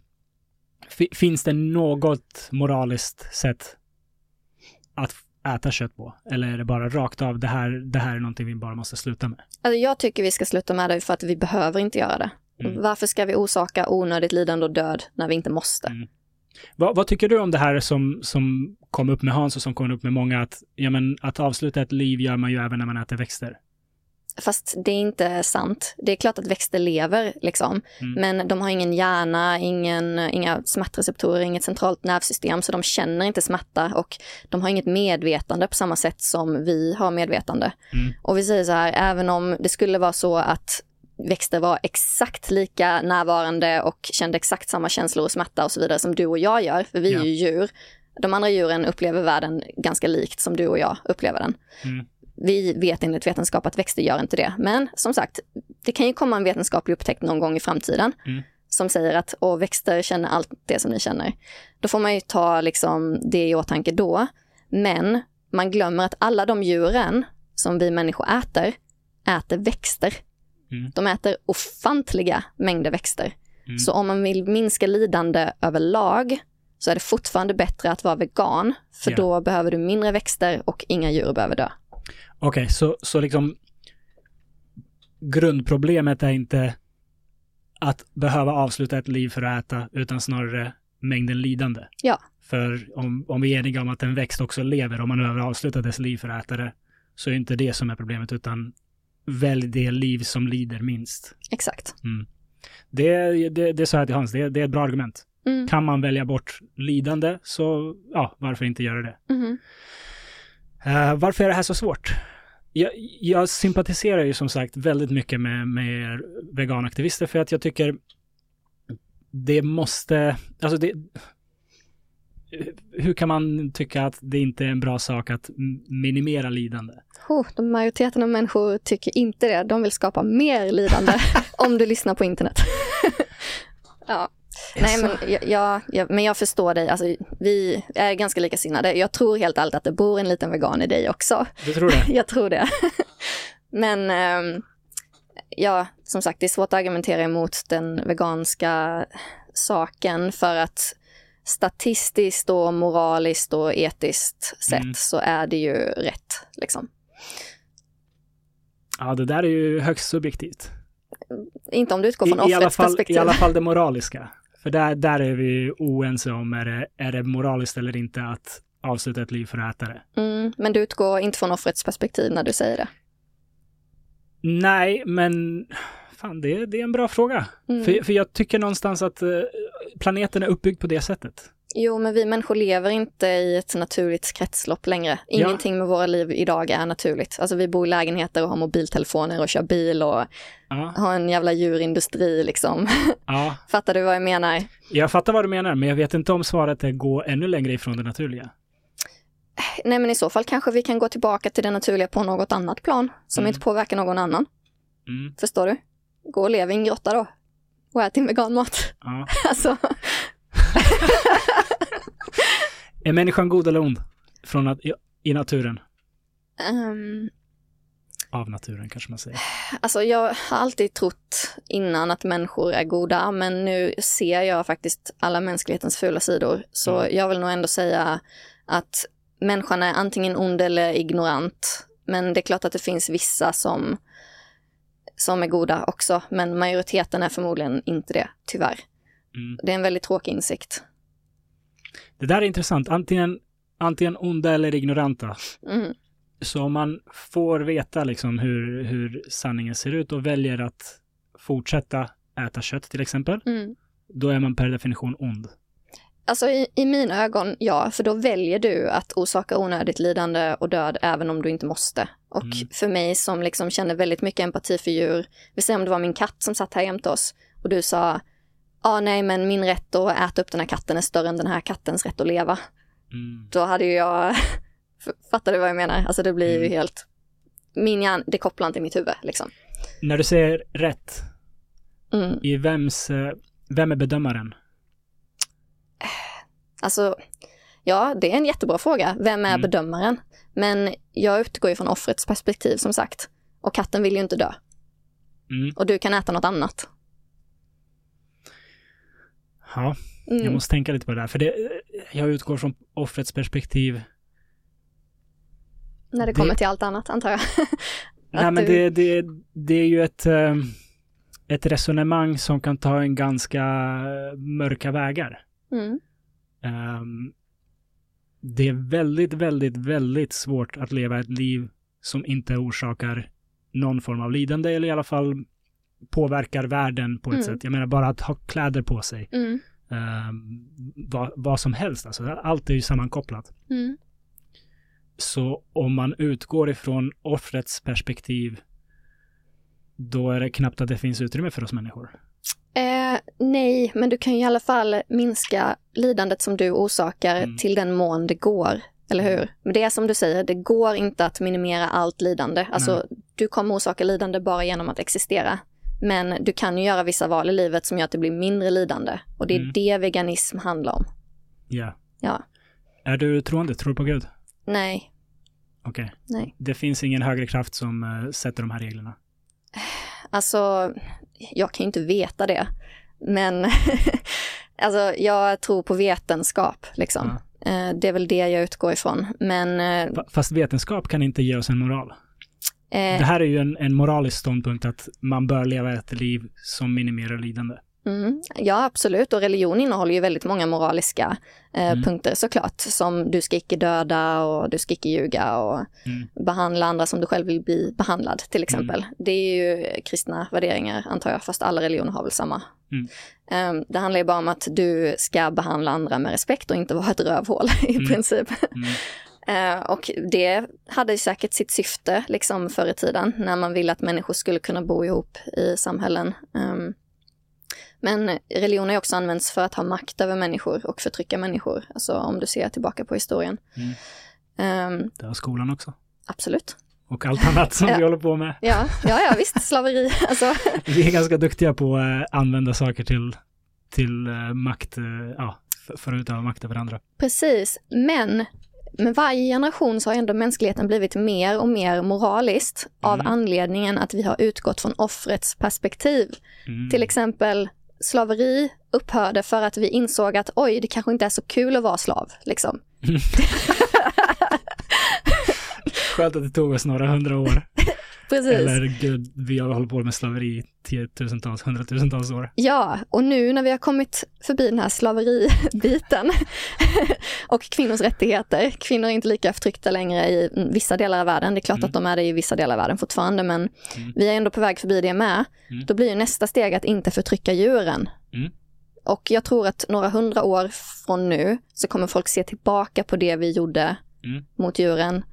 fi- finns det något moraliskt sätt att äta kött på? Eller är det bara rakt av, det här, det här är någonting vi bara måste sluta med? Alltså jag tycker vi ska sluta med det för att vi behöver inte göra det. Mm. Varför ska vi orsaka onödigt lidande och död när vi inte måste? Mm. Vad, vad tycker du om det här som, som kom upp med Hans och som kom upp med många, att, ja, men, att avsluta ett liv gör man ju även när man äter växter? Fast det är inte sant. Det är klart att växter lever, liksom. Mm. men de har ingen hjärna, ingen, inga smärtreceptorer, inget centralt nervsystem, så de känner inte smärta och de har inget medvetande på samma sätt som vi har medvetande. Mm. Och vi säger så här, även om det skulle vara så att växter var exakt lika närvarande och kände exakt samma känslor och smärta och så vidare som du och jag gör, för vi Ja. är ju djur. De andra djuren upplever världen ganska likt som du och jag upplever den. Mm. Vi vet enligt vetenskap att växter gör inte det. Men som sagt, det kan ju komma en vetenskaplig upptäckt någon gång i framtiden Mm. som säger att Åh, växter känner allt det som ni känner. Då får man ju ta liksom, det i åtanke då. Men man glömmer att alla de djuren som vi människor äter, äter växter. Mm. De äter ofantliga mängder växter. Mm. Så om man vill minska lidande överlag så är det fortfarande bättre att vara vegan. För Ja. då behöver du mindre växter och inga djur behöver dö. Okej, så, så liksom grundproblemet är inte att behöva avsluta ett liv för att äta, utan snarare mängden lidande. Ja. För om, om vi är eniga om att en växt också lever, om man behöver avsluta dess liv för att äta det, så är inte det som är problemet, utan välj det liv som lider minst. Exakt. Det, det, det sa jag till Hans, det, det är ett bra argument. Mm. Kan man välja bort lidande, så ja, varför inte göra det? Mhm. Eh, varför är det här så svårt? Jag, jag sympatiserar ju som sagt väldigt mycket med, med er veganaktivister för att jag tycker det måste, alltså det, hur kan man tycka att det inte är en bra sak att minimera lidande? Oh, de majoriteten av människor tycker inte det. De vill skapa mer lidande om du lyssnar på internet. ja. Nej, men jag, jag, jag, men jag förstår dig. Alltså, vi är ganska likasinnade. Jag tror helt ärligt att det bor en liten vegan i dig också. Du tror det? Jag tror det. Men ehm, ja, som sagt, det är svårt att argumentera emot den veganska saken för att statistiskt och moraliskt och etiskt sett Mm. så är det ju rätt. Liksom. Ja, det där är ju högst subjektivt. Inte om du utgår från offrets perspektiv. I alla fall det moraliska. För där, där är vi oense om, är det, är det moraliskt eller inte att avsluta ett liv för att äta det? Mm, men du utgår inte från offrets perspektiv när du säger det. Nej, men fan, det, det är en bra fråga. Mm. För, för jag tycker någonstans att eh, planeten är uppbyggd på det sättet. Jo, men vi människor lever inte i ett naturligt kretslopp längre. Ingenting med våra liv idag är naturligt. Alltså vi bor i lägenheter och har mobiltelefoner och kör bil och Ja, har en jävla djurindustri liksom. ja, Fattar du vad jag menar? jag fattar vad du menar, men jag vet inte om svaret är gå ännu längre ifrån det naturliga. Nej, men i så fall kanske vi kan gå tillbaka till det naturliga på något annat plan som Mm. inte påverkar någon annan. Mm, Förstår du? Gå och lev i en grotta då. Och ät din veganmat. ja. Alltså, Är människan god eller ond? Från att, i, naturen. ehm, Av naturen kanske man säger. Alltså jag har alltid trott innan att människor är goda, men nu ser jag faktiskt alla mänsklighetens fula sidor. Så Mm. jag vill nog ändå säga att människan är antingen ond eller ignorant. Men det är klart att det finns vissa som som är goda också, men majoriteten är förmodligen inte det, tyvärr. Mm. Det är en väldigt tråkig insikt. Det där är intressant. Antingen, antingen onda eller ignoranta. Mm. Så om man får veta liksom hur, hur sanningen ser ut och väljer att fortsätta äta kött till exempel, Mm. då är man per definition ond. Alltså i, i mina ögon, ja, för då väljer du att orsaka onödigt lidande och död även om du inte måste. Och Mm. för mig som liksom känner väldigt mycket empati för djur, vi säger om det var min katt som satt här jämte oss och du sa, ja ah, nej men min rätt att äta upp den här katten är större än den här kattens rätt att leva. Mm. Då hade ju jag, fattar du vad jag menar? Alltså det blir ju Mm. helt, min hjärn, det kopplar inte i mitt huvud liksom. När du säger rätt, Mm. i vems, eh, vem är bedömaren? Alltså, ja, det är en jättebra fråga. Vem är Mm. bedömaren? Men jag utgår ju från offrets perspektiv som sagt. Och katten vill ju inte dö. Mm. Och du kan äta något annat. Ja, Mm. jag måste tänka lite på det där. För det, jag utgår från offrets perspektiv. När det det- kommer till allt annat, antar jag. Nej, men du- det, det, det är ju ett, eh, ett resonemang som kan ta en ganska eh, mörka vägar. Mm. Ehm, det är väldigt, väldigt, väldigt svårt att leva ett liv som inte orsakar någon form av lidande eller i alla fall påverkar världen på ett Mm. sätt. Jag menar bara att ha kläder på sig. Mm. Ehm, vad, vad som helst, alltså. Allt är ju sammankopplat. Mm. Så om man utgår ifrån offrets perspektiv, då är det knappt att det finns utrymme för oss människor. Eh, nej, men du kan ju i alla fall minska lidandet som du orsakar Mm. till den mån det går. Eller hur? Men det är som du säger, det går inte att minimera allt lidande. Alltså, du kommer orsaka lidande bara genom att existera. Men du kan ju göra vissa val i livet som gör att det blir mindre lidande. Och det är Mm. det veganism handlar om. Ja. Ja. Är du troende? Tror du på Gud? Nej, Okej. nej. Det finns ingen högre kraft som eh, sätter de här reglerna. Alltså, jag kan ju inte veta det. Men alltså, jag tror på vetenskap, liksom. Eh, Det är väl det jag utgår ifrån. Men eh, Fa- Fast vetenskap kan inte ge oss en moral. eh, Det här är ju en, en moralisk ståndpunkt att man bör leva ett liv som minimerar lidande. Mm, ja, absolut. Och religion innehåller ju väldigt många moraliska eh, Mm. punkter såklart. Som du ska icke döda och du ska icke ljuga och Mm. behandla andra som du själv vill bli behandlad till exempel. Det är ju kristna värderingar antar jag, fast alla religioner har väl samma. Mm. Eh, det handlar ju bara om att du ska behandla andra med respekt och inte vara ett rövhål i Mm. princip. Mm. Eh, och det hade ju säkert sitt syfte liksom förr i tiden när man ville att människor skulle kunna bo ihop i samhällen. Ehm, men religion har också använts för att ha makt över människor och förtrycka människor. Alltså om du ser tillbaka på historien. Mm. Ehm, Det har skolan också. absolut. Och allt annat som Ja. vi håller på med. Ja, ja, ja visst, slaveri. Alltså, Vi är ganska duktiga på att eh, använda saker till, till eh, makt, eh, ja, för, att utöva makt över andra. precis. Men med varje generation så har ändå mänskligheten blivit mer och mer moraliskt av Mm. anledningen att vi har utgått från offrets perspektiv. Mm. Till exempel slaveri upphörde för att vi insåg att oj, det kanske inte är så kul att vara slav. Liksom. Skönt att det tog oss några hundra år. Precis. Eller gud, vi har hållit på med slaveri tiotusentals, hundratusentals år. Ja, och nu när vi har kommit förbi den här slaveribiten och kvinnors rättigheter. Kvinnor är inte lika förtryckta längre i vissa delar av världen. Det är klart Mm. att de är det i vissa delar av världen fortfarande, men Mm. vi är ändå på väg förbi det med. Mm. Då blir ju nästa steg att inte förtrycka djuren. Mm. Och jag tror att några hundra år från nu så kommer folk se tillbaka på det vi gjorde Mm. mot djuren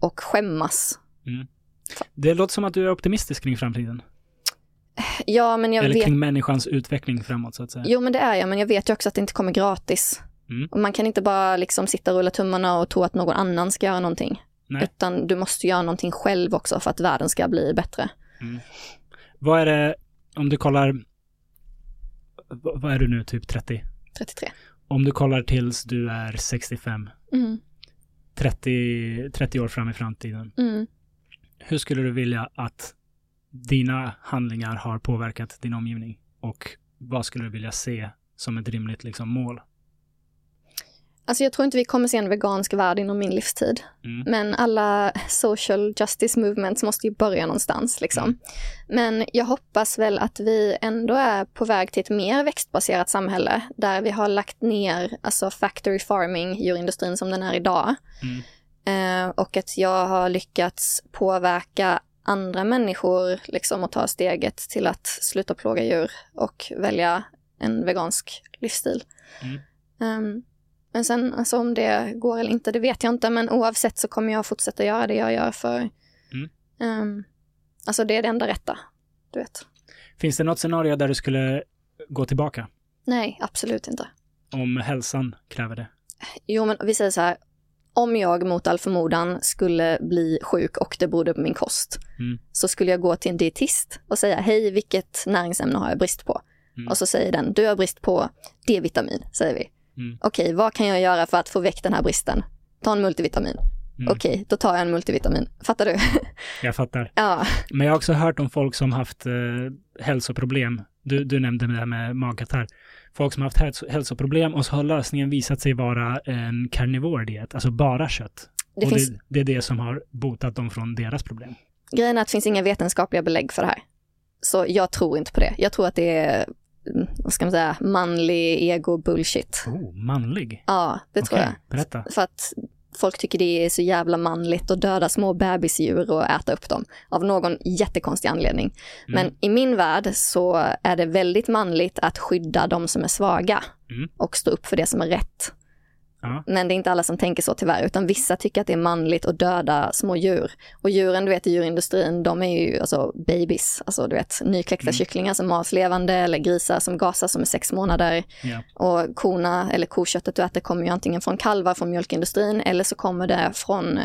och skämmas. Det låter som att du är optimistisk kring framtiden. Ja, men jag Eller vet kring människans utveckling framåt så att säga. Jo, men det är jag, men jag vet ju också att det inte kommer gratis. Mm. Och man kan inte bara liksom sitta och rulla tummarna och tro att någon annan ska göra någonting. Nej. Utan du måste göra någonting själv också för att världen ska bli bättre. Vad är det, om du kollar, vad är du nu, typ 30? 33. Om du kollar tills du är 65, Mm. 30, 30 år fram i framtiden. Mm. Hur skulle du vilja att dina handlingar har påverkat din omgivning? Och vad skulle du vilja se som ett rimligt liksom, mål? Alltså jag tror inte vi kommer se en vegansk värld inom min livstid. Mm. Men alla social justice movements måste ju börja någonstans. Liksom. Mm. Men jag hoppas väl att vi ändå är på väg till ett mer växtbaserat samhälle där vi har lagt ner alltså factory farming, djurindustrin som den är idag. Mm. Eh, och att jag har lyckats påverka andra människor liksom att ta steget till att sluta plåga djur och välja en vegansk livsstil. Mm. Ehm, men sen alltså, om det går eller inte, det vet jag inte. Men oavsett så kommer jag fortsätta göra det jag gör för Mm. ehm, alltså det är det enda rätta. Du vet. Finns det något scenario där du skulle gå tillbaka? Nej, absolut inte. Om hälsan kräver det? Jo, men vi säger så här. Om jag mot all förmodan skulle bli sjuk och det berodde på min kost, Mm. så skulle jag gå till en dietist och säga hej, vilket näringsämne har jag brist på? Mm. Och så säger den, du har brist på D-vitamin, säger vi. Mm. Okej, vad kan jag göra för att få väck den här bristen? Ta en multivitamin. Mm. Okej, då tar jag en multivitamin. Fattar du? Jag fattar. ja, Men jag har också hört om folk som haft eh, hälsoproblem. Du, du nämnde det här med magkatarr. Folk som haft häls- hälsoproblem och så har lösningen visat sig vara en carnivore diet, alltså bara kött. det och finns, det, det är det som har botat dem från deras problem. grejen är att det finns inga vetenskapliga belägg för det här. Så jag tror inte på det. Jag tror att det är, mm, vad ska man säga, manlig ego bullshit. Oh, manlig. Ja, det tror Okej, jag. Berätta. För att folk tycker det är så jävla manligt att döda små bebisdjur och äta upp dem. Av någon jättekonstig anledning. Mm. Men i min värld så är det väldigt manligt att skydda de som är svaga. Mm. Och stå upp för det som är rätt. Ja. Men det är inte alla som tänker så tyvärr, utan vissa tycker att det är manligt att döda små djur. Och djuren, du vet i djurindustrin, de är ju alltså babies, alltså du vet nykläckta Mm. kycklingar som mals levande eller grisar som gasar som är sex månader. Ja. Och korna, eller koköttet du äter kommer ju antingen från kalvar från mjölkindustrin eller så kommer det från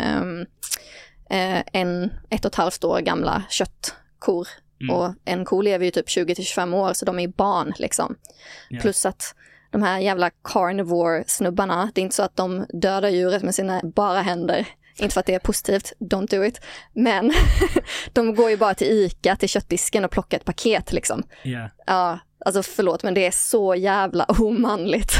eh, en ett och ett halvt år gamla köttkor. Mm. Och en ko lever ju typ 20 till 25 år så de är barn liksom. Ja. Plus att de här jävla carnivore-snubbarna, det är inte så att de dödar djuret med sina bara händer. Inte för att det är positivt, don't do it. Men de går ju bara till ICA, till köttdisken och plockar ett paket liksom. Ja. Ja, alltså förlåt men det är så jävla omanligt.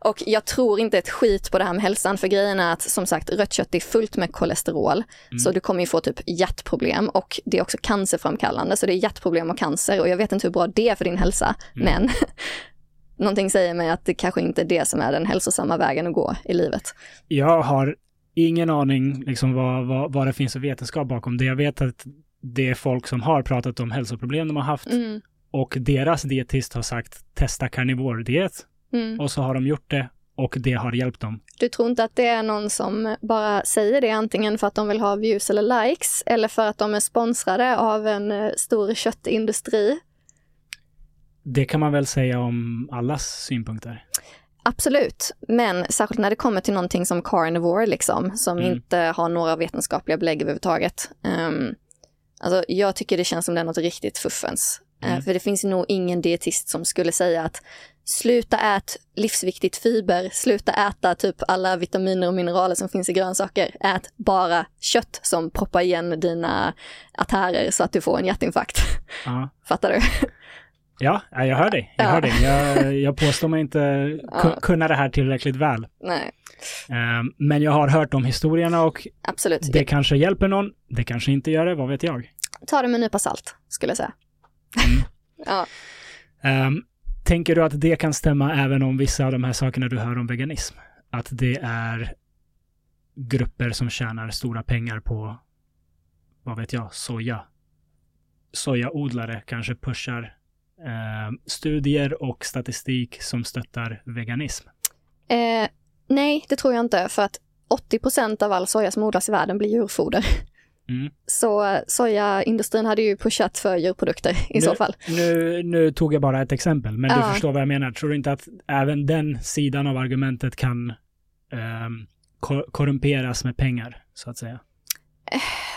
Och jag tror inte ett skit på det här med hälsan för grejen är att som sagt rött kött är fullt med kolesterol. Så du kommer ju få typ hjärtproblem och det är också cancerframkallande så det är hjärtproblem och cancer och jag vet inte hur bra det är för din hälsa men någonting säger mig att det kanske inte är det som är den hälsosamma vägen att gå i livet. Jag har ingen aning liksom vad, vad, vad det finns för vetenskap bakom det. Jag vet att det är folk som har pratat om hälsoproblem de har haft Mm, och deras dietist har sagt testa carnivore-diet mm. och så har de gjort det och det har hjälpt dem. Du tror inte att det är någon som bara säger det antingen för att de vill ha views eller likes eller för att de är sponsrade av en eh, stor köttindustri? Det kan man väl säga om allas synpunkter. Absolut, men särskilt när det kommer till någonting som carnivore liksom, som Mm. inte har några vetenskapliga belägg överhuvudtaget. Um, alltså, jag tycker det känns som det är något riktigt fuffens. Eh, Mm. för det finns nog ingen dietist som skulle säga att sluta ät livsviktigt fiber, sluta äta typ alla vitaminer och mineraler som finns i grönsaker. Ät bara kött som proppar igen dina artärer så att du får en hjärtinfarkt. Ja, Fattar du? Ja ja, jag hör dig. Jag Ja. hör dig. Jag, jag påstår mig inte Ja. kunna det här tillräckligt väl. Nej, Ehm, men jag har hört om historierna och absolut. det kanske hjälper någon. Det kanske inte gör det, vad vet jag. Ta det med en nypa salt, skulle jag säga. ja. Ehm, tänker du att det kan stämma även om vissa av de här sakerna du hör om veganism? Att det är grupper som tjänar stora pengar på, vad vet jag, soja. Sojaodlare kanske pushar studier och statistik som stöttar veganism. Eh, nej, det tror jag inte, för att 80% av all soja som odlas i världen blir djurfoder. Mm. Så eh, sojaindustrin hade ju pushat för djurprodukter i Nu- så fall. Nu, nu tog jag bara ett exempel, men du Ja. förstår vad jag menar. Tror du inte att även den sidan av argumentet kan ko- korrumperas med pengar, så att säga?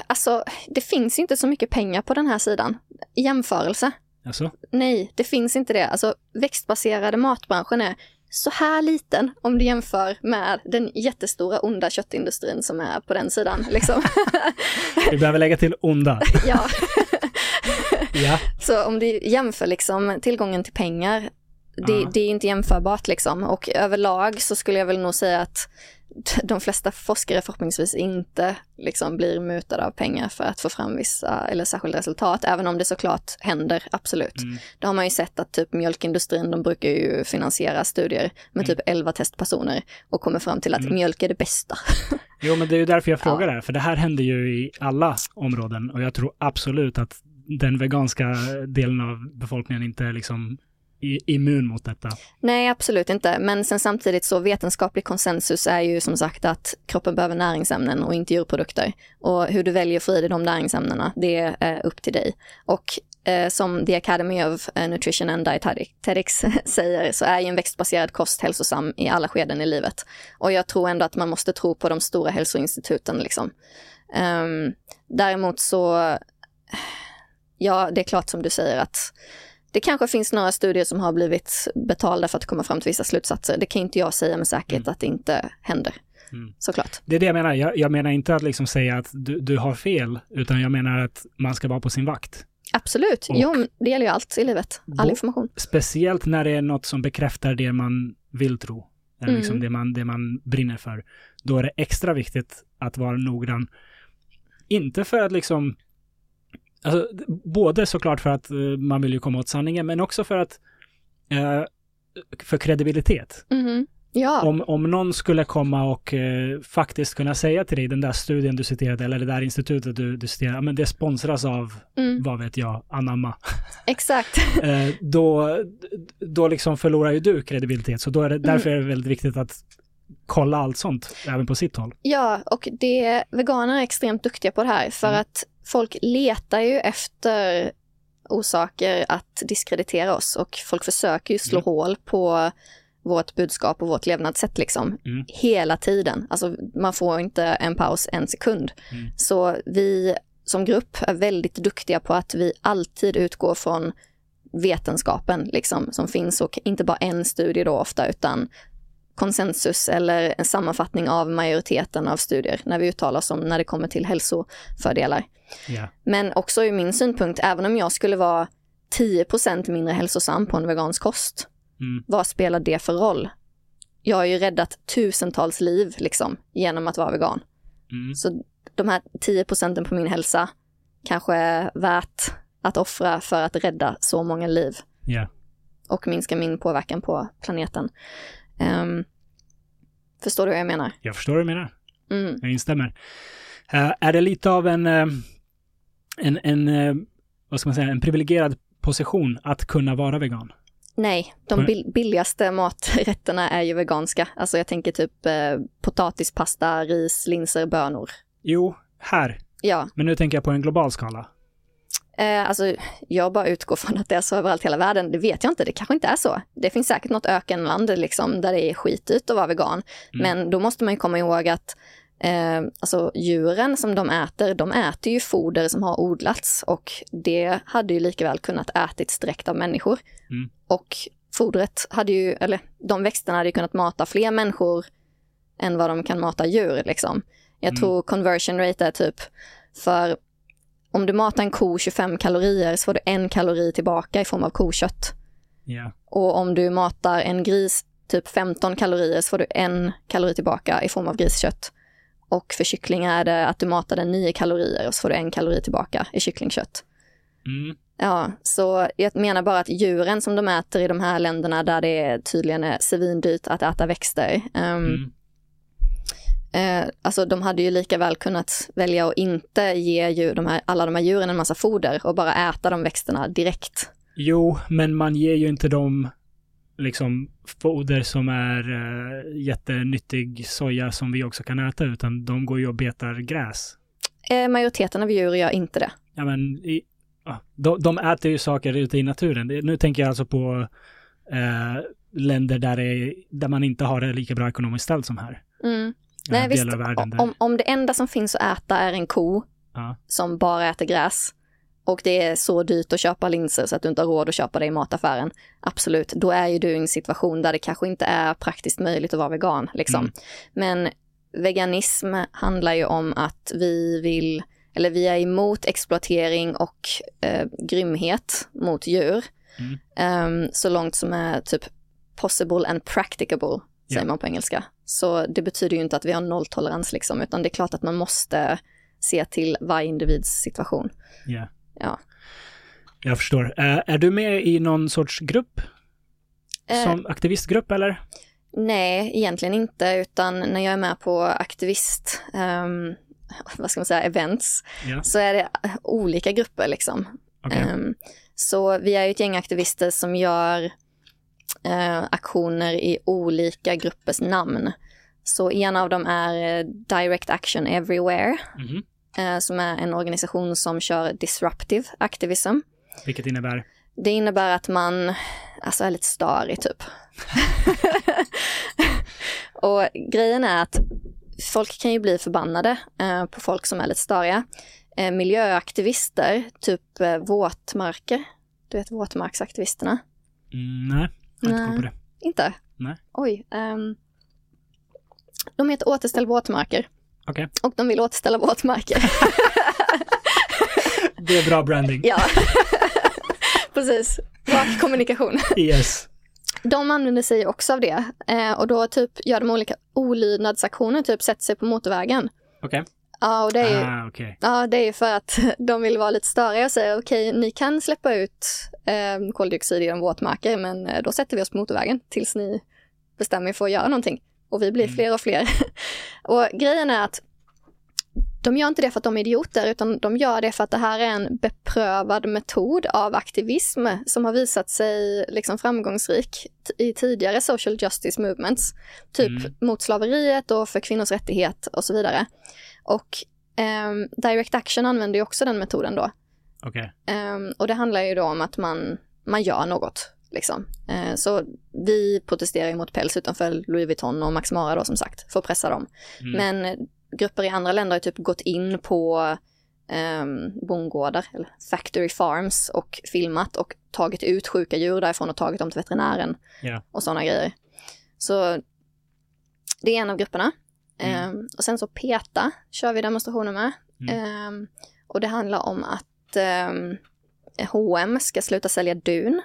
Alltså, det finns inte så mycket pengar på den här sidan. I jämförelse. Alltså? Nej, det finns inte det. Alltså, växtbaserade matbranschen är så här liten om du jämför med den jättestora onda köttindustrin som är på den sidan. Liksom. Vi behöver lägga till onda. ja. Ja. Så om du jämför liksom tillgången till pengar det, Ja. det är inte jämförbart liksom. Och överlag så skulle jag väl nog säga att de flesta forskare förhoppningsvis inte liksom blir mutade av pengar för att få fram vissa eller särskilda resultat, även om det såklart händer, absolut. Mm. Det har man ju sett att typ mjölkindustrin, de brukar ju finansiera studier med typ 11 testpersoner och kommer fram till att Mm. mjölk är det bästa. Jo, men det är ju därför jag Ja. frågar det här, för det här händer ju i alla områden och jag tror absolut att den veganska delen av befolkningen inte liksom immun mot detta. Nej, absolut inte. Men sen samtidigt så vetenskaplig konsensus är ju som sagt att kroppen behöver näringsämnen och inte djurprodukter. Och hur du väljer att få i dig de näringsämnena, det är upp till dig. Och eh, som The Academy of eh, Nutrition and Dietetics säger så är ju en växtbaserad kost hälsosam i alla skeden i livet. Och jag tror ändå att man måste tro på de stora hälsoinstituten liksom. Ehm, däremot så, ja, det är klart som du säger att det kanske finns några studier som har blivit betalda för att komma fram till vissa slutsatser. Det kan inte jag säga med säkerhet att det inte händer. Mm. Såklart. Det är det jag menar. Jag, jag menar inte att liksom säga att du, du har fel, utan jag menar att man ska vara på sin vakt. Absolut. Och- Jo, det gäller ju allt i livet. All information. Speciellt när det är något som bekräftar det man vill tro. Eller Mm. liksom det, man, det man brinner för. Då är det extra viktigt att vara noggrann. Inte för att liksom... Alltså, både såklart för att eh, man vill ju komma åt sanningen, men också för att... Eh, för kredibilitet. Mhm. Ja, Om, om någon skulle komma och eh, faktiskt kunna säga till dig, den där studien du citerade, eller det där institutet du, du citerade, men det sponsras av, mm. vad vet jag, Anamma. exakt. eh, då, då liksom förlorar ju du kredibilitet. Så då är det, därför är det väldigt viktigt att kolla allt sånt, även på sitt håll. Ja, och det, veganer är extremt duktiga på det här för Mm. att folk letar ju efter orsaker att diskreditera oss och folk försöker ju slå Mm. hål på vårt budskap och vårt levnadssätt liksom. Mm. Hela tiden. Alltså man får inte en paus en sekund. Mm. Så vi som grupp är väldigt duktiga på att vi alltid utgår från vetenskapen liksom som finns och inte bara en studie då ofta utan konsensus eller en sammanfattning av majoriteten av studier när vi uttalar oss om när det kommer till hälsofördelar. Ja. Men också ur min synpunkt, även om jag skulle vara 10% mindre hälsosam på en vegansk kost, Mm. vad spelar det för roll? Jag har ju räddat tusentals liv liksom genom att vara vegan. Mm. Så de här 10 procenten på min hälsa kanske är värt att offra för att rädda så många liv Ja. och minska min påverkan på planeten. Ehm, förstår du vad jag menar? Jag förstår vad du menar. Mm. Jag instämmer. Eh, är det lite av en, eh, en, en eh, vad ska man säga, en privilegierad position att kunna vara vegan? Nej, de bil- billigaste maträtterna är ju veganska. Alltså jag tänker typ eh, potatis, pasta, ris, linser, bönor. Jo, här. Ja, Men nu tänker jag på en global skala. Eh, alltså jag bara utgår från att det är så överallt i hela världen. Det vet jag inte, det kanske inte är så. Det finns säkert något ökenland liksom, där det är skitdyrt att vara vegan. Mm. Men då måste man ju komma ihåg att eh, alltså, djuren som de äter, de äter ju foder som har odlats och det hade ju lika väl kunnat ätits direkt av människor. Mm. Och fodret hade ju, eller de växterna hade ju kunnat mata fler människor än vad de kan mata djur liksom. Jag Mm. tror conversion rate är typ för om du matar en ko 25 kalorier så får du en kalori tillbaka i form av kokött. Ja. Och om du matar en gris typ 15 kalorier så får du en kalori tillbaka i form av griskött. Och för kyckling är det att du matar den 9 kalorier och så får du en kalori tillbaka i kycklingkött. Mm. Ja, så jag menar bara att djuren som de äter i de här länderna där det tydligen är svindyrt att äta växter. ehm, Mm. Eh, alltså de hade ju lika väl kunnat välja att inte ge djur, de här, alla de här djuren en massa foder och bara äta de växterna direkt. Jo, men man ger ju inte dem liksom foder som är uh, jättenyttig soja som vi också kan äta, utan de går ju och betar gräs. Eh, majoriteten av djur gör inte det. Ja, men i, ja, de, de äter ju saker ute i naturen. Nu tänker jag alltså på eh, länder där, är- där man inte har det lika bra ekonomiskt ställt som här. Mm. Nej, visst. Om, om det enda som finns att äta är en ko Ja. som bara äter gräs och det är så dyrt att köpa linser så att du inte har råd att köpa det i mataffären. Absolut, då är ju du i en situation där det kanske inte är praktiskt möjligt att vara vegan. Liksom. Mm. Men veganism handlar ju om att vi vill, eller vi är emot exploatering och eh, grymhet mot djur. Mm. Ehm, så långt som är typ possible and practicable, säger Ja. man på engelska. Så det betyder ju inte att vi har nolltolerans liksom, utan det är klart att man måste se till varje individs situation. Ja. Ja. Jag förstår. Eh, är du med i någon sorts grupp? Eh, Som aktivistgrupp eller? Nej, egentligen inte, utan när jag är med på aktivist, ehm, vad ska man säga, events, Ja. så är det olika grupper liksom. Okej. Ehm, så vi är ju ett gäng aktivister som gör eh, aktioner i olika gruppers namn. Så en av dem är eh, Direct Action Everywhere, Mhm. eh, som är en organisation som kör disruptive activism. Vilket innebär? Det innebär att man alltså är lite störig typ. och grejen är att folk kan ju bli förbannade eh, på folk som är lite störiga. Eh, miljöaktivister, typ eh, våtmarker, du vet våtmarksaktivisterna. Mm, nej, jag har inte koll på det. Inte? Nej. Oj. ehm, de heter Återställ våtmarker. Okej. Och de vill återställa våtmarker. Det är bra branding. ja, precis. Rak kommunikation. Yes. De använder sig också av det eh, och då typ gör de olika olydnadsaktioner, typ sätter sig på motorvägen. Okej. Ja, och det är ju, Ah, okej. ja, det är för att de vill vara lite störiga och säga okej, ni kan släppa ut eh, koldioxid i de våtmarker, men då sätter vi oss på motorvägen tills ni bestämmer er för att göra någonting. Och vi blir Mm. fler och fler. och grejen är att de gör inte det för att de är idioter, utan de gör det för att det här är en beprövad metod av aktivism som har visat sig liksom framgångsrik i tidigare social justice movements. Typ Mm. mot slaveriet och för kvinnors rättighet och så vidare. Och ehm, Direct Action använder ju också den metoden då. Okej. Ehm, och det handlar ju då om att man, man gör något. Liksom. Eh, så vi protesterar mot päls utanför Louis Vuitton och Max Mara då som sagt, för att pressa dem. Mm. Men grupper i andra länder har typ gått in på um, bondgårdar, eller factory farms och filmat och tagit ut sjuka djur därifrån och tagit dem till veterinären Ja. och sådana grejer. Så det är en av grupperna. Mm. Ehm, och sen så PETA kör vi demonstrationer med. Mm. Ehm, och det handlar om att um, H&M ska sluta sälja dun.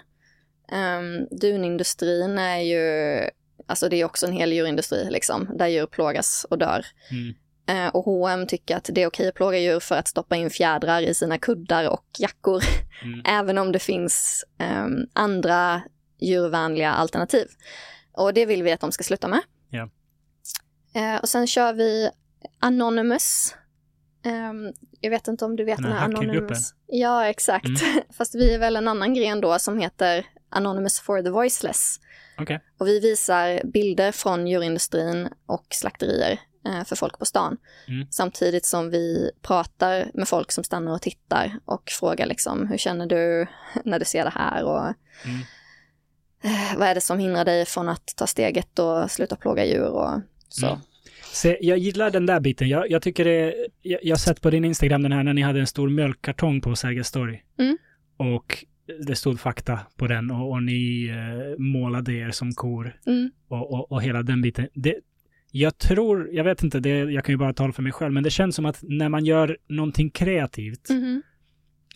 Um, dunindustrin är ju, alltså det är också en hel djurindustri liksom, där djur plågas och dör. Mm. Eh, och H&M tycker att det är okej att plåga djur för att stoppa in fjädrar i sina kuddar och jackor, Mm. även om det finns andra djurvänliga alternativ. Och det vill vi att de ska sluta med. Ja. Eh, och sen kör vi Anonymous. Ehm, jag vet inte om du vet Den den här? Anonymous. Ja, exakt. Mm. Fast vi är väl en annan gren då som heter Anonymous for the Voiceless. Okej. Och vi visar bilder från djurindustrin och slakterier eh, för folk på stan. Mm. Samtidigt som vi pratar med folk som stannar och tittar och frågar liksom, hur känner du när du ser det här? Och Mm. eh, vad är det som hindrar dig från att ta steget och sluta plåga djur och så. Mm. Se, jag gillar den där biten. Jag, jag tycker det, jag, jag har sett på din Instagram den här när ni hade en stor mjölkkartong på Sergels torg. Mm. Och det stod fakta på den och, och ni eh, målade er som kor Mm. och, och, och hela den biten. Det, jag tror, jag vet inte, det, jag kan ju bara tala för mig själv, men det känns som att när man gör någonting kreativt Mhm.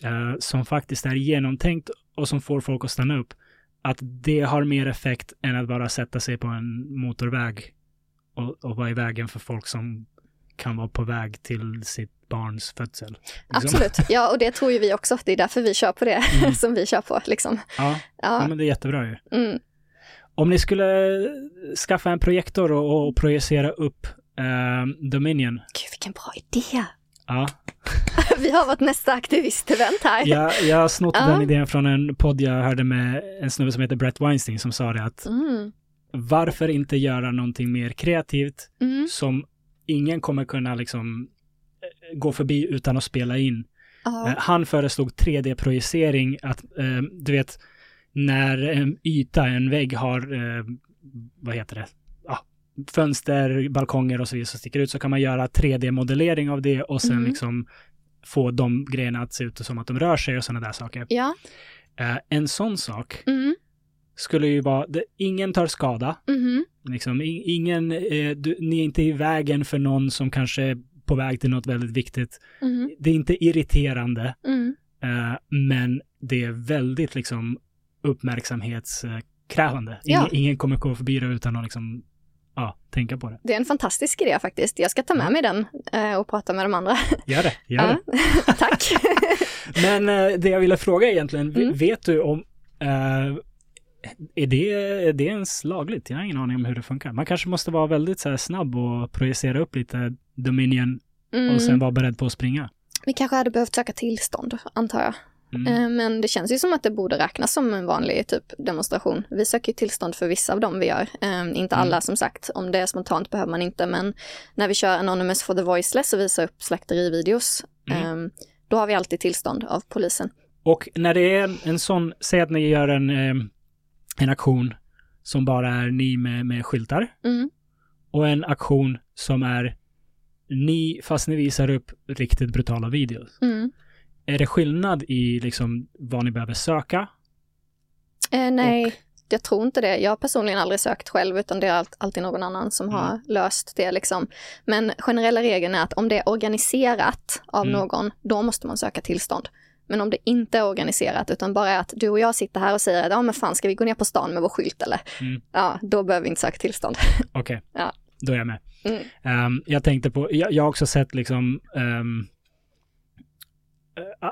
eh, som faktiskt är genomtänkt och som får folk att stanna upp, att det har mer effekt än att bara sätta sig på en motorväg och, och vara i vägen för folk som kan vara på väg till sitt barns födsel. Liksom. Absolut, ja och det tror ju vi också. Det är därför vi kör på det Mm. som vi kör på. Liksom. Ja, ja, Ja. men det är jättebra ju. Mm. Om ni skulle skaffa en projektor och, och projicera upp eh, Dominion. Gud vilken bra idé! Ja, Vi har vårt nästa aktivistevent här. jag, jag snott Ja. den idén från en podd jag hörde med en snubbe som heter Brett Weinstein som sa det att Mm. Varför inte göra någonting mer kreativt Mm. som ingen kommer kunna liksom eh, gå förbi utan att spela in. Eh, Han föreslog 3D-projicering, att eh, du vet när en yta, en vägg har, eh, vad heter det, ja, fönster, balkonger och så vidare som sticker ut så kan man göra 3D-modellering av det och sen Mhm. liksom få de grejerna att se ut som att de rör sig och sådana där saker. ja. Eh, en sån sak Mm. Skulle ju vara, det, ingen tar skada, Mhm. Liksom, i- ingen, eh, du, ni är inte i vägen för någon som kanske är på väg till något väldigt viktigt. Mhm. Det är inte irriterande, Mm. eh, men det är väldigt liksom uppmärksamhetskrävande. Ja. Ingen, ingen kommer gå förbi det utan att liksom, ja, tänka på det. Det är en fantastisk idé faktiskt. Jag ska ta med Ja. mig den eh, och prata med de andra. Gör det, gör det. Tack. Men eh, det jag ville fråga egentligen, Mm. vet du om, eh, är, det, är det ens lagligt? Jag har ingen aning om hur det funkar. Man kanske måste vara väldigt så snabb och projicera upp lite Dominion och sen Mm. vara beredd på att springa. Vi kanske hade behövt söka tillstånd, antar jag. Mm. Eh, Men det känns ju som att det borde räknas som en vanlig typ demonstration. Vi söker tillstånd för vissa av dem vi gör. Eh, inte Mm. alla som sagt, om det är spontant behöver man inte, men när vi kör Anonymous for the Voiceless och visar upp slakterivideos, Mm. eh, då har vi alltid tillstånd av polisen. Och när det är en, sån, säg att ni gör en, eh, en aktion som bara är ni med, med skyltar Mm. och en aktion som är ni, fast ni visar upp riktigt brutala videos. Mm. Är det skillnad i liksom vad ni behöver söka? Eh, nej, jag tror inte det. Jag har personligen aldrig sökt själv, utan det är allt, alltid någon annan som Mm. har löst det. Liksom. Men generella regeln är att om det är organiserat av Mm. någon, då måste man söka tillstånd. Men om det inte är organiserat, utan bara är att du och jag sitter här och säger att ja men fan, ska vi gå ner på stan med vår skylt eller? Mm. Ja, då behöver vi inte söka tillstånd. Okej, Ja. då är jag med. Mm. Ehm, jag tänkte på, jag, jag har också sett liksom um,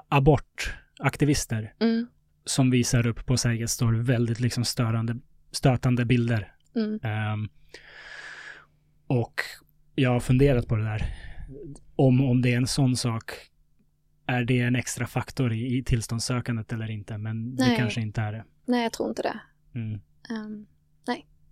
abortaktivister Mm, som visar upp på Sergels torg väldigt liksom störande, stötande bilder. Ehm, och jag har funderat på det där. Om, om det är en sån sak, är det en extra faktor i, i tillståndssökandet eller inte? Men det Nej. kanske inte är det. nej, jag tror inte det. Mm. Ehm,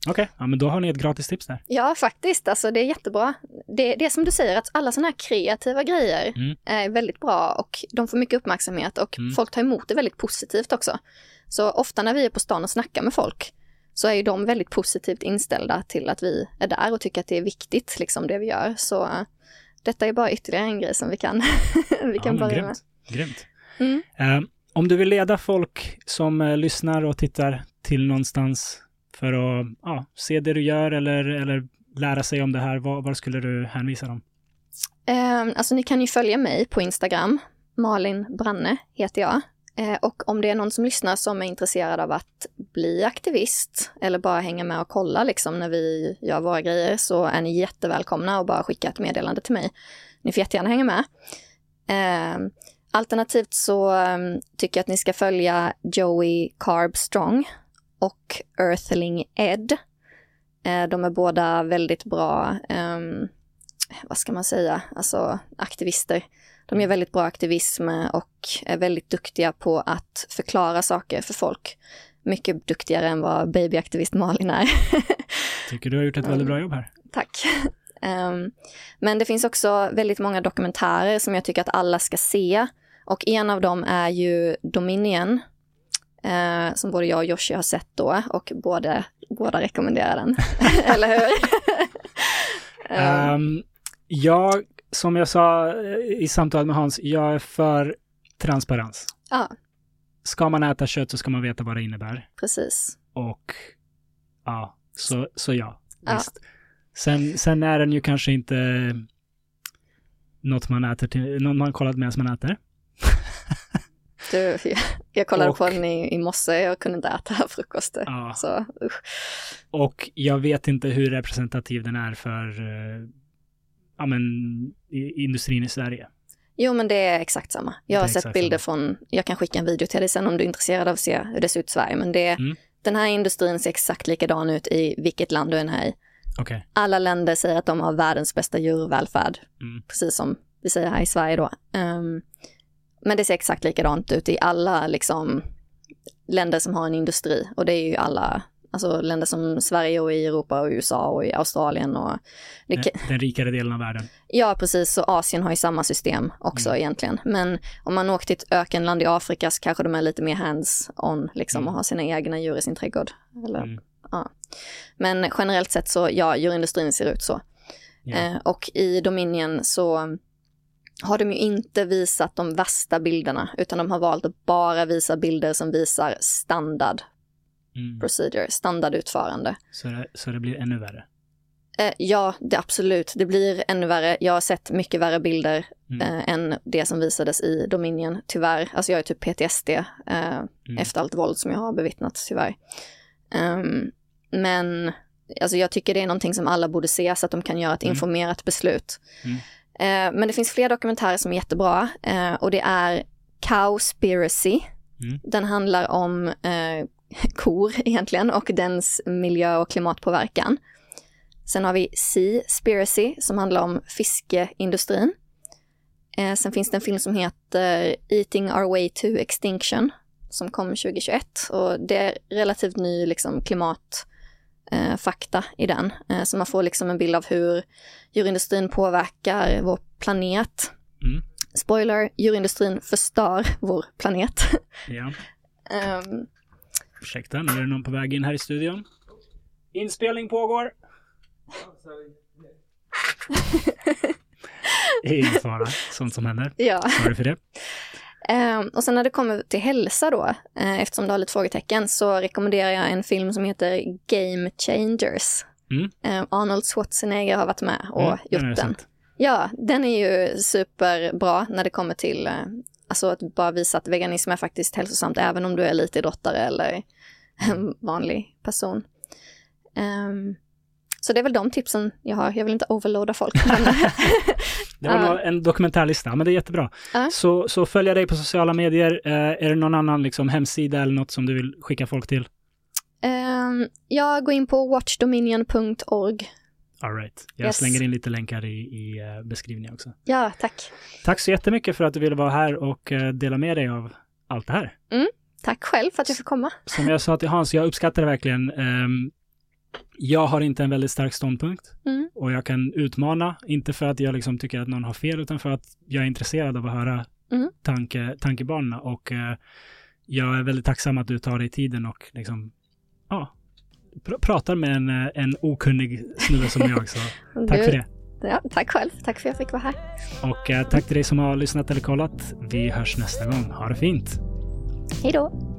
Okej, ja, men då har ni ett gratis tips där. Ja, faktiskt. Alltså, det är jättebra. Det, det är som du säger, att alla sådana här kreativa grejer Mm. är väldigt bra och de får mycket uppmärksamhet och Mm. folk tar emot det väldigt positivt också. Så ofta när vi är på stan och snackar med folk så är ju de väldigt positivt inställda till att vi är där och tycker att det är viktigt, liksom det vi gör. Så detta är bara ytterligare en grej som vi kan, vi kan ja, börja med. grymt. grymt. Mm. Ehm, om du vill leda folk som eh, lyssnar och tittar till någonstans för att ja, se det du gör eller, eller lära sig om det här, var, var skulle du hänvisa dem? Eh, alltså ni kan ju följa mig på Instagram. Malin Branne heter jag. Eh, och om det är någon som lyssnar som är intresserad av att bli aktivist eller bara hänga med och kolla liksom när vi gör våra grejer så är ni jättevälkomna och bara skicka ett meddelande till mig. Ni får jättegärna hänga med. Eh, alternativt så ehm, tycker jag att ni ska följa Joey Carb Strong och Earthling Ed. Eh, de är båda väldigt bra ehm, vad ska man säga, alltså aktivister. De gör väldigt bra aktivism och är väldigt duktiga på att förklara saker för folk. Mycket duktigare än vad babyaktivist Malin är. Tycker du har gjort ett väldigt bra jobb här. Tack. Ehm, men det finns också väldigt många dokumentärer som jag tycker att alla ska se. Och en av dem är ju Dominion, eh, som både jag och Joshi har sett då och båda, båda rekommenderar den. Eller hur? Ehm, jag, som jag sa eh, i samtalet med Hans, jag är för transparens. ja, Ska man äta kött så ska man veta vad det innebär. precis. Och ja, så, så ja, Ja. visst. Sen, sen är den ju kanske inte något man äter till, något man kollat medan man äter. Du, jag, jag kollade Och- på den i, i morse, jag kunde inte äta frukost. Ja. Så usch. Och jag vet inte hur representativ den är för eh, ja, men, i, industrin i Sverige. Jo, men det är exakt samma. Jag har sett bilder från, jag kan skicka en video till dig sen om du är intresserad av att se hur det ser ut i Sverige, men det, Mm. den här industrin ser exakt likadan ut i vilket land du än är i. Okej. Alla länder säger att de har världens bästa djurvälfärd, Mm. precis som vi säger här i Sverige då. Ehm, men det ser exakt likadant ut i alla liksom, länder som har en industri och det är ju alla, alltså länder som Sverige och i Europa och USA och i Australien och Den, den rikare delen av världen. Ja, precis. Så Asien har ju samma system också Mm. egentligen. Men om man åker till ett ökenland i Afrika så kanske de är lite mer hands-on liksom Mm. och har sina egna djur i sin trädgård. Eller, Mm. ja. Men generellt sett så, ja, djurindustrin ser ut så. Ja. Eh, och i Dominion så har de ju inte visat de värsta bilderna, utan de har valt att bara visa bilder som visar standard Mm. procedure, standardutförande. Så, det, så det blir ännu värre. Eh, ja, det absolut. Det blir ännu värre. Jag har sett mycket värre bilder Mm. eh, än det som visades i Dominion, tyvärr. Alltså jag är typ PTSD eh, Mm. efter allt våld som jag har bevittnat, tyvärr. Ehm, men alltså jag tycker det är någonting som alla borde se så att de kan göra ett Mm. informerat beslut. Mm. Eh, men det finns fler dokumentärer som är jättebra eh, och det är Cowspiracy. Mm. Den handlar om eh, kor egentligen och dens miljö och klimatpåverkan. Sen har vi Seaspiracy som handlar om fiskeindustrin. Eh, sen finns det en film som heter Eating Our Way to Extinction som kom 2021 och det är relativt ny liksom, klimatfakta eh, i den. Eh, så man får liksom en bild av hur djurindustrin påverkar vår planet. Mm. Spoiler, djurindustrin förstör vår planet. Ja. Ehm, Ursäkta, nu är det någon på väg in här i studion. Inspelning pågår. Ingen fara, sånt som händer. ja. Sorry för det. Ehm, och sen när det kommer till hälsa då, eh, eftersom du har lite frågetecken, så rekommenderar jag en film som heter Game Changers. Mm. Ehm, Arnold Schwarzenegger har varit med och Mm, gjort den. Ja, den är ju superbra när det kommer till eh, alltså att bara visa att veganism är faktiskt hälsosamt även om du är elitidrottare eller en vanlig person. Ehm, så det är väl de tipsen jag har. Jag vill inte overloada folk. Det var nog en dokumentärlista, men det är jättebra. Ja. Så, så följa dig på sociala medier. Eh, är det någon annan liksom, hemsida eller något som du vill skicka folk till? Ehm, jag går in på watchdominion.org. All right. Jag Yes. slänger in lite länkar i, i eh, beskrivningen också. Ja, tack. Tack så jättemycket för att du ville vara här och eh, dela med dig av allt det här. Tack själv för att jag fick komma. Som jag sa till Hans, jag uppskattar det verkligen. Ehm, jag har inte en väldigt stark ståndpunkt Mm. och jag kan utmana, inte för att jag liksom tycker att någon har fel, utan för att jag är intresserad av att höra Mm. tanke, tankebanorna och eh, jag är väldigt tacksam att du tar dig tiden och liksom, pr- pratar med en, eh, en okunnig snubbe som jag. Så tack Du- för det. Ja, tack själv. Tack för att jag fick vara här. Och eh, tack till dig som har lyssnat eller kollat. Vi hörs nästa gång. Ha det fint! Hej då.